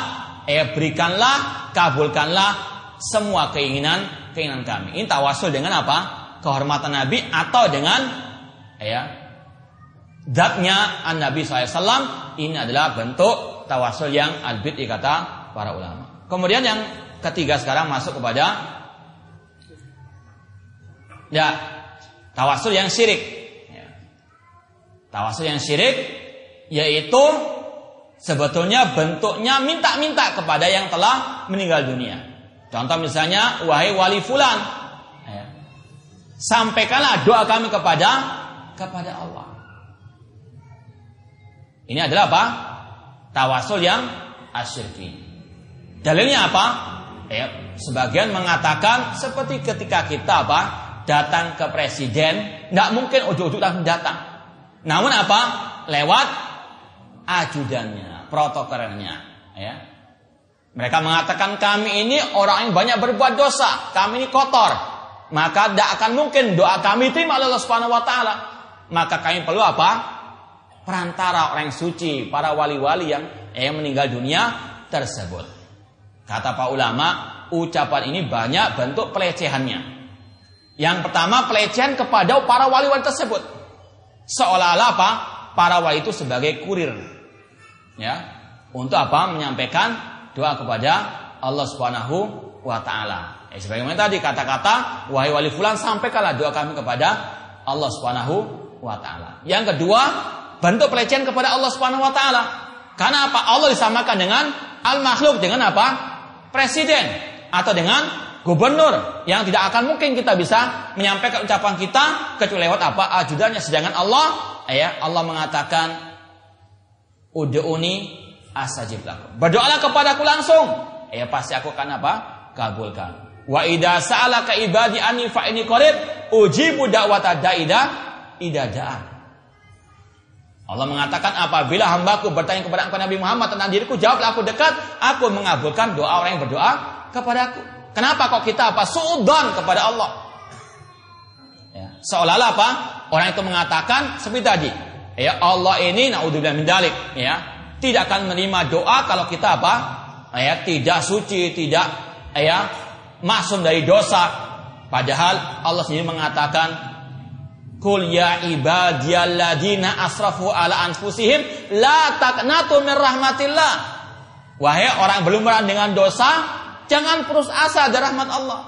eh berikanlah kabulkanlah semua keinginan keinginan kami. Ini tawasul dengan apa? Kehormatan nabi atau dengan ya zatnya an nabi SAW ini adalah bentuk tawasul yang albid kata para ulama. Kemudian yang ketiga sekarang masuk kepada ya tawasul yang syirik. Ya. Tawasul yang syirik yaitu sebetulnya bentuknya minta-minta kepada yang telah meninggal dunia. Contoh misalnya, wahai wali fulan, sampaikanlah doa kami kepada kepada Allah. Ini adalah apa? Tawasul yang asyirki. Dalilnya apa? Ya, sebagian mengatakan seperti ketika kita apa? datang ke presiden, nggak mungkin ujuk-ujuk langsung datang. Namun apa? Lewat ajudannya, protokolnya, ya. Mereka mengatakan kami ini orang yang banyak berbuat dosa, kami ini kotor. Maka tidak akan mungkin doa kami terima oleh Allah Subhanahu wa taala. Maka kami perlu apa? Perantara orang suci, para wali-wali yang yang meninggal dunia tersebut. Kata Pak ulama, ucapan ini banyak bentuk pelecehannya. Yang pertama pelecehan kepada para wali-wali tersebut. Seolah-olah apa? Para wali itu sebagai kurir. Ya. Untuk apa? Menyampaikan doa kepada Allah Subhanahu wa taala. Eh, sebagaimana tadi kata-kata wahai wali fulan sampaikanlah doa kami kepada Allah Subhanahu wa taala. Yang kedua, bentuk pelecehan kepada Allah Subhanahu wa taala. Karena apa? Allah disamakan dengan al makhluk dengan apa? Presiden atau dengan gubernur yang tidak akan mungkin kita bisa menyampaikan ucapan kita kecuali lewat apa ajudannya sedangkan Allah ya Allah mengatakan ud'uni astajib lakum berdoalah kepadaku langsung ya pasti aku akan apa kabulkan wa idza sa'alaka ibadi anni fa inni qarib ujibu da'wata da'ida idza da'a Allah mengatakan apabila hambaku bertanya kepada engkau Nabi Muhammad tentang diriku jawablah aku dekat aku mengabulkan doa orang yang berdoa kepadaku Kenapa kok kita apa suudon kepada Allah? Ya, seolah-olah apa? Orang itu mengatakan seperti tadi, ya Allah ini naudzubillah min dalik, ya, tidak akan menerima doa kalau kita apa? Ya, tidak suci, tidak ya, maksum dari dosa. Padahal Allah sendiri mengatakan Kul ya ibadiyalladzina asrafu ala anfusihim la taqnatu min rahmatillah. Wahai orang belum dengan dosa, Jangan putus asa dari rahmat Allah.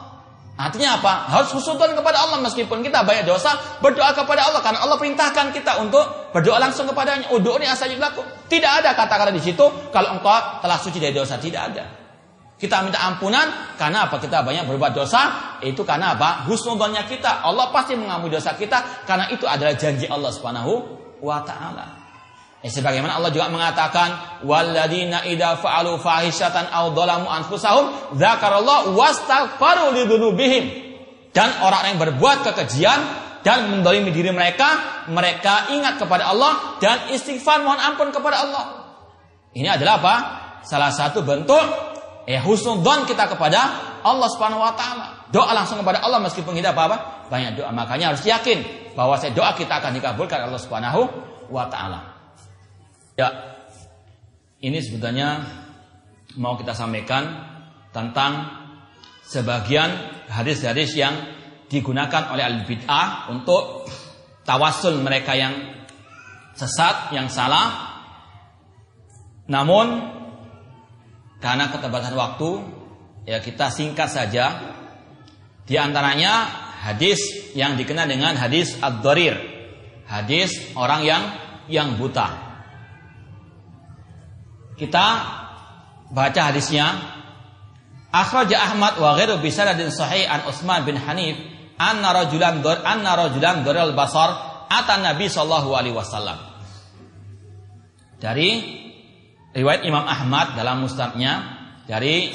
Artinya apa? Harus husnudon kepada Allah meskipun kita banyak dosa, berdoa kepada Allah karena Allah perintahkan kita untuk berdoa langsung kepadanya. Udhuni astajib Tidak ada kata-kata di situ kalau engkau telah suci dari dosa, tidak ada. Kita minta ampunan karena apa? Kita banyak berbuat dosa, itu karena apa? Husnudonnya kita. Allah pasti mengampuni dosa kita karena itu adalah janji Allah Subhanahu wa taala. Eh, sebagaimana Allah juga mengatakan walladzina idza fa'alu fahishatan aw dhalamu anfusahum dzakarallahu wastaghfaru lidzunubihim dan orang yang berbuat kekejian dan mendolimi diri mereka mereka ingat kepada Allah dan istighfar mohon ampun kepada Allah ini adalah apa salah satu bentuk eh husnudzon kita kepada Allah Subhanahu wa taala. Doa langsung kepada Allah meskipun kita apa, apa banyak doa. Makanya harus yakin bahwa saya doa kita akan dikabulkan Allah Subhanahu wa taala. Ya, ini sebetulnya mau kita sampaikan tentang sebagian hadis-hadis yang digunakan oleh al-bid'ah untuk tawasul mereka yang sesat, yang salah. Namun karena keterbatasan waktu, ya kita singkat saja. Di antaranya hadis yang dikenal dengan hadis ad-dharir. Hadis orang yang yang buta. Kita baca hadisnya. Akhraj Ahmad wa ghairu bi sanadin sahih an Utsman bin Hanif anna rajulan dur anna rajulan dural basar atan Nabi sallallahu alaihi wasallam. Dari riwayat Imam Ahmad dalam musnadnya dari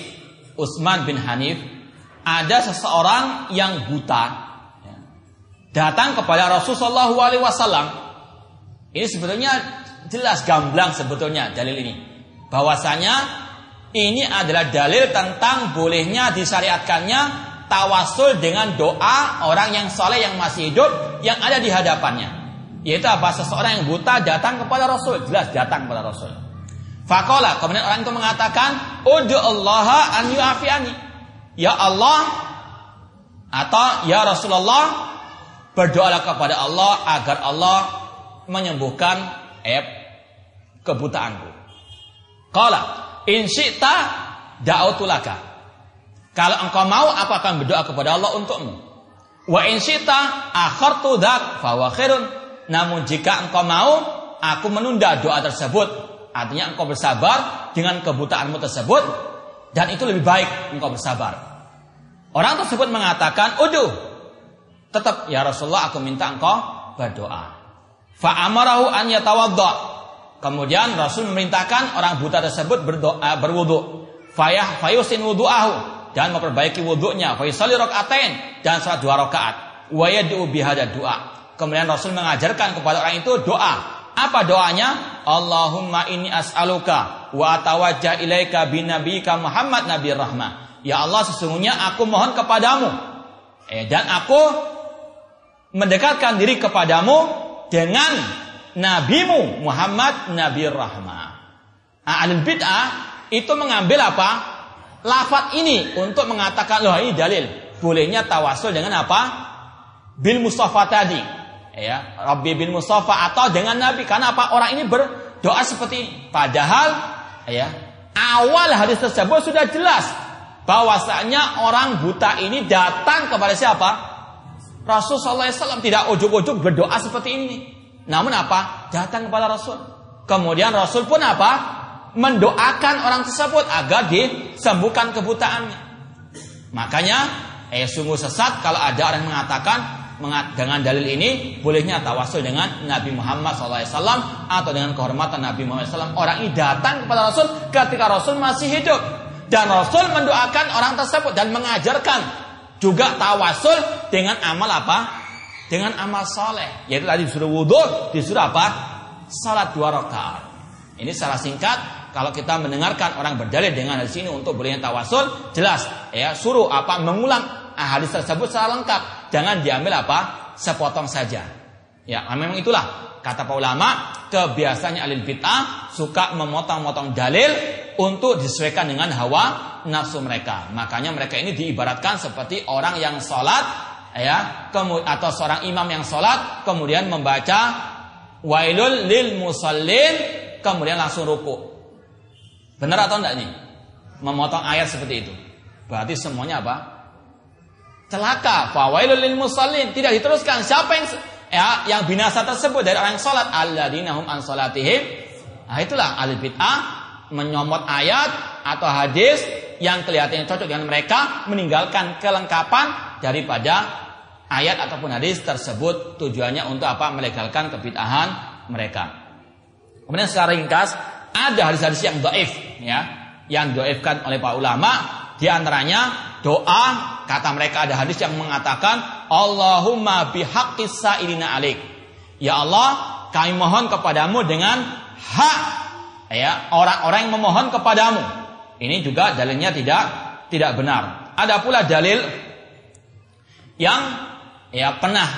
Utsman bin Hanif ada seseorang yang buta ya, datang kepada Rasulullah alaihi wasallam. Ini sebetulnya jelas gamblang sebetulnya dalil ini bahwasanya ini adalah dalil tentang bolehnya disyariatkannya tawasul dengan doa orang yang soleh yang masih hidup yang ada di hadapannya. Yaitu apa? Seseorang yang buta datang kepada Rasul, jelas datang kepada Rasul. Fakola, kemudian orang itu mengatakan, Udu Allah an yu'afiani. Ya Allah, atau Ya Rasulullah, berdoalah kepada Allah agar Allah menyembuhkan eh, kebutaanku. Qala in syi'ta da'utulaka. Kalau engkau mau aku akan berdoa kepada Allah untukmu. Wa in syi'ta akhartu dzak fa khairun. Namun jika engkau mau aku menunda doa tersebut. Artinya engkau bersabar dengan kebutaanmu tersebut dan itu lebih baik engkau bersabar. Orang tersebut mengatakan, "Uduh, tetap ya Rasulullah aku minta engkau berdoa." Fa amarahu an yatawadda. Kemudian Rasul memerintahkan orang buta tersebut berdoa berwudu. Fayah fayusin wudu'ahu dan memperbaiki wudunya. Fayusalli rakaatain dan salat dua rakaat. wa yad'u doa. Kemudian Rasul mengajarkan kepada orang itu doa. Apa doanya? Allahumma inni as'aluka wa ilaika binabika Muhammad Nabi Rahmah. Ya Allah sesungguhnya aku mohon kepadamu. Eh, dan aku mendekatkan diri kepadamu dengan nabimu Muhammad Nabi Rahmah. Nah, alil bid'ah itu mengambil apa? Lafat ini untuk mengatakan loh ini dalil. Bolehnya tawasul dengan apa? Bil Mustafa tadi. Ya, Rabbi bil Mustafa atau dengan Nabi. Karena apa? Orang ini berdoa seperti ini. Padahal ya, awal hadis tersebut sudah jelas bahwasanya orang buta ini datang kepada siapa? Rasul sallallahu alaihi wasallam tidak ujuk-ujuk berdoa seperti ini. Namun apa? Datang kepada Rasul. Kemudian Rasul pun apa? mendoakan orang tersebut agar disembuhkan kebutaannya. Makanya, eh sungguh sesat kalau ada orang yang mengatakan dengan dalil ini bolehnya tawasul dengan Nabi Muhammad SAW atau dengan kehormatan Nabi Muhammad SAW. Orang ini datang kepada Rasul ketika Rasul masih hidup dan Rasul mendoakan orang tersebut dan mengajarkan juga tawasul dengan amal apa? Dengan amal soleh. Yaitu tadi disuruh wudhu, disuruh apa? Salat dua rakaat. Ini secara singkat kalau kita mendengarkan orang berdalil dengan hadis ini untuk bolehnya tawasul, jelas ya suruh apa mengulang hadis tersebut secara lengkap. Jangan diambil apa sepotong saja. Ya, memang itulah kata para ulama kebiasaannya alil bid'ah suka memotong-motong dalil untuk disesuaikan dengan hawa nafsu mereka. Makanya mereka ini diibaratkan seperti orang yang sholat ya atau seorang imam yang sholat kemudian membaca wailul lil musallin kemudian langsung ruku Benar atau enggak nih? Memotong ayat seperti itu. Berarti semuanya apa? Celaka. Fawailul lil musallin. Tidak diteruskan. Siapa yang ya, yang binasa tersebut dari orang yang salat alladzina hum an salatihim. Nah, itulah al bid'ah menyomot ayat atau hadis yang kelihatannya cocok dengan mereka meninggalkan kelengkapan daripada ayat ataupun hadis tersebut tujuannya untuk apa melegalkan kebid'ahan mereka. Kemudian secara ringkas ada hadis-hadis yang doif ya yang doifkan oleh para ulama di antaranya doa kata mereka ada hadis yang mengatakan Allahumma bihaqqis sa'ilina alik. Ya Allah kami mohon kepadamu dengan hak ya orang-orang yang memohon kepadamu. Ini juga dalilnya tidak tidak benar. Ada pula dalil yang ya pernah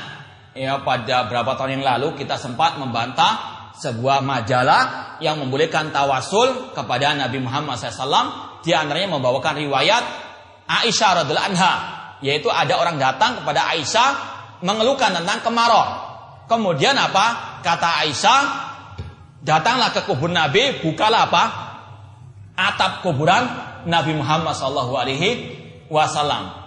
ya pada berapa tahun yang lalu kita sempat membantah sebuah majalah yang membolehkan tawasul kepada Nabi Muhammad SAW. Di antaranya membawakan riwayat Aisyah radhiallahu anha, yaitu ada orang datang kepada Aisyah mengeluhkan tentang kemarau. Kemudian apa? Kata Aisyah, datanglah ke kubur Nabi, bukalah apa? Atap kuburan Nabi Muhammad SAW.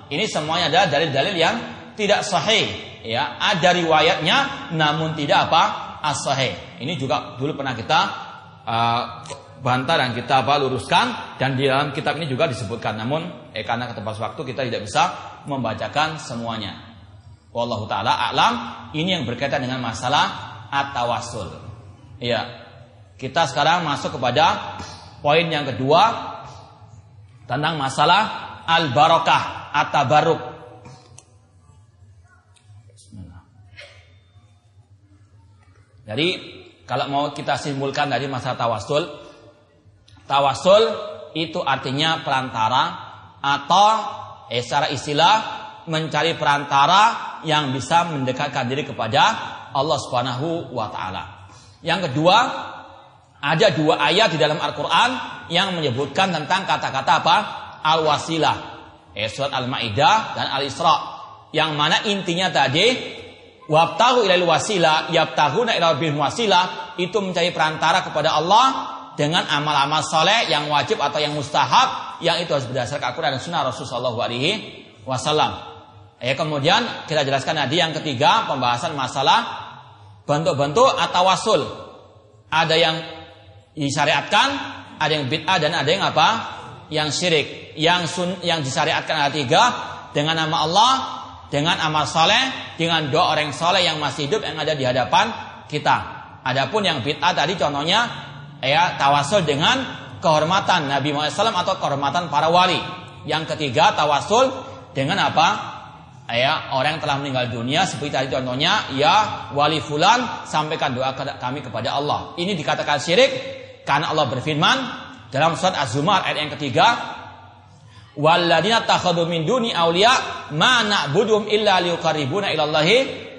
Ini semuanya adalah dalil-dalil yang tidak sahih. Ya, ada riwayatnya, namun tidak apa? as-sahih. Ini juga dulu pernah kita uh, bantah dan kita apa luruskan dan di dalam kitab ini juga disebutkan. Namun eh, karena keterbatasan waktu kita tidak bisa membacakan semuanya. Wallahu taala a'lam. Ini yang berkaitan dengan masalah at-tawassul. Iya. Kita sekarang masuk kepada poin yang kedua tentang masalah al-barakah at-tabarruk. Jadi kalau mau kita simpulkan dari masa tawasul, tawasul itu artinya perantara atau eh, secara istilah mencari perantara yang bisa mendekatkan diri kepada Allah Subhanahu wa taala. Yang kedua, ada dua ayat di dalam Al-Qur'an yang menyebutkan tentang kata-kata apa? Al-wasilah. Eh, surat Al-Maidah dan Al-Isra. Yang mana intinya tadi Wabtahu ilal wasilah, yabtahuna ilal wasilah, itu mencari perantara kepada Allah dengan amal-amal soleh yang wajib atau yang mustahab, yang itu harus berdasarkan Al-Quran dan Sunnah Rasulullah Alaihi Wasallam. Ya, kemudian kita jelaskan tadi yang ketiga pembahasan masalah bentuk-bentuk atau wasul. Ada yang disyariatkan, ada yang bid'ah dan ada yang apa? Yang syirik. Yang sun, yang disyariatkan ada tiga dengan nama Allah, dengan amal soleh, dengan doa orang soleh yang masih hidup yang ada di hadapan kita. Adapun yang bid'ah tadi contohnya ya tawasul dengan kehormatan Nabi Muhammad SAW atau kehormatan para wali. Yang ketiga tawasul dengan apa? ya orang yang telah meninggal dunia seperti tadi contohnya ya wali fulan sampaikan doa kami kepada Allah. Ini dikatakan syirik karena Allah berfirman dalam surat Az-Zumar ayat yang ketiga Walladina takhadu min duni awliya ma na'buduhum illa liqarribuna ilallahi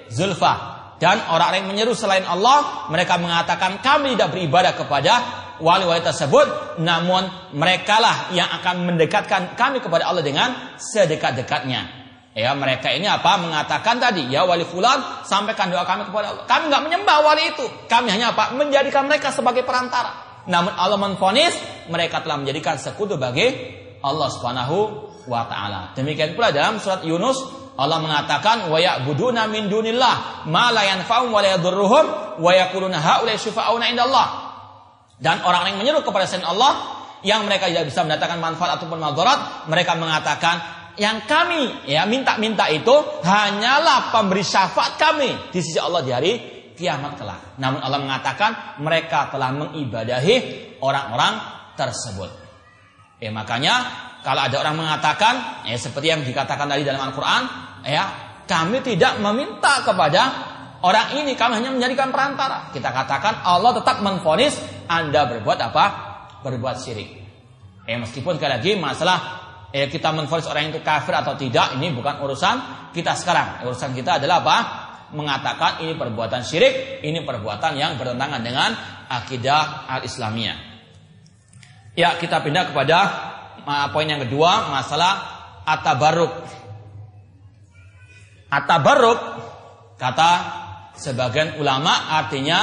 zulfa. Dan orang yang menyeru selain Allah, mereka mengatakan kami tidak beribadah kepada wali-wali tersebut, namun merekalah yang akan mendekatkan kami kepada Allah dengan sedekat-dekatnya. Ya, mereka ini apa? Mengatakan tadi, ya wali fulan, sampaikan doa kami kepada Allah. Kami nggak menyembah wali itu. Kami hanya apa? Menjadikan mereka sebagai perantara. Namun Allah menfonis mereka telah menjadikan sekutu bagi Allah Subhanahu wa taala. Demikian pula dalam surat Yunus Allah mengatakan wa ya'buduna min dunillah ma la yanfa'um wa la yadurruhum wa yaquluna haula indallah. Dan orang yang menyeru kepada selain Allah yang mereka tidak bisa mendatangkan manfaat ataupun madarat, mereka mengatakan yang kami ya minta-minta itu hanyalah pemberi syafaat kami di sisi Allah di hari kiamat kelak. Namun Allah mengatakan mereka telah mengibadahi orang-orang tersebut. Ya makanya kalau ada orang mengatakan ya seperti yang dikatakan tadi dalam Al-Qur'an, ya kami tidak meminta kepada orang ini, kami hanya menjadikan perantara. Kita katakan Allah tetap menfonis Anda berbuat apa? Berbuat syirik. Ya meskipun sekali lagi masalah ya kita menfonis orang itu kafir atau tidak ini bukan urusan kita sekarang. Urusan kita adalah apa? Mengatakan ini perbuatan syirik, ini perbuatan yang bertentangan dengan akidah al-Islamiyah. Ya, kita pindah kepada poin yang kedua, masalah atabaruk. Atabaruk kata sebagian ulama artinya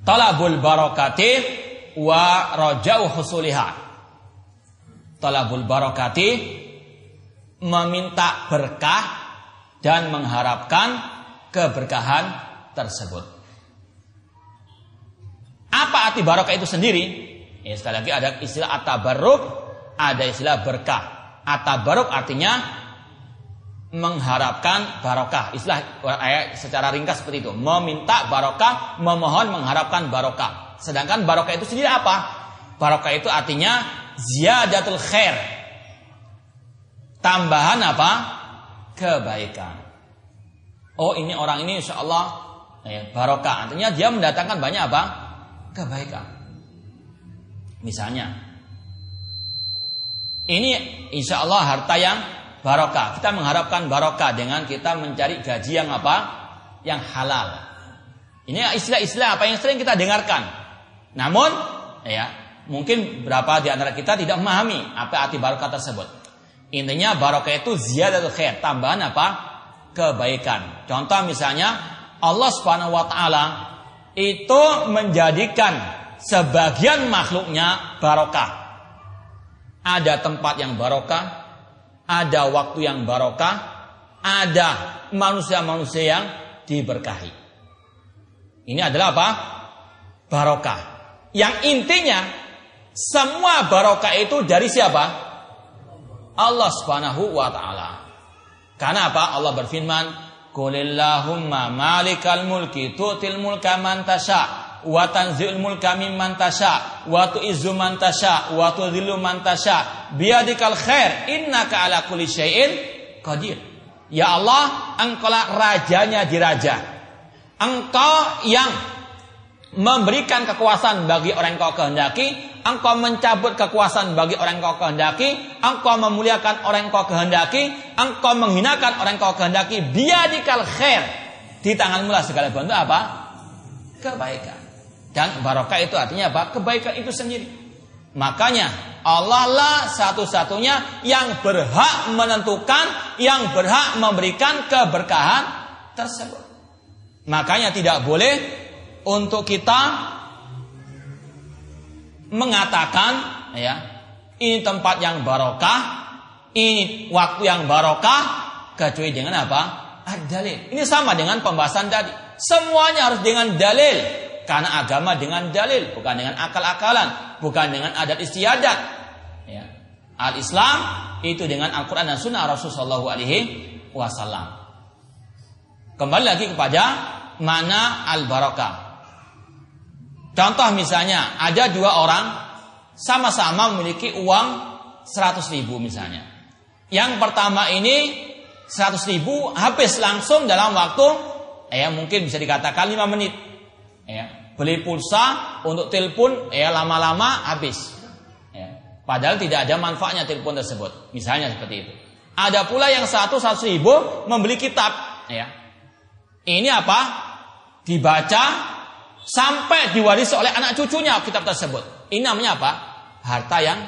talabul barokati wa rojau husuliha. Talabul barokati meminta berkah dan mengharapkan keberkahan tersebut. Apa arti barokah itu sendiri? Ya, sekali lagi ada istilah atabaruk, ada istilah berkah. Atabaruk artinya mengharapkan barokah. Istilah ayat secara ringkas seperti itu. Meminta barokah, memohon mengharapkan barokah. Sedangkan barokah itu sendiri apa? Barokah itu artinya ziyadatul khair. Tambahan apa? Kebaikan. Oh ini orang ini insya Allah ya, barokah. Artinya dia mendatangkan banyak apa? kebaikan. Misalnya, ini insya Allah harta yang barokah. Kita mengharapkan barokah dengan kita mencari gaji yang apa? Yang halal. Ini istilah-istilah apa yang sering kita dengarkan. Namun, ya mungkin berapa di antara kita tidak memahami apa arti barokah tersebut. Intinya barokah itu ziyadatul khair, tambahan apa? Kebaikan. Contoh misalnya Allah Subhanahu wa taala itu menjadikan sebagian makhluknya barokah. Ada tempat yang barokah, ada waktu yang barokah, ada manusia-manusia yang diberkahi. Ini adalah apa? Barokah. Yang intinya semua barokah itu dari siapa? Allah Subhanahu wa taala. Karena apa? Allah berfirman, Qulillahumma malikal mulki tu'til mulka man tasha wa tanzi'ul mulka mimman tasha wa tu'izzu man tasha wa tudhillu man tasha biyadikal khair innaka ala kulli syai'in qadir. Ya Allah, engkaulah rajanya di raja. Engkau yang memberikan kekuasaan bagi orang yang kau kehendaki, engkau mencabut kekuasaan bagi orang yang kau kehendaki, engkau memuliakan orang yang kau kehendaki, engkau menghinakan orang yang kau kehendaki, biadikal khair. Di tanganmu lah segala bentuk apa? Kebaikan. Dan barokah itu artinya apa? Kebaikan itu sendiri. Makanya Allah lah satu-satunya yang berhak menentukan, yang berhak memberikan keberkahan tersebut. Makanya tidak boleh untuk kita mengatakan ya ini tempat yang barokah ini waktu yang barokah kecuali dengan apa dalil ini sama dengan pembahasan tadi semuanya harus dengan dalil karena agama dengan dalil bukan dengan akal-akalan bukan dengan adat istiadat ya al Islam itu dengan Al Quran dan Sunnah Rasulullah Alaihi Wasallam kembali lagi kepada mana al barokah Contoh misalnya, ada dua orang sama-sama memiliki uang 100 ribu misalnya. Yang pertama ini 100 ribu habis langsung dalam waktu ya mungkin bisa dikatakan 5 menit. Ya, beli pulsa untuk telepon ya lama-lama habis. Ya, padahal tidak ada manfaatnya telepon tersebut. Misalnya seperti itu. Ada pula yang satu satu ribu membeli kitab. Ya. Ini apa? Dibaca sampai diwarisi oleh anak cucunya kitab tersebut. Ini namanya apa? Harta yang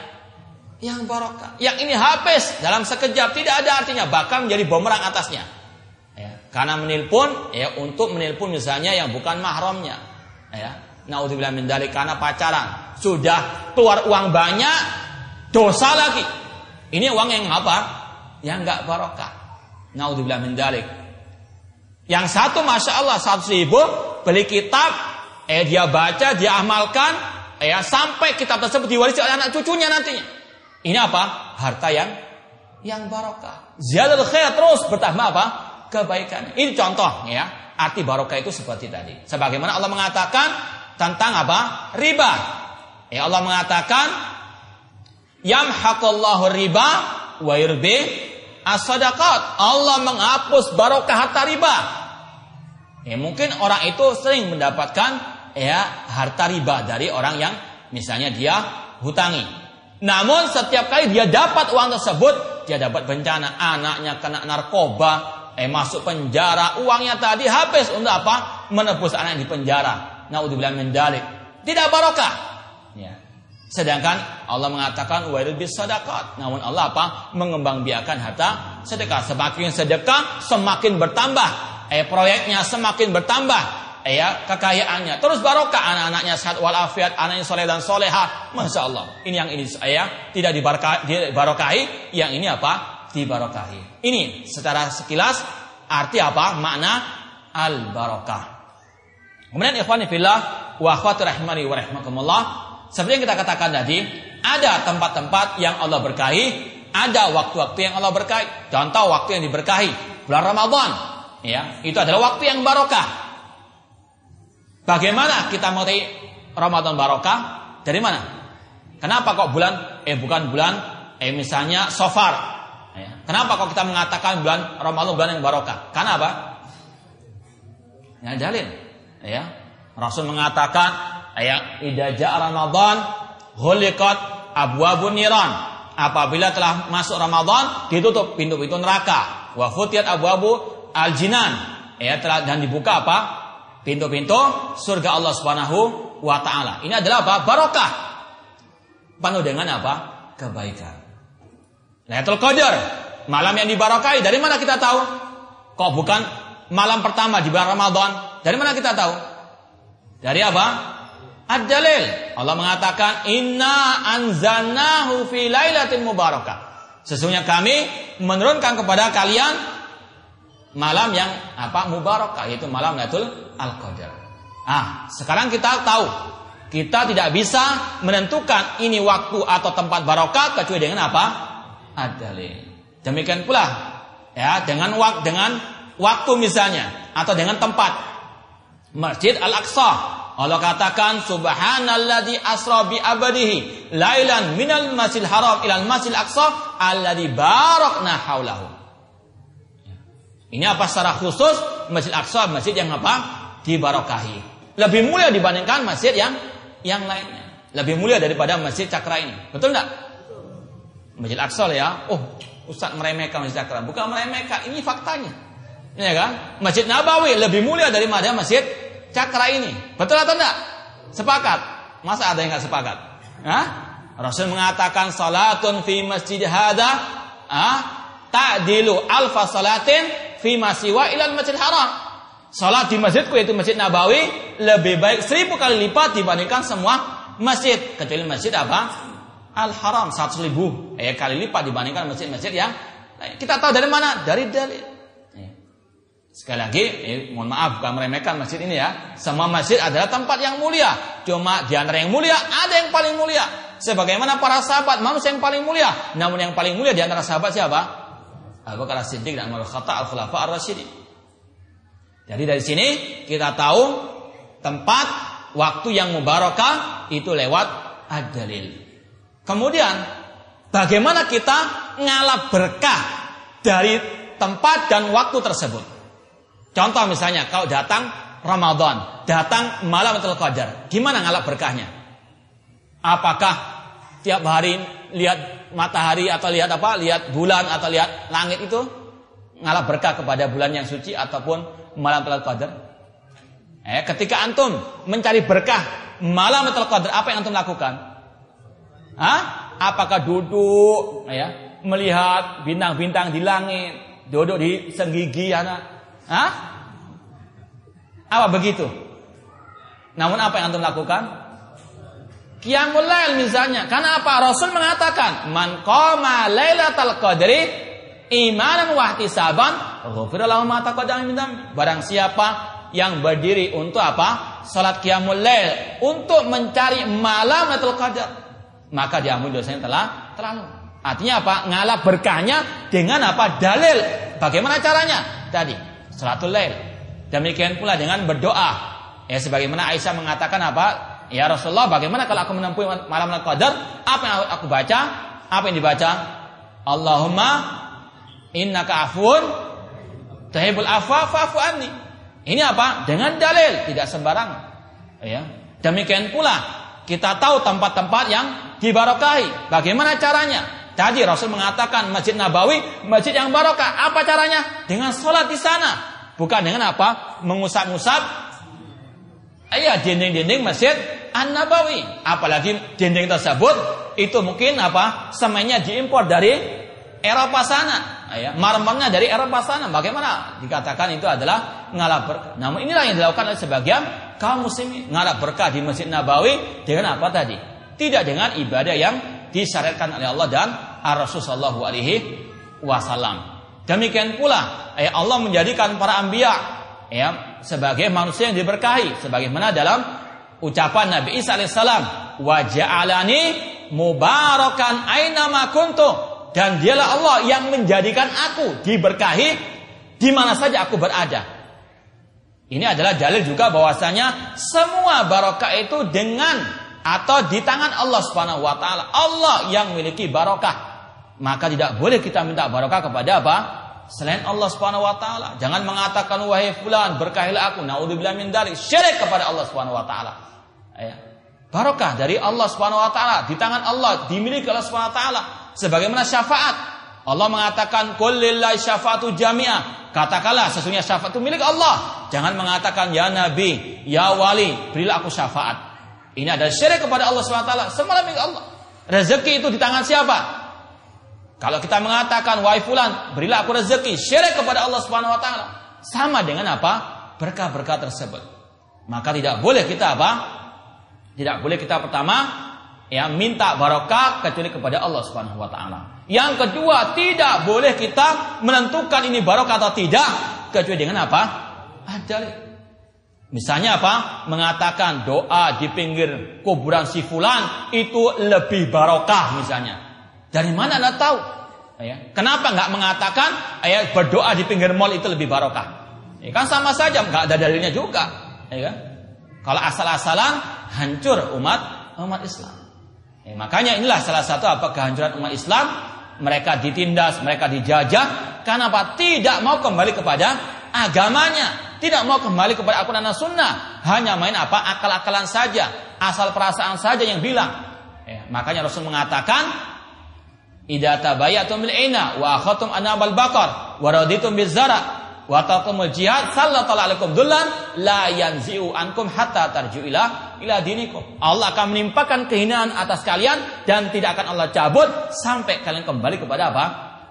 yang barokah. Yang ini habis dalam sekejap tidak ada artinya bahkan menjadi bumerang atasnya. Karena menelpon ya untuk menelpon misalnya yang bukan mahramnya. Ya. Naudzubillah min dalik karena pacaran. Sudah keluar uang banyak, dosa lagi. Ini uang yang apa? yang nggak barokah. Naudzubillah min dalik. Yang satu masya Allah satu ribu beli kitab, eh dia baca, dia amalkan, eh sampai kitab tersebut diwarisi oleh anak cucunya nantinya. Ini apa? Harta yang yang barokah. Ziyadul khair terus bertambah apa? Kebaikan. Ini contoh ya. Arti barokah itu seperti tadi. Sebagaimana Allah mengatakan tentang apa? Riba. Ya Allah mengatakan yamhaqallahu riba wa yurbi as-sadaqat. Allah menghapus barokah harta riba. Ya, mungkin orang itu sering mendapatkan ya harta riba dari orang yang misalnya dia hutangi. Namun setiap kali dia dapat uang tersebut, dia dapat bencana, anaknya kena narkoba, eh masuk penjara, uangnya tadi habis untuk apa? Menebus anak di penjara. Naudzubillah min dalik. Tidak barokah. Ya. Sedangkan Allah mengatakan wairul bis sadaqat. Namun Allah apa? Mengembangbiakan harta sedekah. Semakin sedekah, semakin bertambah. Eh proyeknya semakin bertambah. Eh ya, kekayaannya. Terus barokah anak-anaknya sehat walafiat, anaknya soleh dan soleha. Masya Allah. Ini yang ini saya tidak dibarokahi, yang ini apa? Dibarokahi. Ini secara sekilas arti apa? Makna al barokah. Kemudian ikhwani fillah wa akhwati rahimani wa rahimakumullah seperti yang kita katakan tadi, ada tempat-tempat yang Allah berkahi, ada waktu-waktu yang Allah berkahi. Contoh waktu yang diberkahi, bulan Ramadan, ya, itu adalah waktu yang barokah. Bagaimana kita mengerti Ramadan barokah? Dari mana? Kenapa kok bulan eh bukan bulan eh misalnya sofar? Kenapa kok kita mengatakan bulan Ramadan bulan yang barokah? Karena apa? Ya dalil. Ya. Rasul mengatakan ayat idza Ramadan ghuliqat abwabun niran. Apabila telah masuk Ramadan ditutup pintu-pintu neraka. Wa futiyat abwabu aljinan. Ya telah dan dibuka apa? Pintu-pintu surga Allah Subhanahu wa taala. Ini adalah apa? Barokah. Penuh dengan apa? Kebaikan. Lailatul Qadar, malam yang dibarokai. Dari mana kita tahu? Kok bukan malam pertama di bulan Ramadan? Dari mana kita tahu? Dari apa? Ad-dalil. Allah mengatakan inna anzalnahu fi lailatin mubarakah. Sesungguhnya kami menurunkan kepada kalian malam yang apa mubarakah yaitu malam Lailatul Al-Qadar. Ah, sekarang kita tahu kita tidak bisa menentukan ini waktu atau tempat barokah kecuali dengan apa? Ad-dalil. Demikian pula ya dengan waktu dengan waktu misalnya atau dengan tempat Masjid Al-Aqsa Allah katakan subhanalladzi asra bi abadihi lailan minal masjidil haram ilal masjidil aqsa alladzi barakna haulahu. Ini apa secara khusus Masjid Aqsa masjid yang apa? Dibarokahi. Lebih mulia dibandingkan masjid yang yang lainnya. Lebih mulia daripada masjid Cakra ini. Betul enggak? Masjid Aqsa ya. Oh, Ustaz meremehkan Masjid Cakra. Bukan meremehkan, ini faktanya. Ya kan? Masjid Nabawi lebih mulia daripada Masjid cakra ini. Betul atau enggak? Sepakat? Masa ada yang enggak sepakat? Hah? Rasul mengatakan salatun fi masjid hada ah ta'dilu alfa salatin fi masiwa ilal masjid haram. Salat di masjidku yaitu Masjid Nabawi lebih baik seribu kali lipat dibandingkan semua masjid kecuali masjid apa? Al Haram satu ribu eh, kali lipat dibandingkan masjid-masjid yang kita tahu dari mana? Dari dalil. Sekali lagi, eh, mohon maaf bukan meremehkan masjid ini ya. Semua masjid adalah tempat yang mulia. Cuma di antara yang mulia ada yang paling mulia. Sebagaimana para sahabat manusia yang paling mulia. Namun yang paling mulia di antara sahabat siapa? Abu Bakar Siddiq dan Umar Khattab Al-Khulafa Ar-Rasyidin. Jadi dari sini kita tahu tempat waktu yang mubarakah itu lewat ad-dalil. Kemudian bagaimana kita ngalap berkah dari tempat dan waktu tersebut. Contoh misalnya kalau datang Ramadan, datang malam Lailatul Qadar, gimana ngalap berkahnya? Apakah tiap hari lihat matahari atau lihat apa? Lihat bulan atau lihat langit itu ngalap berkah kepada bulan yang suci ataupun malam Lailatul Qadar? Eh, ketika antum mencari berkah malam Lailatul Qadar, apa yang antum lakukan? Hah? Apakah duduk ya, melihat bintang-bintang di langit, duduk di senggigi anak? Hah? Apa begitu? Namun apa yang antum lakukan? Qiyamul lail misalnya. Karena apa? Rasul mengatakan, "Man qama lailatal qadri imanan wa ihtisaban, ghufira ma taqaddama Barang siapa yang berdiri untuk apa? Salat qiyamul lail untuk mencari malam Lailatul Qadar. Maka diampuni dosanya telah terlalu. Artinya apa? Ngalap berkahnya dengan apa? Dalil. Bagaimana caranya? Tadi salatul lail. Demikian pula dengan berdoa. Ya sebagaimana Aisyah mengatakan apa? Ya Rasulullah, bagaimana kalau aku menempuh malam Qadar? Apa yang aku baca? Apa yang dibaca? Allahumma innaka afun tuhibul afwa fa'fu anni. Ini apa? Dengan dalil, tidak sembarangan. Ya. Demikian pula kita tahu tempat-tempat yang dibarokahi. Bagaimana caranya? Tadi Rasul mengatakan Masjid Nabawi, masjid yang barokah. Apa caranya? Dengan sholat di sana. Bukan dengan apa? Mengusap-ngusap. Iya, dinding-dinding Masjid An-Nabawi. Apalagi dinding tersebut itu mungkin apa? Semennya diimpor dari Eropa sana ya, marmernya dari Eropa sana. Bagaimana dikatakan itu adalah ngalap berkah. Namun inilah yang dilakukan oleh sebagian kaum muslimin. Ngalap berkah di Masjid Nabawi dengan apa tadi? Tidak dengan ibadah yang disyariatkan oleh Allah dan Rasul Shallallahu Alaihi Wasallam. Demikian pula ya Allah menjadikan para ambia ya sebagai manusia yang diberkahi sebagaimana dalam ucapan Nabi Isa alaihissalam wa ja'alani mubarakan aina ma kuntu dan dialah Allah yang menjadikan aku diberkahi di mana saja aku berada. Ini adalah dalil juga bahwasanya semua barokah itu dengan atau di tangan Allah Subhanahu wa taala. Allah yang memiliki barokah. Maka tidak boleh kita minta barokah kepada apa? Selain Allah Subhanahu wa taala. Jangan mengatakan wahai fulan berkahilah aku. Nauzubillah min dari syirik kepada Allah Subhanahu wa taala. Ya. Barokah dari Allah Subhanahu wa taala, di tangan Allah, dimiliki Allah Subhanahu wa taala sebagaimana syafaat. Allah mengatakan kullillahi syafaatu jami'ah. Katakanlah sesungguhnya syafaat itu milik Allah. Jangan mengatakan ya nabi, ya wali, berilah aku syafaat. Ini adalah syirik kepada Allah SWT. Semua milik Allah. Rezeki itu di tangan siapa? Kalau kita mengatakan wahai fulan, berilah aku rezeki, syirik kepada Allah taala. Sama dengan apa? Berkah-berkah tersebut. Maka tidak boleh kita apa? Tidak boleh kita pertama ya minta barokah kecuali kepada Allah Subhanahu wa taala. Yang kedua, tidak boleh kita menentukan ini barokah atau tidak kecuali dengan apa? Ada Misalnya apa? Mengatakan doa di pinggir kuburan si fulan itu lebih barokah misalnya. Dari mana Anda tahu? Ya. Kenapa nggak mengatakan ya, berdoa di pinggir mall itu lebih barokah? Ya, kan sama saja, nggak ada dalilnya juga. Ya, kan? Kalau asal-asalan hancur umat umat Islam. Ya, makanya inilah salah satu apa kehancuran umat Islam. Mereka ditindas, mereka dijajah. Karena apa? Tidak mau kembali kepada agamanya. Tidak mau kembali kepada Al-Quran dan Sunnah. Hanya main apa? Akal-akalan saja. Asal perasaan saja yang bilang. Ya, makanya Rasul mengatakan. Idza tabayatum bil ina wa akhatum anabal bakar wa raditum bizara wa taqumul jihad sallallahu alaikum dullan la yanzi'u ankum hatta tarju ila dinikum. Allah akan menimpakan kehinaan atas kalian dan tidak akan Allah cabut sampai kalian kembali kepada apa?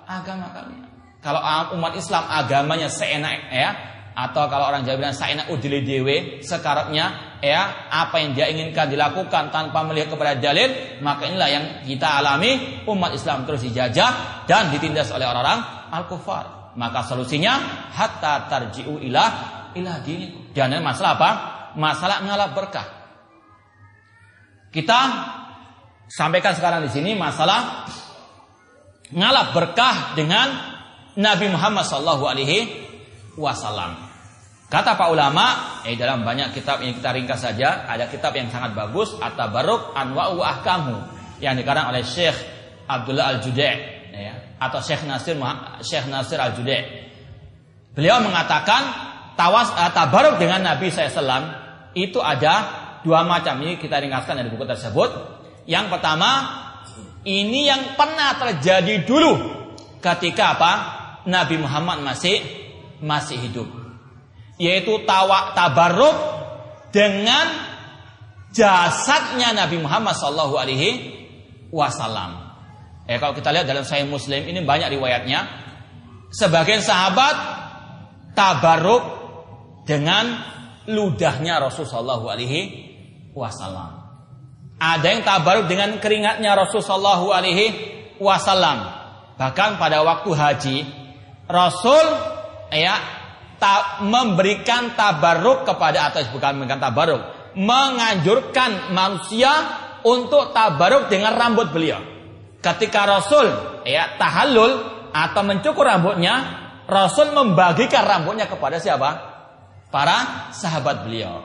agama kalian. Kalau umat Islam agamanya seenak ya atau kalau orang Jawa bilang seenak udili dewe sekarapnya ya apa yang dia inginkan dilakukan tanpa melihat kepada dalil maka inilah yang kita alami umat Islam terus dijajah dan ditindas oleh orang-orang al-kufar maka solusinya hatta tarji'u ilah ilah dini. Dan masalah apa? Masalah ngalap berkah. Kita sampaikan sekarang di sini masalah ngalap berkah dengan Nabi Muhammad Sallallahu Alaihi Wasallam. Kata Pak ulama, eh dalam banyak kitab ini kita ringkas saja, ada kitab yang sangat bagus, At-Tabarruk Anwa'u Ahkamu yang dikarang oleh Syekh Abdullah Al-Judai ya, atau Syekh Nasir Syekh Nasir Al-Judai. Beliau mengatakan tawas uh, tabaruk dengan Nabi SAW itu ada dua macam. Ini kita ringkaskan dari buku tersebut. Yang pertama, ini yang pernah terjadi dulu ketika apa? Nabi Muhammad masih masih hidup. Yaitu tawa tabaruk dengan jasadnya Nabi Muhammad Sallallahu Alaihi. Eh kalau kita lihat dalam Sahih Muslim ini banyak riwayatnya. Sebagian sahabat tabaruk dengan ludahnya Rasulullah Shallallahu Alaihi Wasallam. Ada yang tabaruk dengan keringatnya Rasulullah Shallallahu Alaihi Wasallam. Bahkan pada waktu haji, Rasul ya ta, memberikan tabaruk kepada atau bukan memberikan tabaruk, menganjurkan manusia untuk tabaruk dengan rambut beliau. Ketika Rasul ya tahallul atau mencukur rambutnya, Rasul membagikan rambutnya kepada siapa? Para sahabat beliau.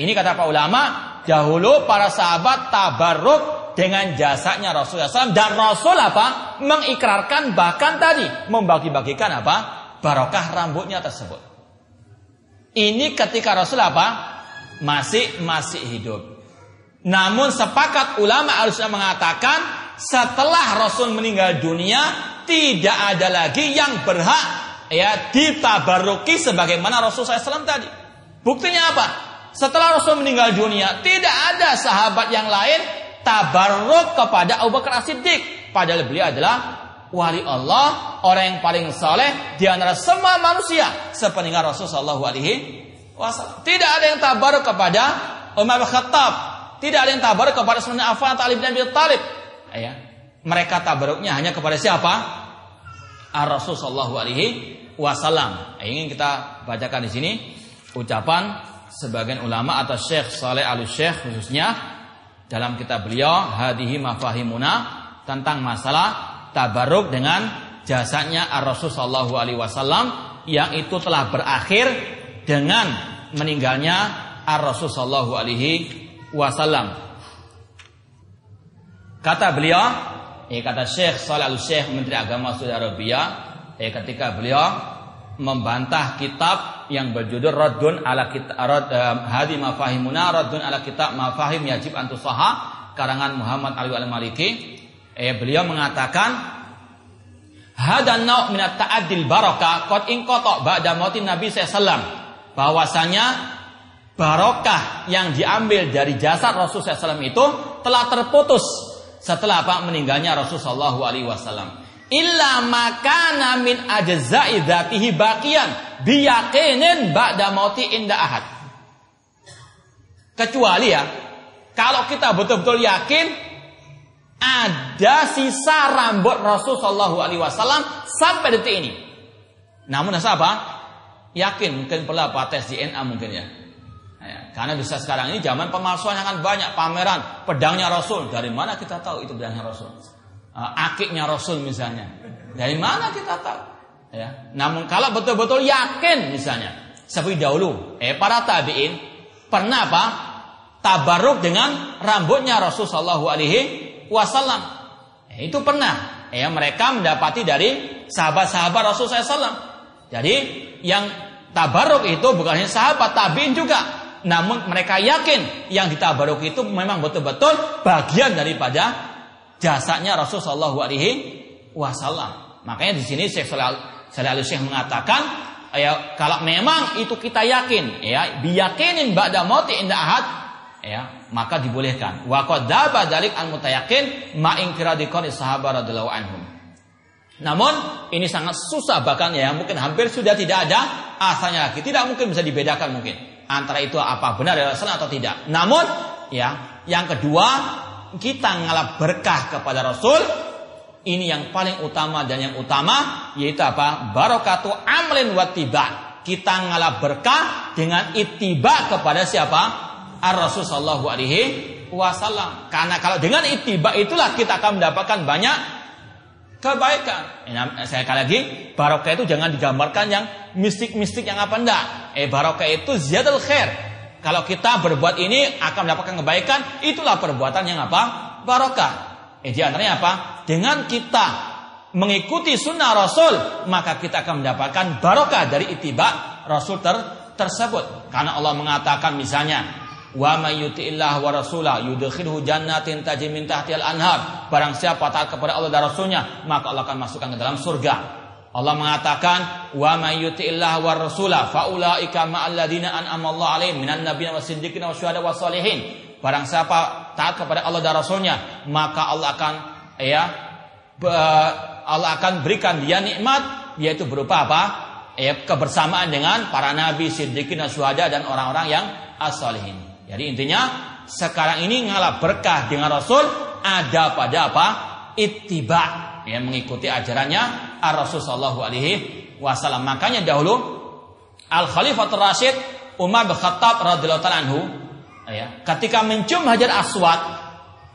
Ini kata para ulama, dahulu para sahabat tabaruk dengan jasanya Rasulullah SAW dan Rasul apa? Mengikrarkan bahkan tadi membagi-bagikan apa? Barokah rambutnya tersebut. Ini ketika Rasul apa? Masih masih hidup. Namun sepakat ulama harusnya mengatakan setelah Rasul meninggal dunia tidak ada lagi yang berhak ya ditabaruki sebagaimana Rasul SAW tadi. Buktinya apa? Setelah Rasul meninggal dunia tidak ada sahabat yang lain tabaruk kepada Abu Bakar As-Siddiq. Padahal beliau adalah wali Allah, orang yang paling soleh di antara semua manusia sepeninggal Rasul Shallallahu Alaihi Wasallam. Tidak ada yang tabaruk kepada Umar Khattab, tidak ada yang tabaruk kepada Sunan Affan, Talib bin Abi Talib, ya mereka tabaruknya hanya kepada siapa? Ar-Rasul sallallahu alaihi wasallam. Ingin kita bacakan di sini ucapan sebagian ulama atau Syekh Saleh Al-Syekh khususnya dalam kitab beliau Hadihi Mafahimuna tentang masalah tabaruk dengan jasanya Ar-Rasul sallallahu alaihi wasallam yang itu telah berakhir dengan meninggalnya Ar-Rasul sallallahu alaihi wasallam. Kata beliau, eh, kata Syekh Salih Al-Syekh Menteri Agama Saudi Arabia, eh, ketika beliau membantah kitab yang berjudul Radun ala kitab Rad, eh, Hadi Mafahimuna Radun ala kitab Mafahim Yajib Antusaha karangan Muhammad Ali Al-Maliki eh, beliau mengatakan Hadan nau minat ta'adil barokah kot ingkotok ba'da mautin Nabi SAW bahwasanya barokah yang diambil dari jasad Rasul SAW itu telah terputus setelah apa meninggalnya Rasulullah Alaihi Wasallam. Illa makana min ajza'i dzatihi baqiyan biyaqinin ba'da mauti inda ahad. Kecuali ya, kalau kita betul-betul yakin ada sisa rambut Rasulullah Alaihi Wasallam sampai detik ini. Namun apa? Yakin mungkin apa tes DNA mungkin ya. Karena bisa sekarang ini zaman pemalsuan yang kan banyak pameran pedangnya Rasul. Dari mana kita tahu itu pedangnya Rasul? Uh, akiknya Rasul misalnya. Dari mana kita tahu? Ya. Namun kalau betul-betul yakin misalnya seperti dahulu, eh para tabiin pernah apa? Tabaruk dengan rambutnya Rasul Shallallahu Alaihi Wasallam. Eh, itu pernah. Ya, mereka mendapati dari sahabat-sahabat Rasul SAW. Jadi yang tabaruk itu bukan hanya sahabat tabiin juga, namun mereka yakin yang ditabaruk itu memang betul-betul bagian daripada jasanya Rasulullah Shallallahu Alaihi Wasallam. Makanya di sini Syekh Al Syekh mengatakan, ya kalau memang itu kita yakin, ya biyakinin ba'da mauti inda ahad, ya maka dibolehkan. Wa dalik al mutayakin ma inkradikon sahabat radhiyallahu anhum. Namun ini sangat susah bahkan ya mungkin hampir sudah tidak ada asalnya lagi. Tidak mungkin bisa dibedakan mungkin antara itu apa benar adalah salah atau tidak. Namun ya, yang kedua kita ngalap berkah kepada Rasul ini yang paling utama dan yang utama yaitu apa? Barokatu amlin watiba. Kita ngalap berkah dengan itiba kepada siapa? Ar Rasul Sallallahu Alaihi Wasallam. Karena kalau dengan itiba itulah kita akan mendapatkan banyak kebaikan. Saya kali lagi, barokah itu jangan digambarkan yang mistik-mistik yang apa enggak. Eh barokah itu ziyadul khair. Kalau kita berbuat ini akan mendapatkan kebaikan, itulah perbuatan yang apa? Barokah. Eh di antaranya apa? dengan kita mengikuti sunnah Rasul, maka kita akan mendapatkan barokah dari itiba Rasul ter tersebut. Karena Allah mengatakan misalnya, wa may yuti'illah wa rasulah yudkhilhu jannatin tajri min tahtihal anhar. Barang siapa taat kepada Allah dan Rasulnya, maka Allah akan masukkan ke dalam surga. Allah mengatakan wa may yuti'illah wa rasulah faulaika ma'al ladina an'ama Allah alaihim minan nabiyyin wasiddiqin wasyuhada wassalihin. Barang siapa taat kepada Allah dan Rasulnya, maka Allah akan ya Allah akan berikan dia nikmat yaitu berupa apa? Ya, kebersamaan dengan para nabi, siddiqin, syuhada dan orang-orang yang as-salihin. Jadi intinya sekarang ini ngalah berkah dengan Rasul ada pada apa? Ittiba yang mengikuti ajarannya Ar-Rasul sallallahu alaihi wasallam. Makanya dahulu Al Khalifatul Rasyid Umar bin Khattab radhiyallahu anhu ya, ketika mencium Hajar Aswad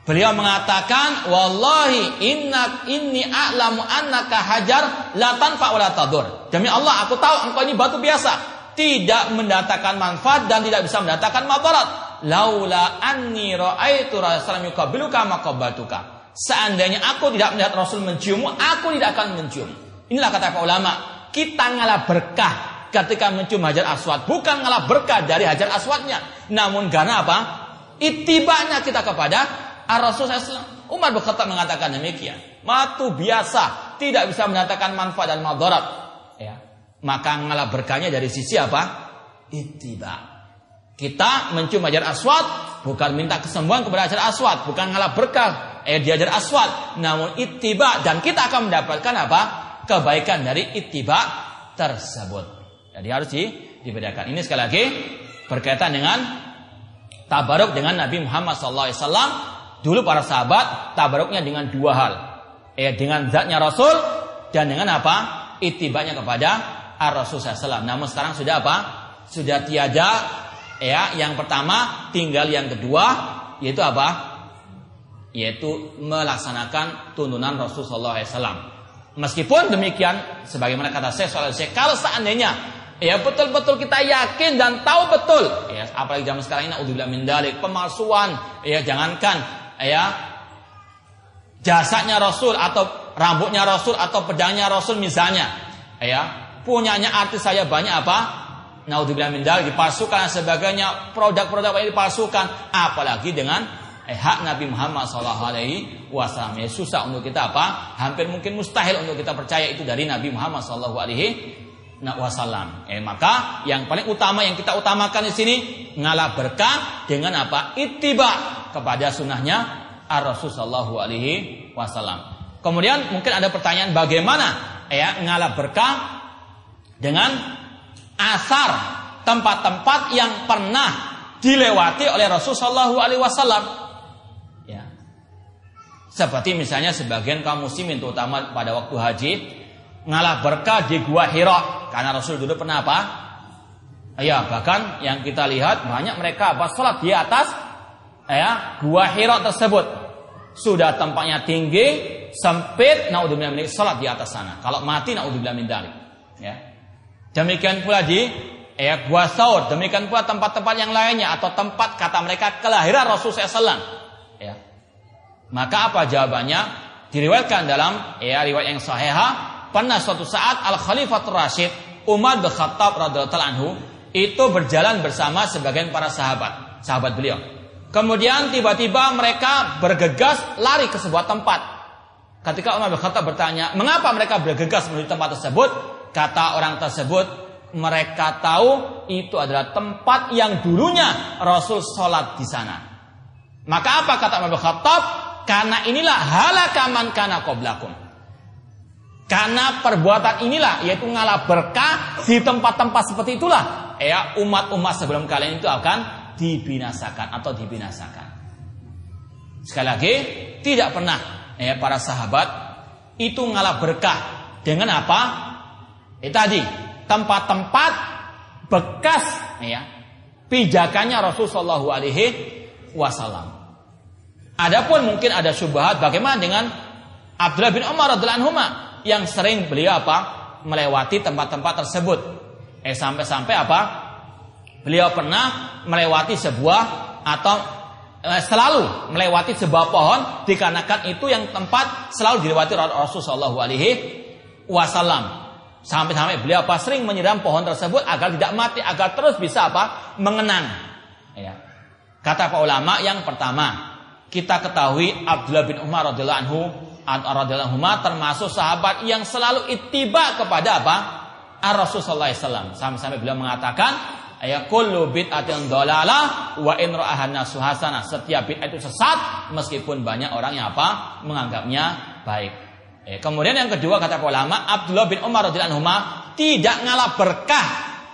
beliau mengatakan wallahi inna inni a'lamu annaka hajar la tanfa wa la tadur. Demi Allah aku tahu engkau ini batu biasa tidak mendatangkan manfaat dan tidak bisa mendatangkan madarat. Laula anni ra'aitu Rasulullah yuqabbiluka maqabbatuka. Seandainya aku tidak melihat Rasul menciummu, aku tidak akan mencium. Inilah kata para ulama. Kita ngalah berkah ketika mencium Hajar Aswad. Bukan ngalah berkah dari Hajar Aswadnya. Namun karena apa? Itibanya kita kepada Rasul SAW. Umar berkata mengatakan demikian. Matu biasa. Tidak bisa mendatangkan manfaat dan madarat. Maka ngalah berkahnya dari sisi apa? Itiba. Kita mencium Hajar Aswad. Bukan minta kesembuhan kepada Hajar Aswad. Bukan ngalah berkah eh diajar aswad, namun ittiba dan kita akan mendapatkan apa? kebaikan dari ittiba tersebut. Jadi harus di, dibedakan. Ini sekali lagi berkaitan dengan tabaruk dengan Nabi Muhammad SAW. Dulu para sahabat tabaruknya dengan dua hal. Eh dengan zatnya Rasul dan dengan apa? Itibanya kepada Ar-Rasul SAW. Namun sekarang sudah apa? Sudah tiada ya yang pertama tinggal yang kedua yaitu apa? yaitu melaksanakan tuntunan Rasulullah SAW. Meskipun demikian, sebagaimana kata saya soal saya, kalau seandainya ya betul-betul kita yakin dan tahu betul, ya apalagi zaman sekarang ini udah min dalik, pemalsuan, ya jangankan ya jasanya Rasul atau rambutnya Rasul atau pedangnya Rasul misalnya, ya punyanya artis saya banyak apa? Naudzubillah min dalik dipalsukan dan sebagainya, produk-produk yang dipalsukan, apalagi dengan eh, hak Nabi Muhammad SAW ya susah untuk kita apa hampir mungkin mustahil untuk kita percaya itu dari Nabi Muhammad SAW wasallam. Eh, maka yang paling utama yang kita utamakan di sini ngalah berkah dengan apa? Ittiba kepada sunnahnya Ar Rasul Sallallahu Alaihi Wasallam. Kemudian mungkin ada pertanyaan bagaimana ya ngalah berkah dengan asar tempat-tempat yang pernah dilewati oleh Rasul Sallallahu Alaihi Wasallam. Seperti misalnya sebagian kaum muslimin terutama pada waktu haji ngalah berkah di gua Hira. Karena Rasul dulu pernah apa? Ya bahkan yang kita lihat banyak mereka apa? Sholat di atas ya gua Hira tersebut. Sudah tempatnya tinggi sempit naudzubillah min sholat di atas sana. Kalau mati naudzubillah min dalik ya demikian pula di ya gua Saud demikian pula tempat-tempat yang lainnya atau tempat kata mereka kelahiran Rasul SAW ya maka apa jawabannya? Diriwayatkan dalam ya riwayat yang sahih pernah suatu saat Al Khalifatul Rasyid Umar bin Khattab radhiyallahu anhu itu berjalan bersama sebagian para sahabat, sahabat beliau. Kemudian tiba-tiba mereka bergegas lari ke sebuah tempat. Ketika Umar bin bertanya, "Mengapa mereka bergegas menuju tempat tersebut?" Kata orang tersebut, "Mereka tahu itu adalah tempat yang dulunya Rasul sholat di sana." Maka apa kata bin Khattab? Karena inilah halakaman kana qoblakum. Karena perbuatan inilah yaitu ngalah berkah di tempat-tempat seperti itulah ya umat-umat sebelum kalian itu akan dibinasakan atau dibinasakan. Sekali lagi tidak pernah ya para sahabat itu ngalah berkah dengan apa? Eh tadi tempat-tempat bekas ya pijakannya Rasulullah Shallallahu Alaihi Wasallam. Adapun mungkin ada syubhat bagaimana dengan Abdullah bin Umar radhiallahu anhu yang sering beliau apa? melewati tempat-tempat tersebut. Eh sampai-sampai apa? Beliau pernah melewati sebuah atau eh, selalu melewati sebuah pohon dikarenakan itu yang tempat selalu dilewati Rasulullah Shallallahu Alaihi Wasallam. Sampai-sampai beliau apa sering menyiram pohon tersebut agar tidak mati, agar terus bisa apa mengenang. Ya. Kata para ulama yang pertama, kita ketahui Abdullah bin Umar radhiyallahu anhu radhiyallahu anhu termasuk sahabat yang selalu ittiba kepada apa? Ar Rasulullah SAW. Sampai-sampai beliau mengatakan, ya kullu bid'atin dhalalah wa in ra'ahan nasuhasana. Setiap bid'ah itu sesat meskipun banyak orang yang apa? menganggapnya baik. Eh, kemudian yang kedua kata ulama Abdullah bin Umar radhiyallahu anhu tidak ngalah berkah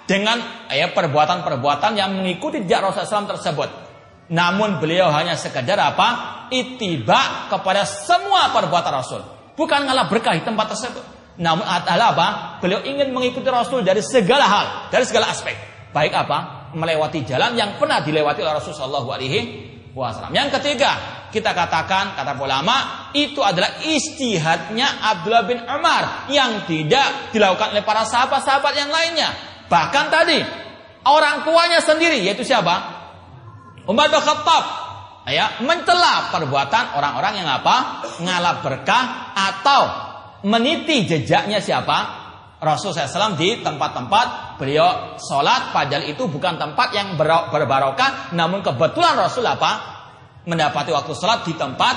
dengan eh, perbuatan-perbuatan yang mengikuti jejak Rasulullah SAW tersebut. Namun beliau hanya sekedar apa? Itiba kepada semua perbuatan Rasul. Bukan ngalah berkah di tempat tersebut. Namun adalah apa? Beliau ingin mengikuti Rasul dari segala hal, dari segala aspek. Baik apa? Melewati jalan yang pernah dilewati oleh Rasulullah SAW. Yang ketiga, kita katakan kata ulama itu adalah istihadnya Abdullah bin Umar yang tidak dilakukan oleh para sahabat-sahabat yang lainnya. Bahkan tadi orang tuanya sendiri yaitu siapa? Umar bin Khattab ya mencela perbuatan orang-orang yang apa? ngalap berkah atau meniti jejaknya siapa? Rasul SAW di tempat-tempat beliau sholat padahal itu bukan tempat yang berbarokah namun kebetulan Rasul apa mendapati waktu sholat di tempat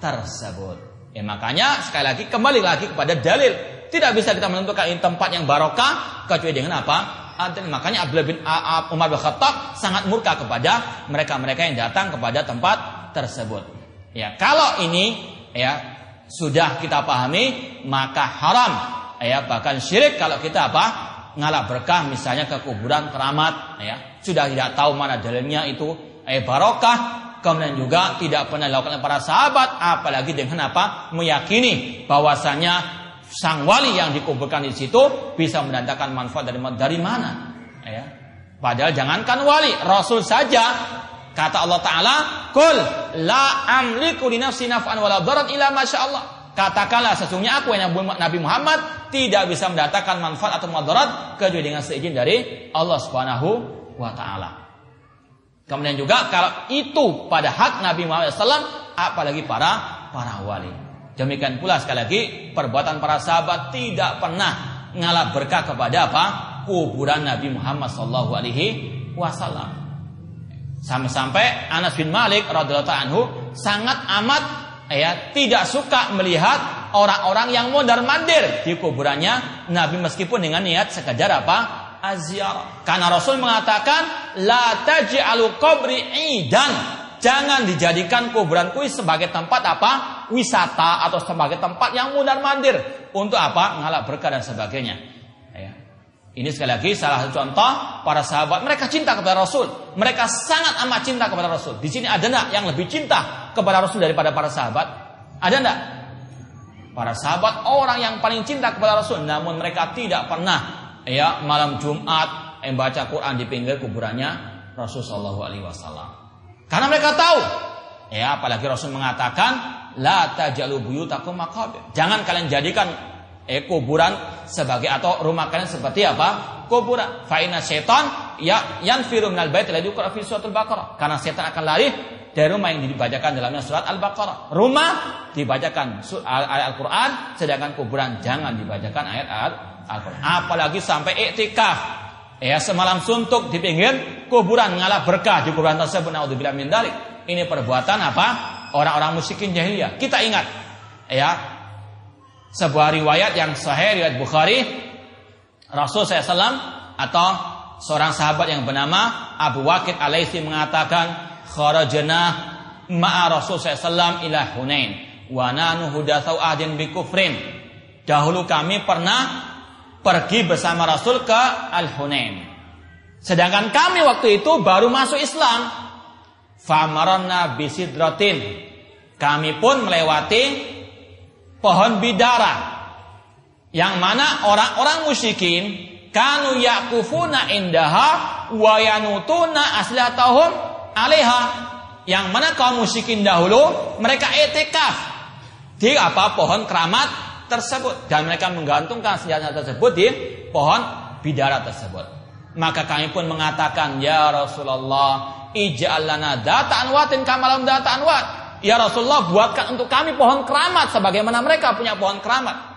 tersebut. Ya makanya sekali lagi kembali lagi kepada dalil. Tidak bisa kita menentukan ini tempat yang barokah kecuali dengan apa? Makanya Abdullah bin Umar bin Khattab sangat murka kepada mereka-mereka yang datang kepada tempat tersebut. Ya, kalau ini ya sudah kita pahami maka haram ya bahkan syirik kalau kita apa? Ngalah berkah misalnya ke kuburan keramat ya. Sudah tidak tahu mana dalilnya itu. Eh barokah. Kemudian juga tidak pernah dilakukan para sahabat apalagi dengan apa? Meyakini bahwasanya sang wali yang dikuburkan di situ bisa mendatangkan manfaat dari dari mana? Ya. Padahal jangankan wali rasul saja. Kata Allah taala kul la amliku li nafsi naf'an wala darat ila masyaallah katakanlah sesungguhnya aku yang Nabi Muhammad tidak bisa mendatangkan manfaat atau madarat kecuali dengan seizin dari Allah Subhanahu wa taala Kemudian juga kalau itu pada hak Nabi Muhammad SAW, apalagi para para wali. Demikian pula sekali lagi perbuatan para sahabat tidak pernah ngalah berkah kepada apa kuburan Nabi Muhammad Sallallahu Alaihi Wasallam. Sampai-sampai Anas bin Malik radhiallahu anhu sangat amat ya tidak suka melihat orang-orang yang mondar mandir di kuburannya Nabi meskipun dengan niat sekedar apa azyar. Karena Rasul mengatakan la taj'alu qabri idan. Jangan dijadikan kuburanku sebagai tempat apa? Wisata atau sebagai tempat yang mundar-mandir untuk apa? Ngalak berkah dan sebagainya. Ya. Ini sekali lagi salah satu contoh para sahabat mereka cinta kepada Rasul. Mereka sangat amat cinta kepada Rasul. Di sini ada enggak yang lebih cinta kepada Rasul daripada para sahabat? Ada enggak? Para sahabat orang yang paling cinta kepada Rasul, namun mereka tidak pernah ya malam Jumat yang baca Quran di pinggir kuburannya Rasul Shallallahu Alaihi Wasallam. Karena mereka tahu, ya apalagi Rasul mengatakan, la tajalu buyutakum makabir. Jangan kalian jadikan eh, kuburan sebagai atau rumah kalian seperti apa? Kuburan. Fa'ina setan ya yang firum minal bait la yuqra fi suratul Baqarah. Karena setan akan lari dari rumah yang dibacakan dalamnya surat Al-Baqarah. Rumah dibacakan ayat Al-Quran, sedangkan kuburan jangan dibacakan ayat-ayat Al-Quran. Apalagi sampai iktikaf. Ya semalam suntuk di pinggir kuburan ngalah berkah di kuburan tersebut. Naudzubillah min dalik. Ini perbuatan apa? Orang-orang musyrikin jahiliyah. Kita ingat ya sebuah riwayat yang sahih riwayat Bukhari Rasul SAW atau seorang sahabat yang bernama Abu Waqid Alaisi mengatakan kharajna ma'a Rasul SAW ila Hunain wa nanu hudatsau ahdin bi kufrin dahulu kami pernah pergi bersama Rasul ke Al-Hunain. Sedangkan kami waktu itu baru masuk Islam. Famarana bisidratin. Kami pun melewati pohon bidara. Yang mana orang-orang musyrikin kanu yakufuna indaha wa yanutuna aslihatahum alaiha. Yang mana kaum musyrikin dahulu mereka etikaf di apa pohon keramat tersebut dan mereka menggantungkan senjata tersebut di pohon bidara tersebut. Maka kami pun mengatakan, Ya Rasulullah, ij'al lana data anwatin kamalam data anwat. Ya Rasulullah, buatkan untuk kami pohon keramat sebagaimana mereka punya pohon keramat.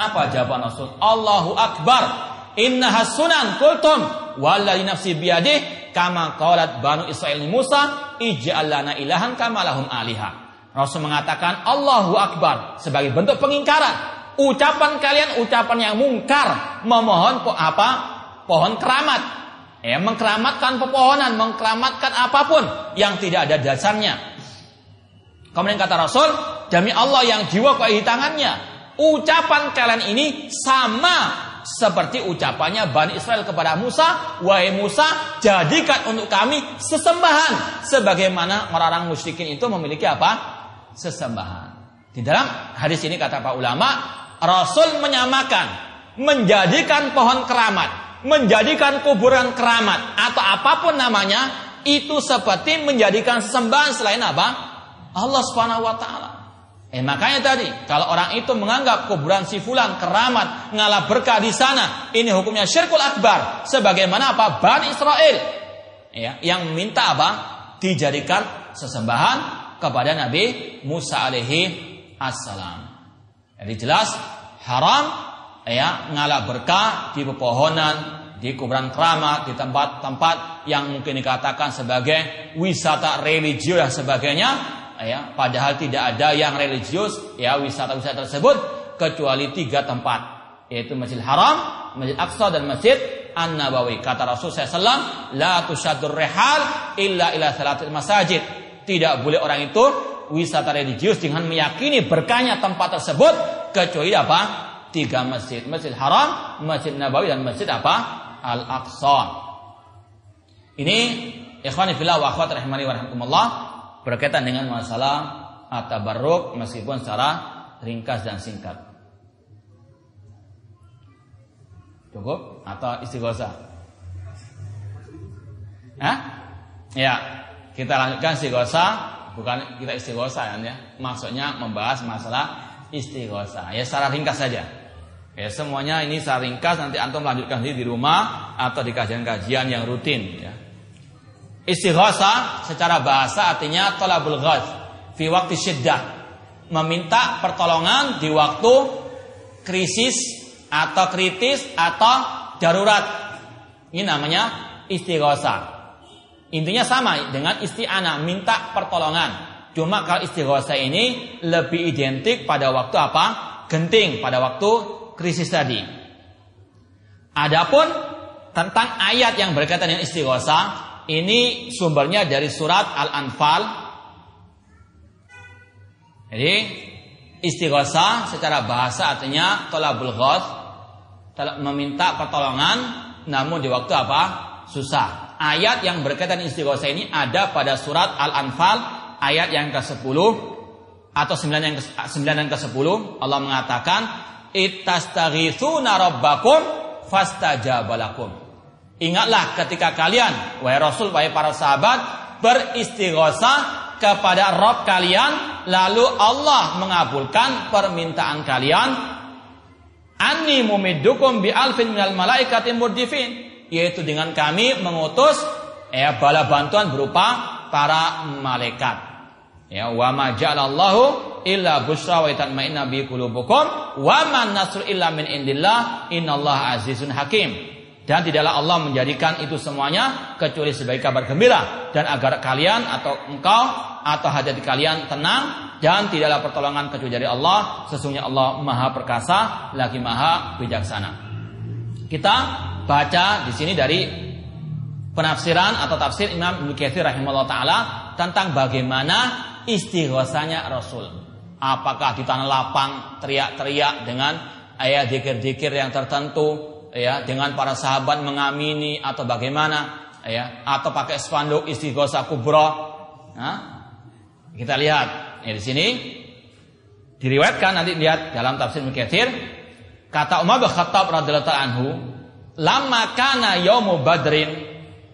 Apa jawaban Rasul? Allahu Akbar. Inna hasunan kultum wallahi nafsi biyadih kama qalat banu Israel Musa ij'al lana ilahan kama lahum aliha. Rasul mengatakan Allahu Akbar sebagai bentuk pengingkaran. Ucapan kalian ucapan yang mungkar, memohon apa? pohon keramat. Ya, mengkeramatkan pepohonan, mengkeramatkan apa pun yang tidak ada dasarnya. Kemudian kata Rasul, demi Allah yang jiwa di tangannya, ucapan kalian ini sama seperti ucapannya Bani Israel kepada Musa, wahai Musa, jadikan untuk kami sesembahan sebagaimana orang-orang musyrikin itu memiliki apa? Sesembahan. Di dalam hadis ini kata Pak ulama, Rasul menyamakan menjadikan pohon keramat menjadikan kuburan keramat atau apa pun namanya itu seperti menjadikan sesembahan selain apa? Allah Subhanahu wa taala. Eh makanya tadi kalau orang itu menganggap kuburan si fulan keramat ngalah berkah di sana, ini hukumnya syirkul akbar sebagaimana apa? Bani Israel ya, yang minta apa? dijadikan sesembahan kepada Nabi Musa alaihi assalam. Jadi jelas haram ya ngalah berkah di pepohonan, di kuburan keramat, di tempat-tempat yang mungkin dikatakan sebagai wisata religius dan sebagainya, ya padahal tidak ada yang religius ya wisata-wisata tersebut kecuali tiga tempat yaitu Masjid Haram, Masjid Aqsa dan Masjid An-Nabawi. Kata Rasul SAW, la rehal illa ila salatul masajid. Tidak boleh orang itu wisata religius dengan meyakini berkahnya tempat tersebut kecuali apa? tiga masjid, Masjid Haram, Masjid Nabawi dan Masjid apa? Al-Aqsa. Ini ikhwani fillah wa akhwat rahimani wa rahmatullah berkaitan dengan masalah at-tabarruk meskipun secara ringkas dan singkat. Cukup atau istighosa? Hah? Ya, kita lanjutkan istighosa, bukan kita istighosa ya. Maksudnya membahas masalah istighosa. Ya secara ringkas saja. Ya, semuanya ini saya ringkas nanti antum lanjutkan di rumah atau di kajian-kajian yang rutin ya. Istighosa secara bahasa artinya tolabul ghaz fi waktu syiddah. Meminta pertolongan di waktu krisis atau kritis atau darurat. Ini namanya istighosa. Intinya sama dengan isti'anah, minta pertolongan. Cuma kalau istighosa ini lebih identik pada waktu apa? Genting, pada waktu krisis tadi. Adapun tentang ayat yang berkaitan dengan istighosa, ini sumbernya dari surat Al-Anfal. Jadi istighosa secara bahasa artinya tolabul ghath, meminta pertolongan namun di waktu apa? susah. Ayat yang berkaitan istighosa ini ada pada surat Al-Anfal ayat yang ke-10 atau 9 yang ke, 9 yang ke-10 Allah mengatakan ittastaghitsuna rabbakum fastajabalakum. Ingatlah ketika kalian, wahai Rasul, wahai para sahabat, beristighosah kepada Rob kalian, lalu Allah mengabulkan permintaan kalian. Anni mumiddukum bi alfin minal malaikati murdifin, yaitu dengan kami mengutus ya bala bantuan berupa para malaikat. Ya, wa ma ja'alallahu illa busra wa tatma'inna bi qulubukum wa man nasru illa min indillah innallaha azizun hakim. Dan tidaklah Allah menjadikan itu semuanya kecuali sebagai kabar gembira dan agar kalian atau engkau atau hajat kalian tenang dan tidaklah pertolongan kecuali dari Allah. Sesungguhnya Allah Maha Perkasa lagi Maha Bijaksana. Kita baca di sini dari penafsiran atau tafsir Imam Ibnu Katsir rahimahullah taala tentang bagaimana istighosanya Rasul. Apakah di tanah lapang teriak-teriak dengan ayat dikir-dikir yang tertentu, ya, dengan para sahabat mengamini atau bagaimana, ya, atau pakai spanduk istighosa kubro. Nah, kita lihat ya, di sini diriwayatkan nanti lihat dalam tafsir Mukatsir kata Umar bin Khattab radhiyallahu anhu lama kana yaumu badrin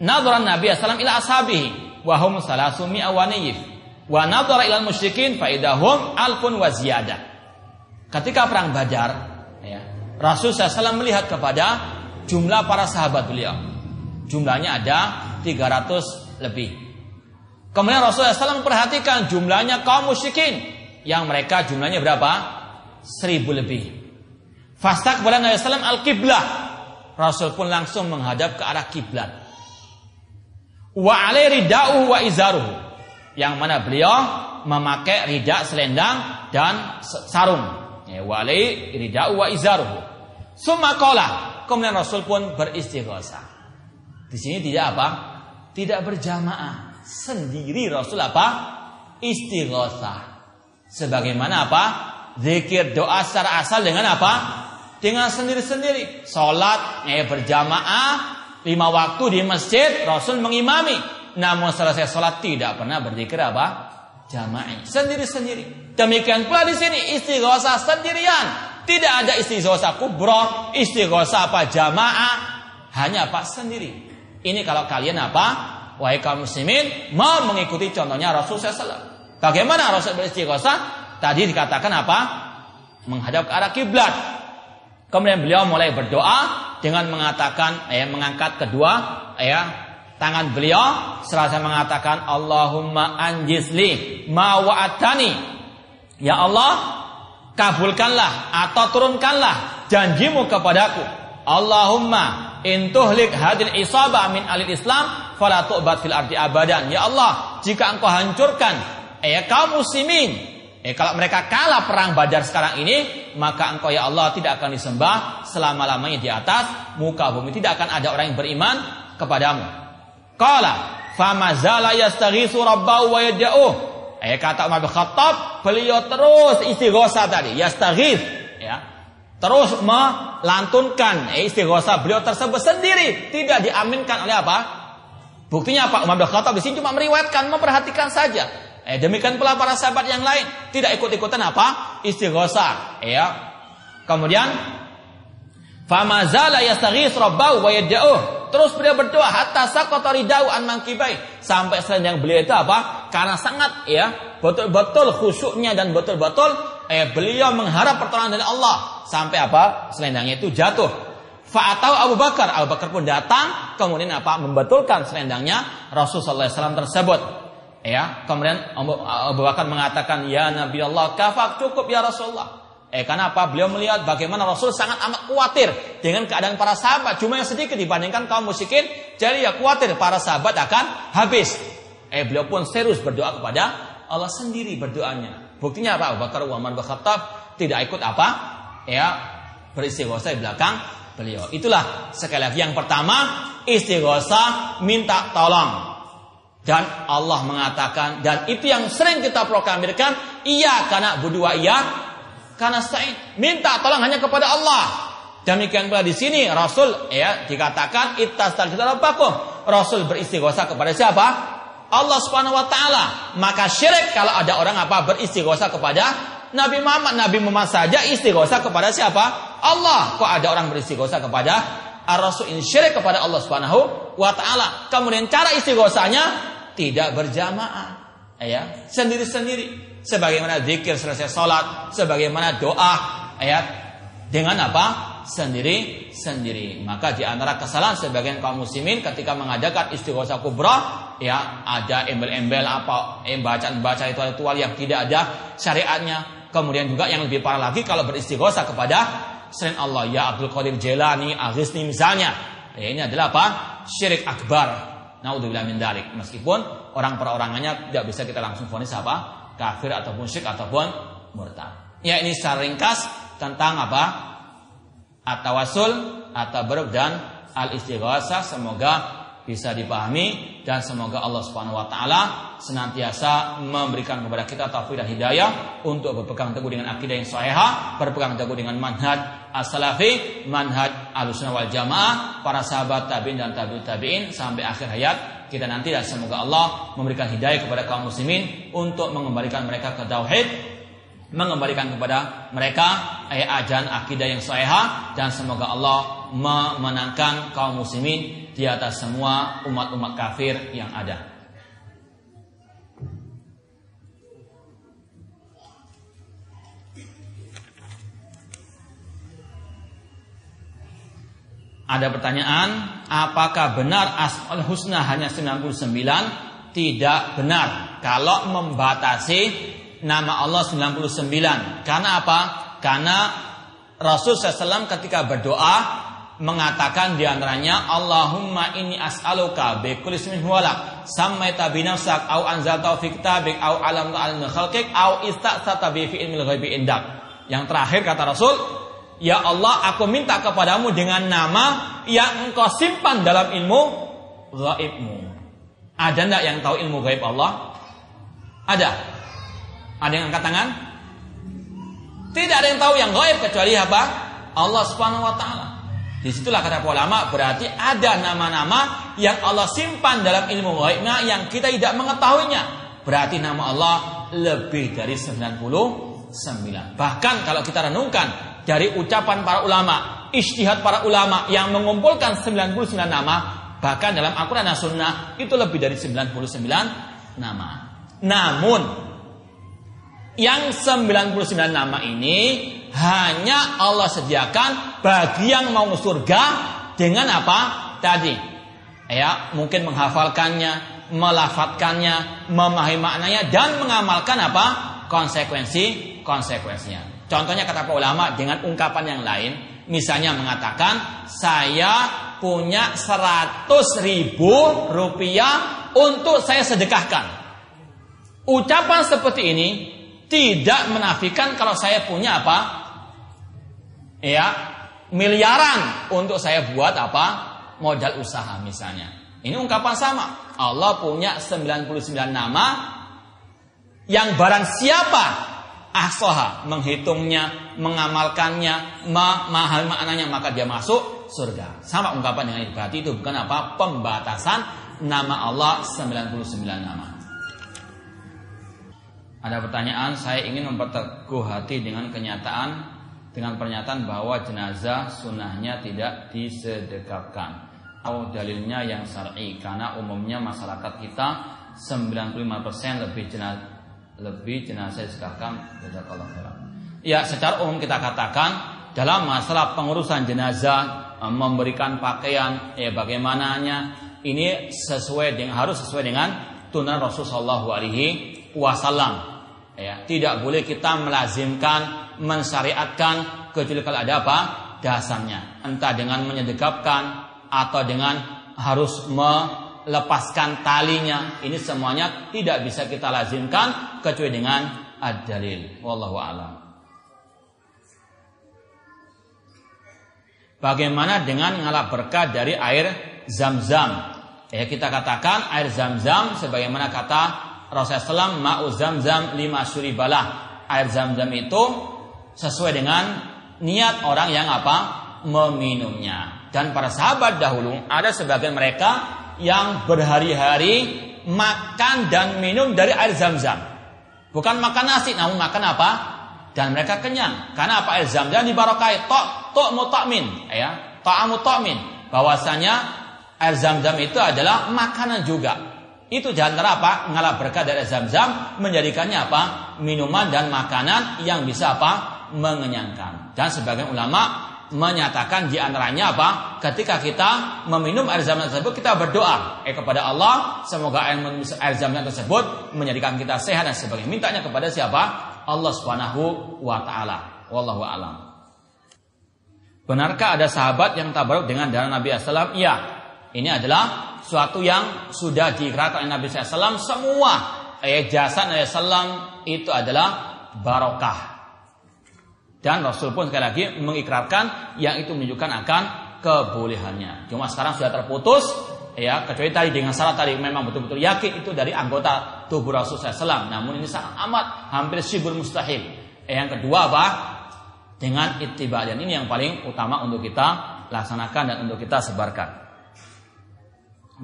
nadhara Nabi sallallahu ila ashabihi wa hum salasu mi'a Wa nadhara ilal musyrikin faidahum alfun wa ziyadah. Ketika perang Badar, Rasul SAW melihat kepada jumlah para sahabat beliau. Jumlahnya ada 300 lebih. Kemudian Rasulullah SAW memperhatikan jumlahnya kaum musyrikin yang mereka jumlahnya berapa? Seribu lebih. Fasta kepada Nabi SAW al-kiblah. Rasul pun langsung menghadap ke arah kiblat. Wa alai wa izaruhu. Yang mana beliau memakai ridak selendang dan sarung. Ya, wa alai rida'uhu wa izaruhu. Sumakola. Kemudian Rasul pun beristighosa. Di sini tidak apa? Tidak berjamaah. Sendiri Rasul apa? Istighosa. Sebagaimana apa? Zikir doa secara asal dengan apa? Dengan sendiri-sendiri. Salat ya, berjamaah lima waktu di masjid Rasul mengimami. Namun selesai salat tidak pernah berzikir apa? Jamaah sendiri-sendiri. Demikian pula di sini istighosa sendirian. Tidak ada istighosa kubro, istighosa apa jamaah, hanya apa sendiri. Ini kalau kalian apa? Wahai kaum muslimin mau mengikuti contohnya Rasul SAW. Bagaimana Rasul beristighosa? Tadi dikatakan apa? Menghadap ke arah kiblat. Kemudian beliau mulai berdoa dengan mengatakan, eh, mengangkat kedua, ya, tangan beliau serasa mengatakan Allahumma anjisli ma wa'atani. Ya Allah, kabulkanlah atau turunkanlah janjimu kepadaku. Allahumma intuhlik hadil isabah min alil Islam fala tu'bad fil ardi abadan. Ya Allah, jika engkau hancurkan eh kaum muslimin, eh kalau mereka kalah perang Badar sekarang ini, maka engkau ya Allah tidak akan disembah selama-lamanya di atas muka bumi. Tidak akan ada orang yang beriman kepadamu. Qala famazala yastaghisu rabbahu wa yad'uh Eh kata Umar bin Khattab, beliau terus istighosa tadi, yastaghith, ya. Terus melantunkan eh, istighosa beliau tersebut sendiri, tidak diaminkan oleh apa? Buktinya apa? Umar bin Khattab di sini cuma meriwayatkan, memperhatikan saja. Eh demikian pula para sahabat yang lain tidak ikut-ikutan apa? Istighosa, ya. Kemudian famazala yastaghith rabbahu wa yad'uh Terus beliau berdoa hatta saqata ridau an mangkibai sampai selendang beliau itu apa? Karena sangat ya betul-betul khusyuknya dan betul-betul eh beliau mengharap pertolongan dari Allah sampai apa? Selendangnya itu jatuh. Fa'atau Abu Bakar, Abu Bakar pun datang kemudian apa? Membetulkan selendangnya Rasulullah SAW tersebut. Ya, kemudian Abu Bakar mengatakan, "Ya Nabi Allah, kafak cukup ya Rasulullah." Eh karena apa? Beliau melihat bagaimana Rasul sangat amat khawatir dengan keadaan para sahabat. Cuma yang sedikit dibandingkan kaum musyrikin. Jadi ya khawatir para sahabat akan habis. Eh beliau pun serius berdoa kepada Allah sendiri berdoanya. Buktinya apa? Abu Bakar Umar bin tidak ikut apa? Ya beristighosa di belakang beliau. Itulah sekali lagi yang pertama istighosa minta tolong. Dan Allah mengatakan dan itu yang sering kita proklamirkan iya karena berdua iya karena sa'id minta tolong hanya kepada Allah. Demikian pula di sini Rasul ya dikatakan ittastaghfiru rabbakum. Rasul beristighosa kepada siapa? Allah Subhanahu wa taala. Maka syirik kalau ada orang apa beristighosa kepada Nabi Muhammad, Nabi Muhammad saja istighosa kepada siapa? Allah. Kok ada orang beristighosa kepada Ar-Rasul ini syirik kepada Allah Subhanahu wa taala. Kemudian cara istighosanya tidak berjamaah. Ya, sendiri-sendiri sebagaimana zikir selesai sholat, sebagaimana doa, ayat dengan apa? Sendiri sendiri. Maka di antara kesalahan sebagian kaum muslimin ketika mengadakan istighosa kubra, ya ada embel-embel apa, bacaan-bacaan itu ritual yang tidak ada syariatnya. Kemudian juga yang lebih parah lagi kalau beristighosa kepada selain Allah, ya Abdul Qadir Jelani, Aghisni misalnya. Ya, ini adalah apa? Syirik akbar. Naudzubillah min dalik. Meskipun orang perorangannya tidak bisa kita langsung vonis apa? Kafir ataupun syirik ataupun murtad. Ya ini secara ringkas tentang apa? At-tawasul, at-tabarruk dan al-istighatsah semoga bisa dipahami dan semoga Allah Subhanahu wa taala senantiasa memberikan kepada kita taufik dan hidayah untuk berpegang teguh dengan akidah yang sahih, berpegang teguh dengan manhaj as-salafi, manhaj al-sunnah wal jamaah, para sahabat tabi'in dan tabi'ut tabi'in sampai akhir hayat kita nanti dan semoga Allah memberikan hidayah kepada kaum muslimin untuk mengembalikan mereka ke tauhid mengembalikan kepada mereka ayat ajan akidah yang sahih dan semoga Allah memenangkan kaum muslimin di atas semua umat-umat kafir yang ada. Ada pertanyaan, apakah benar Asmaul Husna hanya 99? Tidak benar. Kalau membatasi nama Allah 99. Karena apa? Karena Rasul SAW ketika berdoa mengatakan di antaranya Allahumma inni as'aluka bi kulli ismin huwalak sammaita bi nafsak au anzalta fi kitabik au alam al khalqik au ista'sata bi fi ilmil ghaibi indak. Yang terakhir kata Rasul, Ya Allah, aku minta kepadamu dengan nama yang engkau simpan dalam ilmu gaibmu. Ada enggak yang tahu ilmu gaib Allah? Ada. Ada yang angkat tangan? Tidak ada yang tahu yang gaib kecuali apa? Allah Subhanahu wa taala. Di situlah kata ulama berarti ada nama-nama yang Allah simpan dalam ilmu gaibnya yang kita tidak mengetahuinya. Berarti nama Allah lebih dari 99. Bahkan kalau kita renungkan dari ucapan para ulama, istihad para ulama yang mengumpulkan 99 nama, bahkan dalam Al-Quran dan Sunnah itu lebih dari 99 nama. Namun yang 99 nama ini hanya Allah sediakan bagi yang mau surga dengan apa? Tadi. Ya, mungkin menghafalkannya, melafatkannya, memahami maknanya dan mengamalkan apa? konsekuensi konsekuensinya. Contohnya kata para ulama dengan ungkapan yang lain, misalnya mengatakan saya punya 100 ribu rupiah untuk saya sedekahkan. Ucapan seperti ini tidak menafikan kalau saya punya apa? ya miliaran untuk saya buat apa modal usaha misalnya. Ini ungkapan sama. Allah punya 99 nama yang barang siapa ahsoha menghitungnya, mengamalkannya, memahami maknanya maka dia masuk surga. Sama ungkapan yang ini. Berarti itu bukan apa pembatasan nama Allah 99 nama. Ada pertanyaan, saya ingin memperteguh hati dengan kenyataan dengan pernyataan bahwa jenazah sunnahnya tidak disedekapkan. Atau dalilnya yang syar'i karena umumnya masyarakat kita 95% lebih jenazah lebih jenazah disedekapkan jazakallahu khairan. Ya, secara umum kita katakan dalam masalah pengurusan jenazah eh, memberikan pakaian ya bagaimananya ini sesuai dengan harus sesuai dengan tuntunan Rasulullah Shallallahu alaihi wasallam. Ya, tidak boleh kita melazimkan mensyariatkan kecuali kalau ada apa? dasarnya. Entah dengan menyedekapkan atau dengan harus melepaskan talinya. Ini semuanya tidak bisa kita lazimkan kecuali dengan ad-dalil. Wallahu a'lam. Bagaimana dengan ngalap berkah dari air zam-zam? Ya kita katakan air zam-zam sebagaimana kata Rasulullah SAW ma'u zam-zam lima suribalah. Air zam-zam itu sesuai dengan niat orang yang apa? meminumnya. Dan para sahabat dahulu ada sebagian mereka yang berhari-hari makan dan minum dari air zam-zam. Bukan makan nasi, namun makan apa? Dan mereka kenyang. Karena apa? Air zam-zam dibarokai. Tok, tok mutakmin. Ya, ta'amu ta'min. Bahwasanya air zam-zam itu adalah makanan juga. Itu jangan apa? Ngalah berkah dari zam-zam menjadikannya apa? Minuman dan makanan yang bisa apa? mengenyangkan. Dan sebagian ulama menyatakan di antaranya apa? Ketika kita meminum air zam tersebut kita berdoa eh kepada Allah semoga air, air tersebut menjadikan kita sehat dan sebagainya. Mintanya kepada siapa? Allah Subhanahu wa taala. Wallahu alam. Benarkah ada sahabat yang tabaruk dengan darah Nabi SAW? Iya. Ini adalah suatu yang sudah diikrarkan oleh Nabi SAW. Semua ayat jasa Nabi SAW itu adalah barokah dan Rasul pun sekali lagi mengikrarkan yang itu menunjukkan akan kebolehannya. Cuma sekarang sudah terputus ya kecuali tadi dengan syarat tadi memang betul-betul yakin itu dari anggota tubuh Rasul SAW. Namun ini sangat amat hampir sibur mustahil. Eh, yang kedua apa? Dengan ittiba dan ini yang paling utama untuk kita laksanakan dan untuk kita sebarkan.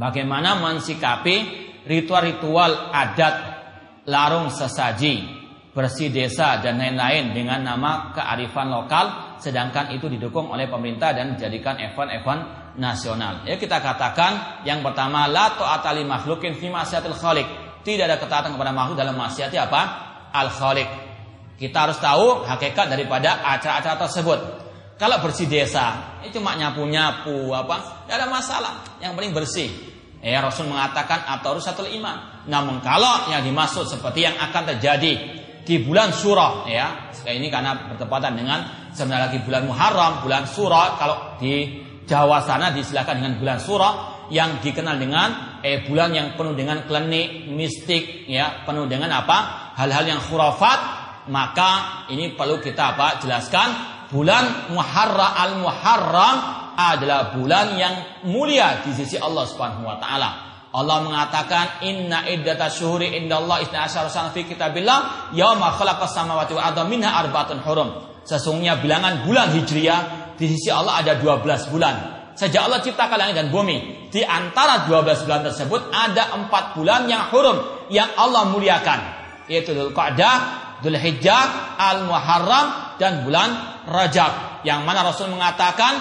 Bagaimana mensikapi ritual-ritual adat larung sesaji bersih desa dan lain-lain dengan nama kearifan lokal sedangkan itu didukung oleh pemerintah dan dijadikan event-event nasional. Ya kita katakan yang pertama la ta'ata li makhlukin fi ma'siyatil khaliq. Tidak ada ketaatan kepada makhluk dalam maksiat apa? Al khaliq. Kita harus tahu hakikat daripada acara-acara tersebut. Kalau bersih desa, ini cuma nyapu-nyapu apa, tidak ada masalah. Yang penting bersih. Ya Rasul mengatakan atau satu iman. Namun kalau yang dimaksud seperti yang akan terjadi di bulan Surah, ya ini karena bertepatan dengan sebenarnya lagi bulan Muharram, bulan Surah. Kalau di Jawa sana disilakan dengan bulan Surah yang dikenal dengan eh bulan yang penuh dengan klinik, mistik, ya penuh dengan apa hal-hal yang khurafat. Maka ini perlu kita apa jelaskan bulan Muharram al-Muharram adalah bulan yang mulia di sisi Allah Subhanahu wa taala. Allah mengatakan inna iddata syuhuri indallah isna asyara sana fi kitabillah yauma khalaqas samawati wal arda minha arba'atun hurum. Sesungguhnya bilangan bulan Hijriah di sisi Allah ada 12 bulan. Sejak Allah ciptakan langit dan bumi, di antara 12 bulan tersebut ada 4 bulan yang hurum yang Allah muliakan, yaitu Dzulqa'dah, Dzulhijjah, Al-Muharram dan bulan Rajab yang mana Rasul mengatakan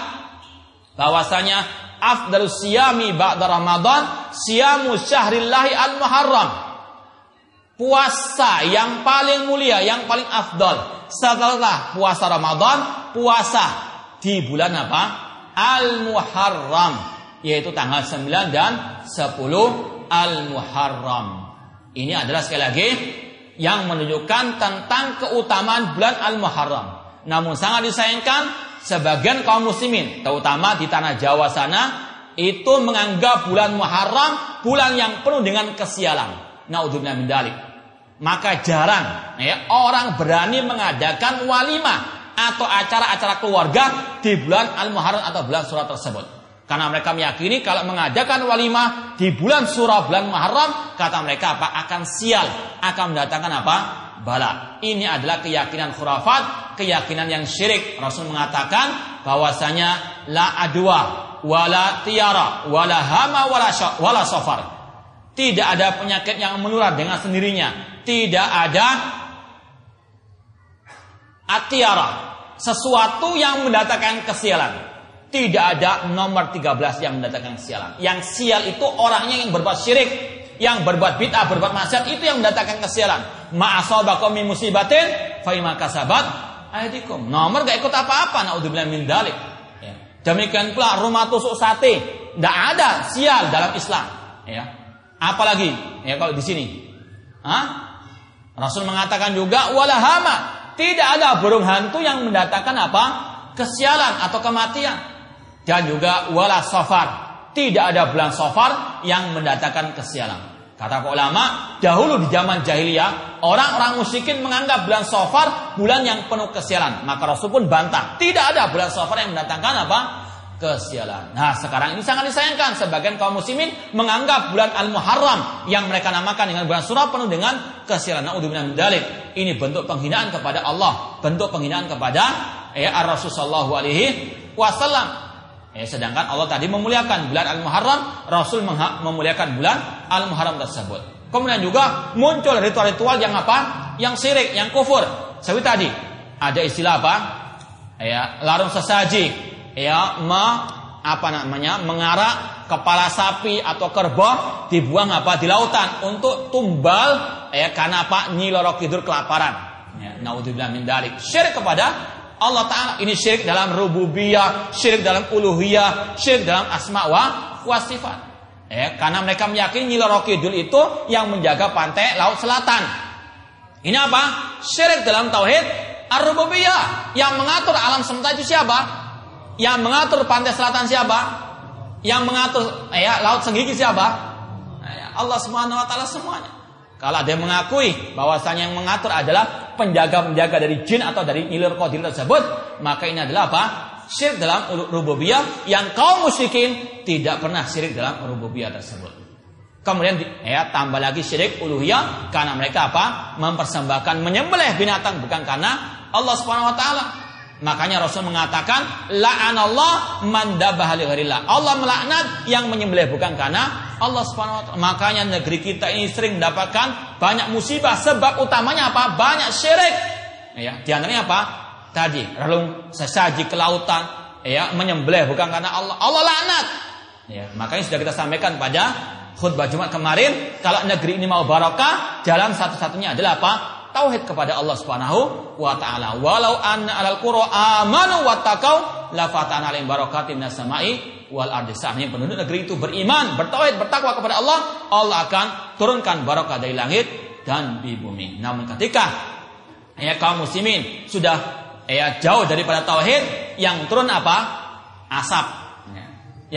bahwasanya afdalus siyami ba'da Ramadan siyamu syahrillahi al-muharram. Puasa yang paling mulia, yang paling afdal setelah puasa Ramadan, puasa di bulan apa? Al-Muharram, yaitu tanggal 9 dan 10 Al-Muharram. Ini adalah sekali lagi yang menunjukkan tentang keutamaan bulan Al-Muharram. Namun sangat disayangkan sebagian kaum muslimin, terutama di tanah Jawa sana, itu menganggap bulan Muharram bulan yang penuh dengan kesialan. Naudzubillah min dalik. Maka jarang ya, orang berani mengadakan walimah atau acara-acara keluarga di bulan Al-Muharram atau bulan surat tersebut. Karena mereka meyakini kalau mengadakan walimah di bulan surah bulan Muharram, kata mereka apa? Akan sial, akan mendatangkan apa? Bala. Ini adalah keyakinan khurafat keyakinan yang syirik. Rasul mengatakan bahwasanya la adwa wala tiara wala hama wala wala safar. Tidak ada penyakit yang menular dengan sendirinya. Tidak ada atiara, sesuatu yang mendatangkan kesialan. Tidak ada nomor 13 yang mendatangkan kesialan. Yang sial itu orangnya yang berbuat syirik, yang berbuat bid'ah, berbuat maksiat itu yang mendatangkan kesialan. Ma'asabakum min musibatin fa kasabat aidikum. Nomor gak ikut apa-apa. Naudzubillah min dalik. Ya. Demikian pula rumah tusuk sate. Tidak ada sial dalam Islam. Ya. Apalagi ya kalau di sini. Hah? Rasul mengatakan juga walahama. Tidak ada burung hantu yang mendatangkan apa? Kesialan atau kematian. Dan juga wala safar. Tidak ada bulan safar yang mendatangkan kesialan. Kata ulama, dahulu di zaman jahiliyah, orang-orang musyrikin menganggap bulan Safar bulan yang penuh kesialan. Maka Rasul pun bantah, tidak ada bulan Safar yang mendatangkan apa? Kesialan. Nah, sekarang ini sangat disayangkan sebagian kaum muslimin menganggap bulan Al-Muharram yang mereka namakan dengan bulan surah penuh dengan kesialan. Naudzubillah min dalik. Ini bentuk penghinaan kepada Allah, bentuk penghinaan kepada ya Rasul sallallahu alaihi wasallam. Eh, sedangkan Allah tadi memuliakan bulan Al-Muharram, Rasul memuliakan bulan Al-Muharram tersebut. Kemudian juga muncul ritual-ritual yang apa? Yang syirik, yang kufur. Seperti tadi, ada istilah apa? Ya, larung sesaji. Ya, me, apa namanya? Mengarak kepala sapi atau kerbau dibuang apa di lautan untuk tumbal ya karena apa? Nyi Loro kelaparan. Ya, naudzubillah min dalik. Syirik kepada Allah Ta'ala ini syirik dalam rububiyah, syirik dalam uluhiyah, syirik dalam asma wa wasifat. Ya, karena mereka meyakini Nyiloro Kidul itu yang menjaga pantai laut selatan. Ini apa? Syirik dalam tauhid ar-rububiyah. Yang mengatur alam semesta itu siapa? Yang mengatur pantai selatan siapa? Yang mengatur ya, laut senggigi siapa? Ya, Allah Subhanahu wa taala semuanya. Kalau ada yang mengakui bahwasanya yang mengatur adalah penjaga-penjaga dari jin atau dari ilir qadir tersebut, maka ini adalah apa? Syirik dalam rububiyah yang kaum musyrikin tidak pernah syirik dalam rububiyah tersebut. Kemudian ya tambah lagi syirik uluhiyah karena mereka apa? Mempersembahkan menyembelih binatang bukan karena Allah Subhanahu wa taala. Makanya Rasul mengatakan la'anallah man dabaha Allah melaknat yang menyembelih bukan karena Allah Subhanahu wa taala. Makanya negeri kita ini sering mendapatkan banyak musibah sebab utamanya apa? Banyak syirik. Ya, di antaranya apa? Tadi relung sesaji ke lautan, ya, menyembelih bukan karena Allah. Allah laknat. Ya, makanya sudah kita sampaikan pada khutbah Jumat kemarin, kalau negeri ini mau barokah, jalan satu-satunya adalah apa? Tauhid kepada Allah Subhanahu wa taala. Walau anna alal qura amanu wattaqau la fatana alaihim barakatin minas wal ardi. Seandainya penduduk negeri itu beriman, bertauhid, bertakwa kepada Allah, Allah akan turunkan barakah dari langit dan di bumi. Namun ketika ya kaum muslimin sudah ya jauh daripada tauhid, yang turun apa? Asap. Ya.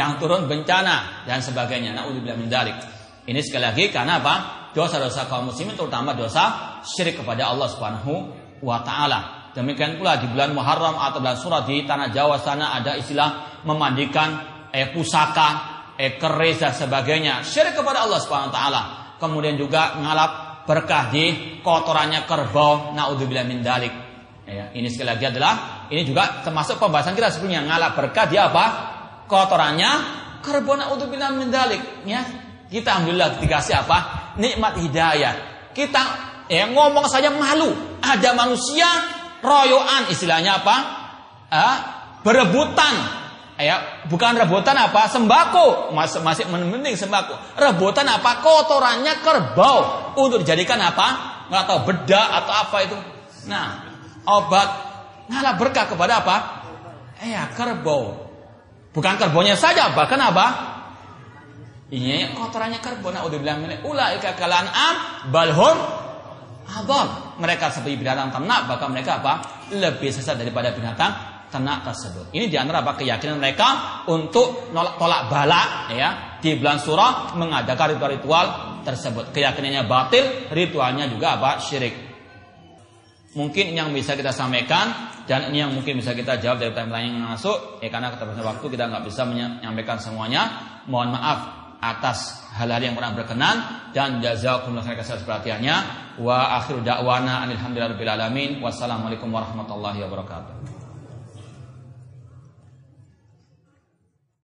Yang turun bencana dan sebagainya. Nauzubillah min dzalik. Ini sekali lagi karena apa? Dosa-dosa kaum muslimin terutama dosa syirik kepada Allah Subhanahu wa taala. Demikian pula di bulan Muharram atau bulan Surat di tanah Jawa sana ada istilah memandikan eh pusaka, eh keris dan sebagainya. Syirik kepada Allah Subhanahu wa taala. Kemudian juga ngalap berkah di kotorannya kerbau. Naudzubillah min dalik. Ya, ini sekali lagi adalah ini juga termasuk pembahasan kita sebelumnya ngalap berkah dia apa? Kotorannya kerbau naudzubillah min dalik. Ya, kita alhamdulillah dikasih apa? Nikmat hidayah. Kita ya ngomong saja malu. Ada manusia royoan istilahnya apa? Ah, berebutan. Ya, bukan rebutan apa? Sembako. Masih masih mending sembako. Rebutan apa? Kotorannya kerbau untuk dijadikan apa? Nggak tahu bedak atau apa itu. Nah, obat ngalah berkah kepada apa? Ya, kerbau. Bukan kerbaunya saja, bahkan apa? Ini kotorannya kerbau. Nah, udah bilang ulaika kalan am balhum adol. Mereka seperti binatang ternak, bahkan mereka apa? Lebih sesat daripada binatang ternak tersebut. Ini di antara apa keyakinan mereka untuk nolak tolak balak ya di bulan surah mengadakan ritual-ritual tersebut. Keyakinannya batil, ritualnya juga apa? Syirik. Mungkin yang bisa kita sampaikan dan ini yang mungkin bisa kita jawab dari pertanyaan yang masuk. Ya karena keterbatasan waktu kita nggak bisa menyampaikan semuanya. Mohon maaf atas hal-hal yang pernah berkenan dan jazakumullah khairan atas perhatiannya. Wa akhiru da'wana alhamdulillahirabbil alamin. Wassalamualaikum warahmatullahi wabarakatuh